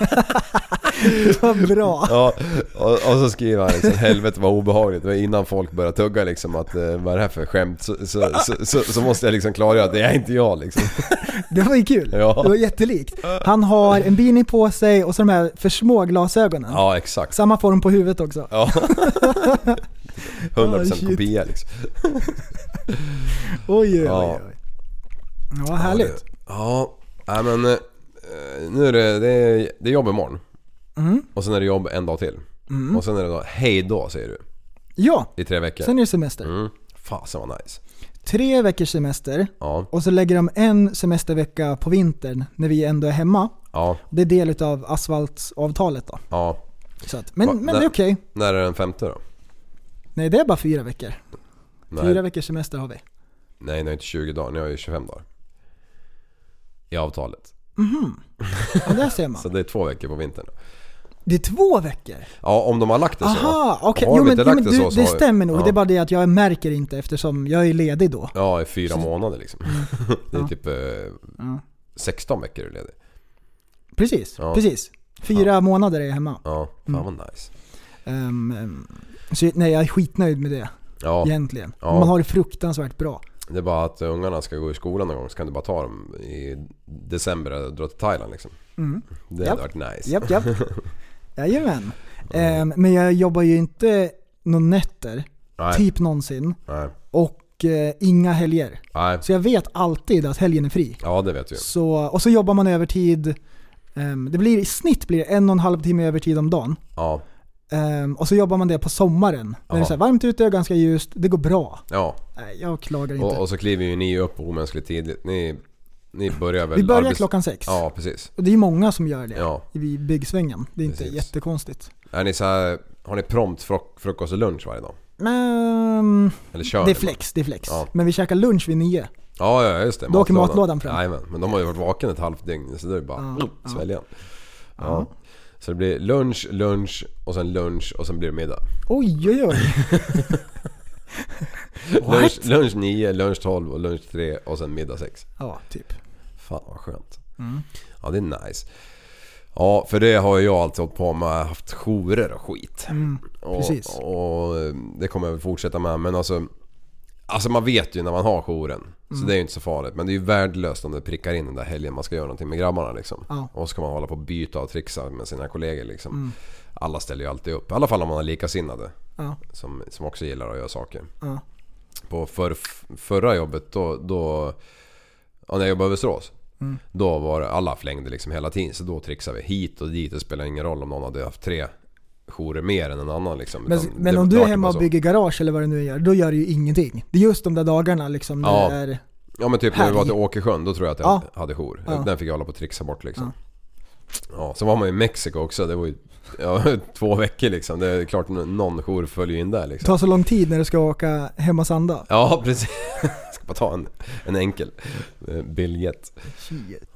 Speaker 3: Vad bra!
Speaker 2: Ja, och, och så skriver han liksom helvete vad obehagligt. Var innan folk började tugga liksom att eh, vad är det här för skämt? Så, så, så, så, måste jag liksom klargöra att det är inte jag liksom.
Speaker 3: Det var ju kul.
Speaker 2: Ja.
Speaker 3: Det var jättelikt. Han har en beanie på sig och så de här för små glasögonen.
Speaker 2: Ja, exakt.
Speaker 3: Samma form på huvudet också.
Speaker 2: Ja. 100%
Speaker 3: Ah, shit.
Speaker 2: kopia liksom.
Speaker 3: Oj, oj,
Speaker 2: Ja.
Speaker 3: oj. Ja, härligt.
Speaker 2: Ja, nej men eh, nu är det, det är, det är jobb imorgon.
Speaker 3: Mm.
Speaker 2: Och sen är det jobb en dag till. Och sen är det då hej då säger du.
Speaker 3: Ja,
Speaker 2: I tre veckor.
Speaker 3: sen är det semester.
Speaker 2: Mm. Fasen vad nice.
Speaker 3: Tre veckors semester
Speaker 2: Ja,
Speaker 3: och så lägger de en semestervecka på vintern när vi ändå är hemma.
Speaker 2: ja,
Speaker 3: Det är del utav asfaltsavtalet då.
Speaker 2: ja.
Speaker 3: Så att, men,
Speaker 2: Va,
Speaker 3: men
Speaker 2: nej.
Speaker 3: det är okej.
Speaker 2: När är den femte då?
Speaker 3: Nej, det är bara fyra veckor.
Speaker 2: Nej,
Speaker 3: Fyra veckors semester har vi.
Speaker 2: nej, ni har inte 20 dagar, ni har ju 25 dagar. I avtalet.
Speaker 3: Ja, där ser man.
Speaker 2: Så det är två veckor på vintern.
Speaker 3: Det är två veckor?
Speaker 2: Ja, om de har lagt det så.
Speaker 3: Aha, okej.
Speaker 2: Har
Speaker 3: Jo
Speaker 2: de
Speaker 3: men,
Speaker 2: inte
Speaker 3: jo,
Speaker 2: lagt
Speaker 3: men
Speaker 2: det
Speaker 3: du,
Speaker 2: så, så
Speaker 3: det
Speaker 2: har-
Speaker 3: stämmer nog.
Speaker 2: ja.
Speaker 3: Det är bara det att jag märker inte eftersom jag är ledig då.
Speaker 2: Ja, i fyra månader liksom. det är
Speaker 3: Mm. Ja.
Speaker 2: typ eh, 16 veckor är ledig.
Speaker 3: Precis,
Speaker 2: Ja.
Speaker 3: precis. Fyra månader är jag hemma.
Speaker 2: Ja, fan
Speaker 3: Mm.
Speaker 2: vad nice.
Speaker 3: Ehm, ehm, så nej, jag är skitnöjd med det
Speaker 2: Ja,
Speaker 3: egentligen.
Speaker 2: Ja.
Speaker 3: Man har det fruktansvärt bra.
Speaker 2: det är bara att ungarna ska gå i skolan någon gång så kan du bara ta dem i december och dra till Thailand liksom.
Speaker 3: Mm.
Speaker 2: Det hade varit nice.
Speaker 3: Japp, japp. Jajamän. Ehm, men jag jobbar ju inte någon nätter,
Speaker 2: Nej,
Speaker 3: typ någonsin.
Speaker 2: nej,
Speaker 3: Och eh, inga helger.
Speaker 2: nej.
Speaker 3: Så jag vet alltid att helgen är fri.
Speaker 2: Ja, det vet ju.
Speaker 3: Så, och så jobbar man övertid Ehm, det blir, I snitt blir det en och en halv timme övertid om dagen.
Speaker 2: Ja,
Speaker 3: Ehm, och så jobbar man det på sommaren. När det är så här varmt ute och ganska ljust. Det går bra.
Speaker 2: ja.
Speaker 3: Nej, jag klagar inte.
Speaker 2: Och, och så kliver ju ni upp omänskligt tidigt. Ni, ni börjar väl...
Speaker 3: Vi börjar
Speaker 2: arbets-
Speaker 3: klockan sex.
Speaker 2: Ja, precis.
Speaker 3: Och det är många som gör det
Speaker 2: Ja.
Speaker 3: i byggsvängen. Det är inte
Speaker 2: Precis.
Speaker 3: jättekonstigt.
Speaker 2: Är ni så här, har ni prompt fruk- frukost och lunch varje dag?
Speaker 3: Men
Speaker 2: Eller kör
Speaker 3: det är flex, det är flex.
Speaker 2: Ja.
Speaker 3: Men vi käkar lunch vid nio.
Speaker 2: Ja, ja just det.
Speaker 3: Då åker matlådan fram.
Speaker 2: Jajamän, men de har ju varit vaken ett halvt dygn så det är bara
Speaker 3: Ja, ja.
Speaker 2: svälja. Ja. Så det blir lunch, lunch och sen lunch och sen blir det middag.
Speaker 3: Oj, oj, oj.
Speaker 2: Lunch, lunch 9, lunch 12 och lunch 3 och sen middag 6.
Speaker 3: Ja, typ.
Speaker 2: Fan vad skönt.
Speaker 3: Mm.
Speaker 2: Ja det är nice. Ja för det har jag alltid hållit på med, haft jourer och skit.
Speaker 3: Mm,
Speaker 2: och,
Speaker 3: precis.
Speaker 2: och det kommer jag väl fortsätta med men alltså Alltså man vet ju när man har jouren. Så
Speaker 3: Mm.
Speaker 2: det är ju inte så farligt. Men det är ju värdelöst om det prickar in den där helgen man ska göra någonting med grabbarna liksom.
Speaker 3: Ja.
Speaker 2: Och så ska man hålla på och byta och trixa med sina kollegor liksom.
Speaker 3: Mm.
Speaker 2: Alla ställer ju alltid upp. I alla fall om man har likasinnade.
Speaker 3: Ja,
Speaker 2: Som, som också gillar att göra saker.
Speaker 3: ja.
Speaker 2: På för, förra jobbet då, då ja, när jag jobbade i Västerås.
Speaker 3: Mm.
Speaker 2: Då var det, alla flängde liksom hela tiden. Så då trixade vi hit och dit. Det spelar ingen roll om någon hade haft tre jourer mer än en annan liksom.
Speaker 3: Men, men om du är hemma och bygger garage eller vad det nu gör, då gör det ju ingenting. Det är just de där dagarna liksom.
Speaker 2: Ja.
Speaker 3: Är,
Speaker 2: Ja men typ när vi var till. Åkersjön, då tror jag att jag
Speaker 3: Ja.
Speaker 2: hade jour. Den fick jag hålla på och trixa bort liksom. Ja. så var man ju i Mexiko också. Det var ju ja, två veckor liksom. Det är klart någon jour följer in där
Speaker 3: det
Speaker 2: liksom.
Speaker 3: tar så lång tid när du ska åka hem och sanda.
Speaker 2: Ja precis. Ska bara ta en, en enkel eh, biljett.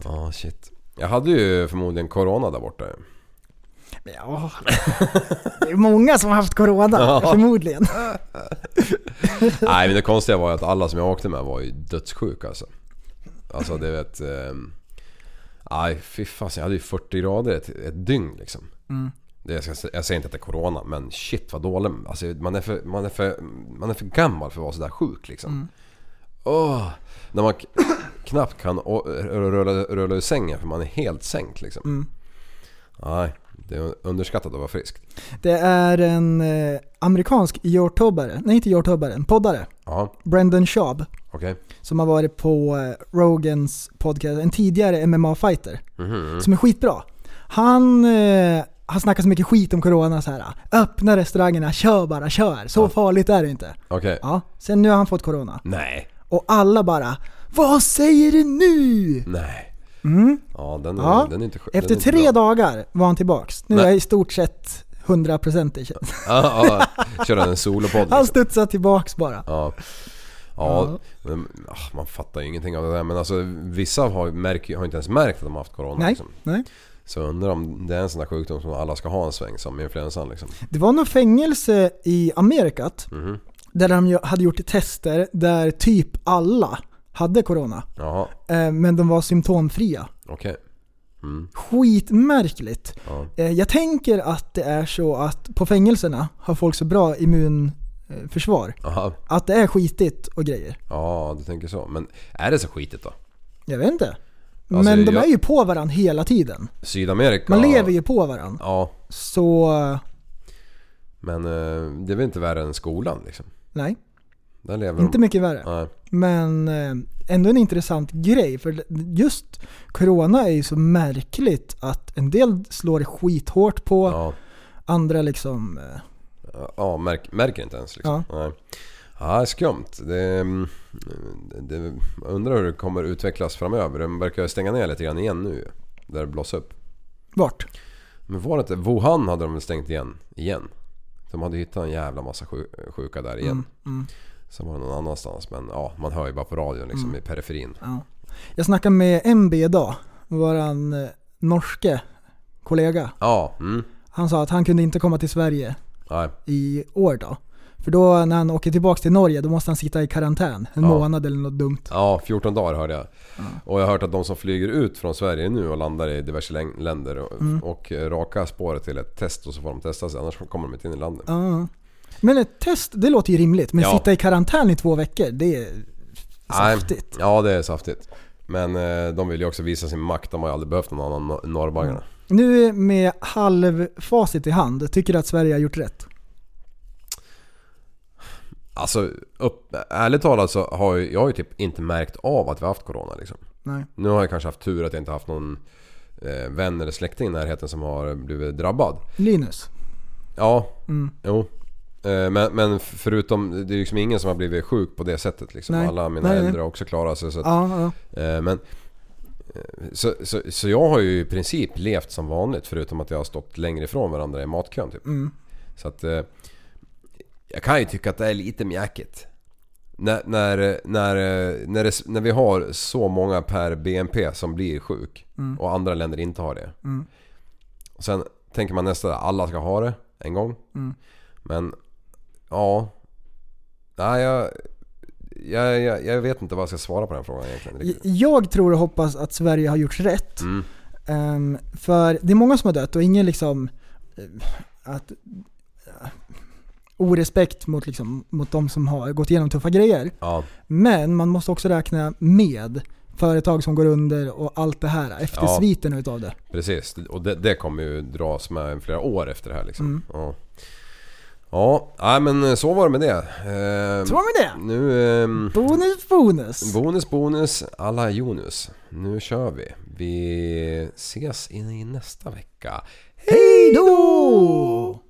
Speaker 2: Ja shit. Jag hade ju förmodligen Corona där borta.
Speaker 3: Ja, det är många som har haft corona,
Speaker 2: Ja.
Speaker 3: förmodligen.
Speaker 2: Nej men det konstiga var ju att alla som jag åkte med var ju dödssjuka alltså. Alltså det vet... Nej fy fasen, jag hade ju 40 grader ett, ett dygn liksom.
Speaker 3: Mm.
Speaker 2: Det, jag, ska, jag säger inte att det är Corona men shit vad dålig. Alltså man är för, man är för, man är för gammal för att vara sådär sjuk liksom.
Speaker 3: Mm.
Speaker 2: Åh, när man knappt kan rulla, ur sängen för man är helt sänkt liksom.
Speaker 3: Mm.
Speaker 2: Nej, det är underskattat att vara frisk.
Speaker 3: Det är en eh, amerikansk youtubare, nej inte youtubare, en poddare,
Speaker 2: Ja,
Speaker 3: Brendan Schaub,
Speaker 2: okej.
Speaker 3: som har varit på eh, Rogans podcast, en tidigare MMA-fighter,
Speaker 2: Mhm.
Speaker 3: som är skitbra. Han eh, har snackat så mycket skit om corona så här. öppna restaurangerna, kör bara, kör. Så
Speaker 2: Ja.
Speaker 3: farligt är det inte.
Speaker 2: Okej.
Speaker 3: Ja, sen nu har han fått corona.
Speaker 2: Nej,
Speaker 3: Och alla bara Vad säger du nu?
Speaker 2: nej.
Speaker 3: Mm.
Speaker 2: Ja, den är,
Speaker 3: Ja.
Speaker 2: Den är inte den är
Speaker 3: Efter
Speaker 2: inte
Speaker 3: tre
Speaker 2: bra.
Speaker 3: dagar var han tillbaks. Nu
Speaker 2: Nej.
Speaker 3: är jag i stort sett 100% i tjänst.
Speaker 2: Ja, ja. Kör en solopodd
Speaker 3: Han
Speaker 2: liksom.
Speaker 3: studsar tillbaks bara.
Speaker 2: Ja. Ja, men, ah, man fattar ju ingenting av det där. Men alltså vissa har, märker, har inte ens märkt att de har haft corona.
Speaker 3: Nej.
Speaker 2: Liksom.
Speaker 3: Nej.
Speaker 2: Så jag undrar om det är en sån där sjukdom som alla ska ha en sväng som influensan liksom.
Speaker 3: Det var något fängelse i Amerikat
Speaker 2: Mhm.
Speaker 3: där de hade gjort tester där typ alla hade corona.
Speaker 2: Jaha,
Speaker 3: Eh, Men de var symptomfria.
Speaker 2: okej. Mm,
Speaker 3: Skitmärkligt.
Speaker 2: ja.
Speaker 3: Eh, Jag tänker att det är så att på fängelserna har folk så bra immunförsvar.
Speaker 2: Aha.
Speaker 3: Att det är skitigt och grejer.
Speaker 2: Ja, du tänker så. Men är det så skitigt då?
Speaker 3: Jag vet inte.
Speaker 2: Alltså,
Speaker 3: Men de
Speaker 2: jag-
Speaker 3: är ju på varandra hela tiden.
Speaker 2: Sydamerika?
Speaker 3: Man lever ju på varandra.
Speaker 2: Ja,
Speaker 3: Så,
Speaker 2: men eh, det är väl inte värre än skolan liksom?
Speaker 3: nej.
Speaker 2: Där lever
Speaker 3: Inte
Speaker 2: de...
Speaker 3: mycket värre.
Speaker 2: Nej.
Speaker 3: Men eh, ändå en intressant grej. För just Corona är ju så märkligt att en del slår skithårt på.
Speaker 2: Ja,
Speaker 3: Andra liksom...
Speaker 2: ja märk, märker inte ens liksom. Nej. Ja, skumt. Det, mm, det, undrar hur det kommer utvecklas framöver. De verkar stänga ner lite grann igen nu Där det blossar upp.
Speaker 3: Vart?
Speaker 2: Men var det inte... Wuhan hade de väl stängt igen? Igen? De hade hittat en jävla massa sju- sjuka där igen.
Speaker 3: Mm, mm,
Speaker 2: Sen var det någon annanstans. Men ja, man hör ju bara på radion liksom
Speaker 3: Mm.
Speaker 2: i periferin.
Speaker 3: ja. Jag snackade med MB idag. Våran eh, norske kollega.
Speaker 2: Ja, mm.
Speaker 3: Han sa att han kunde inte komma till Sverige
Speaker 2: Nej.
Speaker 3: i år då. För då när han åker tillbaka till Norge då måste han sitta i karantän en
Speaker 2: Ja.
Speaker 3: månad eller något dumt.
Speaker 2: Ja, 14 dagar hörde jag. Och jag har hört att de som flyger ut från Sverige nu och landar i diverse länder och,
Speaker 3: Mm.
Speaker 2: och raka spåret till ett test och så får de testa sig. Annars kommer de inte in i landet.
Speaker 3: Ja. Men ett test, det låter ju rimligt. Men
Speaker 2: Ja.
Speaker 3: sitta i karantän i två veckor, det är
Speaker 2: Nej.
Speaker 3: saftigt.
Speaker 2: Ja, det är saftigt. Men eh, de vill ju också visa sin makt. De har ju aldrig behövt någon annan nor- norrbaggarna.
Speaker 3: Nu med halvfacit i hand, tycker du att Sverige har gjort rätt?
Speaker 2: Alltså, upp, ärligt talat så har ju, jag har ju typ inte märkt av att vi har haft Corona liksom.
Speaker 3: Nej.
Speaker 2: Nu har jag kanske haft tur att jag inte haft någon eh, vän eller släkting i närheten som har blivit drabbad.
Speaker 3: Linus.
Speaker 2: Ja,
Speaker 3: Mm.
Speaker 2: jo. Eh, Men, men förutom, det är liksom ingen som har blivit sjuk på det sättet liksom.
Speaker 3: Nej.
Speaker 2: Alla mina
Speaker 3: Nej,
Speaker 2: äldre har också klarat sig. Så, att,
Speaker 3: Ja, ja.
Speaker 2: eh, men, så, så, så jag har ju i princip levt som vanligt förutom att jag har stått längre ifrån varandra i matkön typ.
Speaker 3: Mm.
Speaker 2: Så att eh, jag kan ju tycka att det är lite mjäkigt. När, när, när, när, det, när vi har så många per BNP som blir sjuk
Speaker 3: Mm.
Speaker 2: och andra länder inte har det.
Speaker 3: Mm.
Speaker 2: Och sen tänker man nästa, alla ska ha det en gång.
Speaker 3: Mm.
Speaker 2: Men ja... Nej jag, jag, jag, jag vet inte vad jag ska svara på den frågan egentligen. riktigt.
Speaker 3: Jag tror och hoppas att Sverige har gjort rätt.
Speaker 2: Mm.
Speaker 3: Ehm, för det är många som har dött och ingen liksom eh, att eh, orespekt mot, liksom, mot de som har gått igenom tuffa grejer.
Speaker 2: Ja,
Speaker 3: Men man måste också räkna med företag som går under och allt det här, eftersviten utav det.
Speaker 2: precis. Och det, det kommer ju dras med flera år efter det här liksom.
Speaker 3: Mm.
Speaker 2: Ja. Ja, nej men så var det med det. Ehm,
Speaker 3: Så var med det!
Speaker 2: Nu... ehm,
Speaker 3: Bonus, bonus!
Speaker 2: bonus, bonus, alla Jonus. Nu kör vi. Vi ses i nästa vecka.
Speaker 3: Hej då!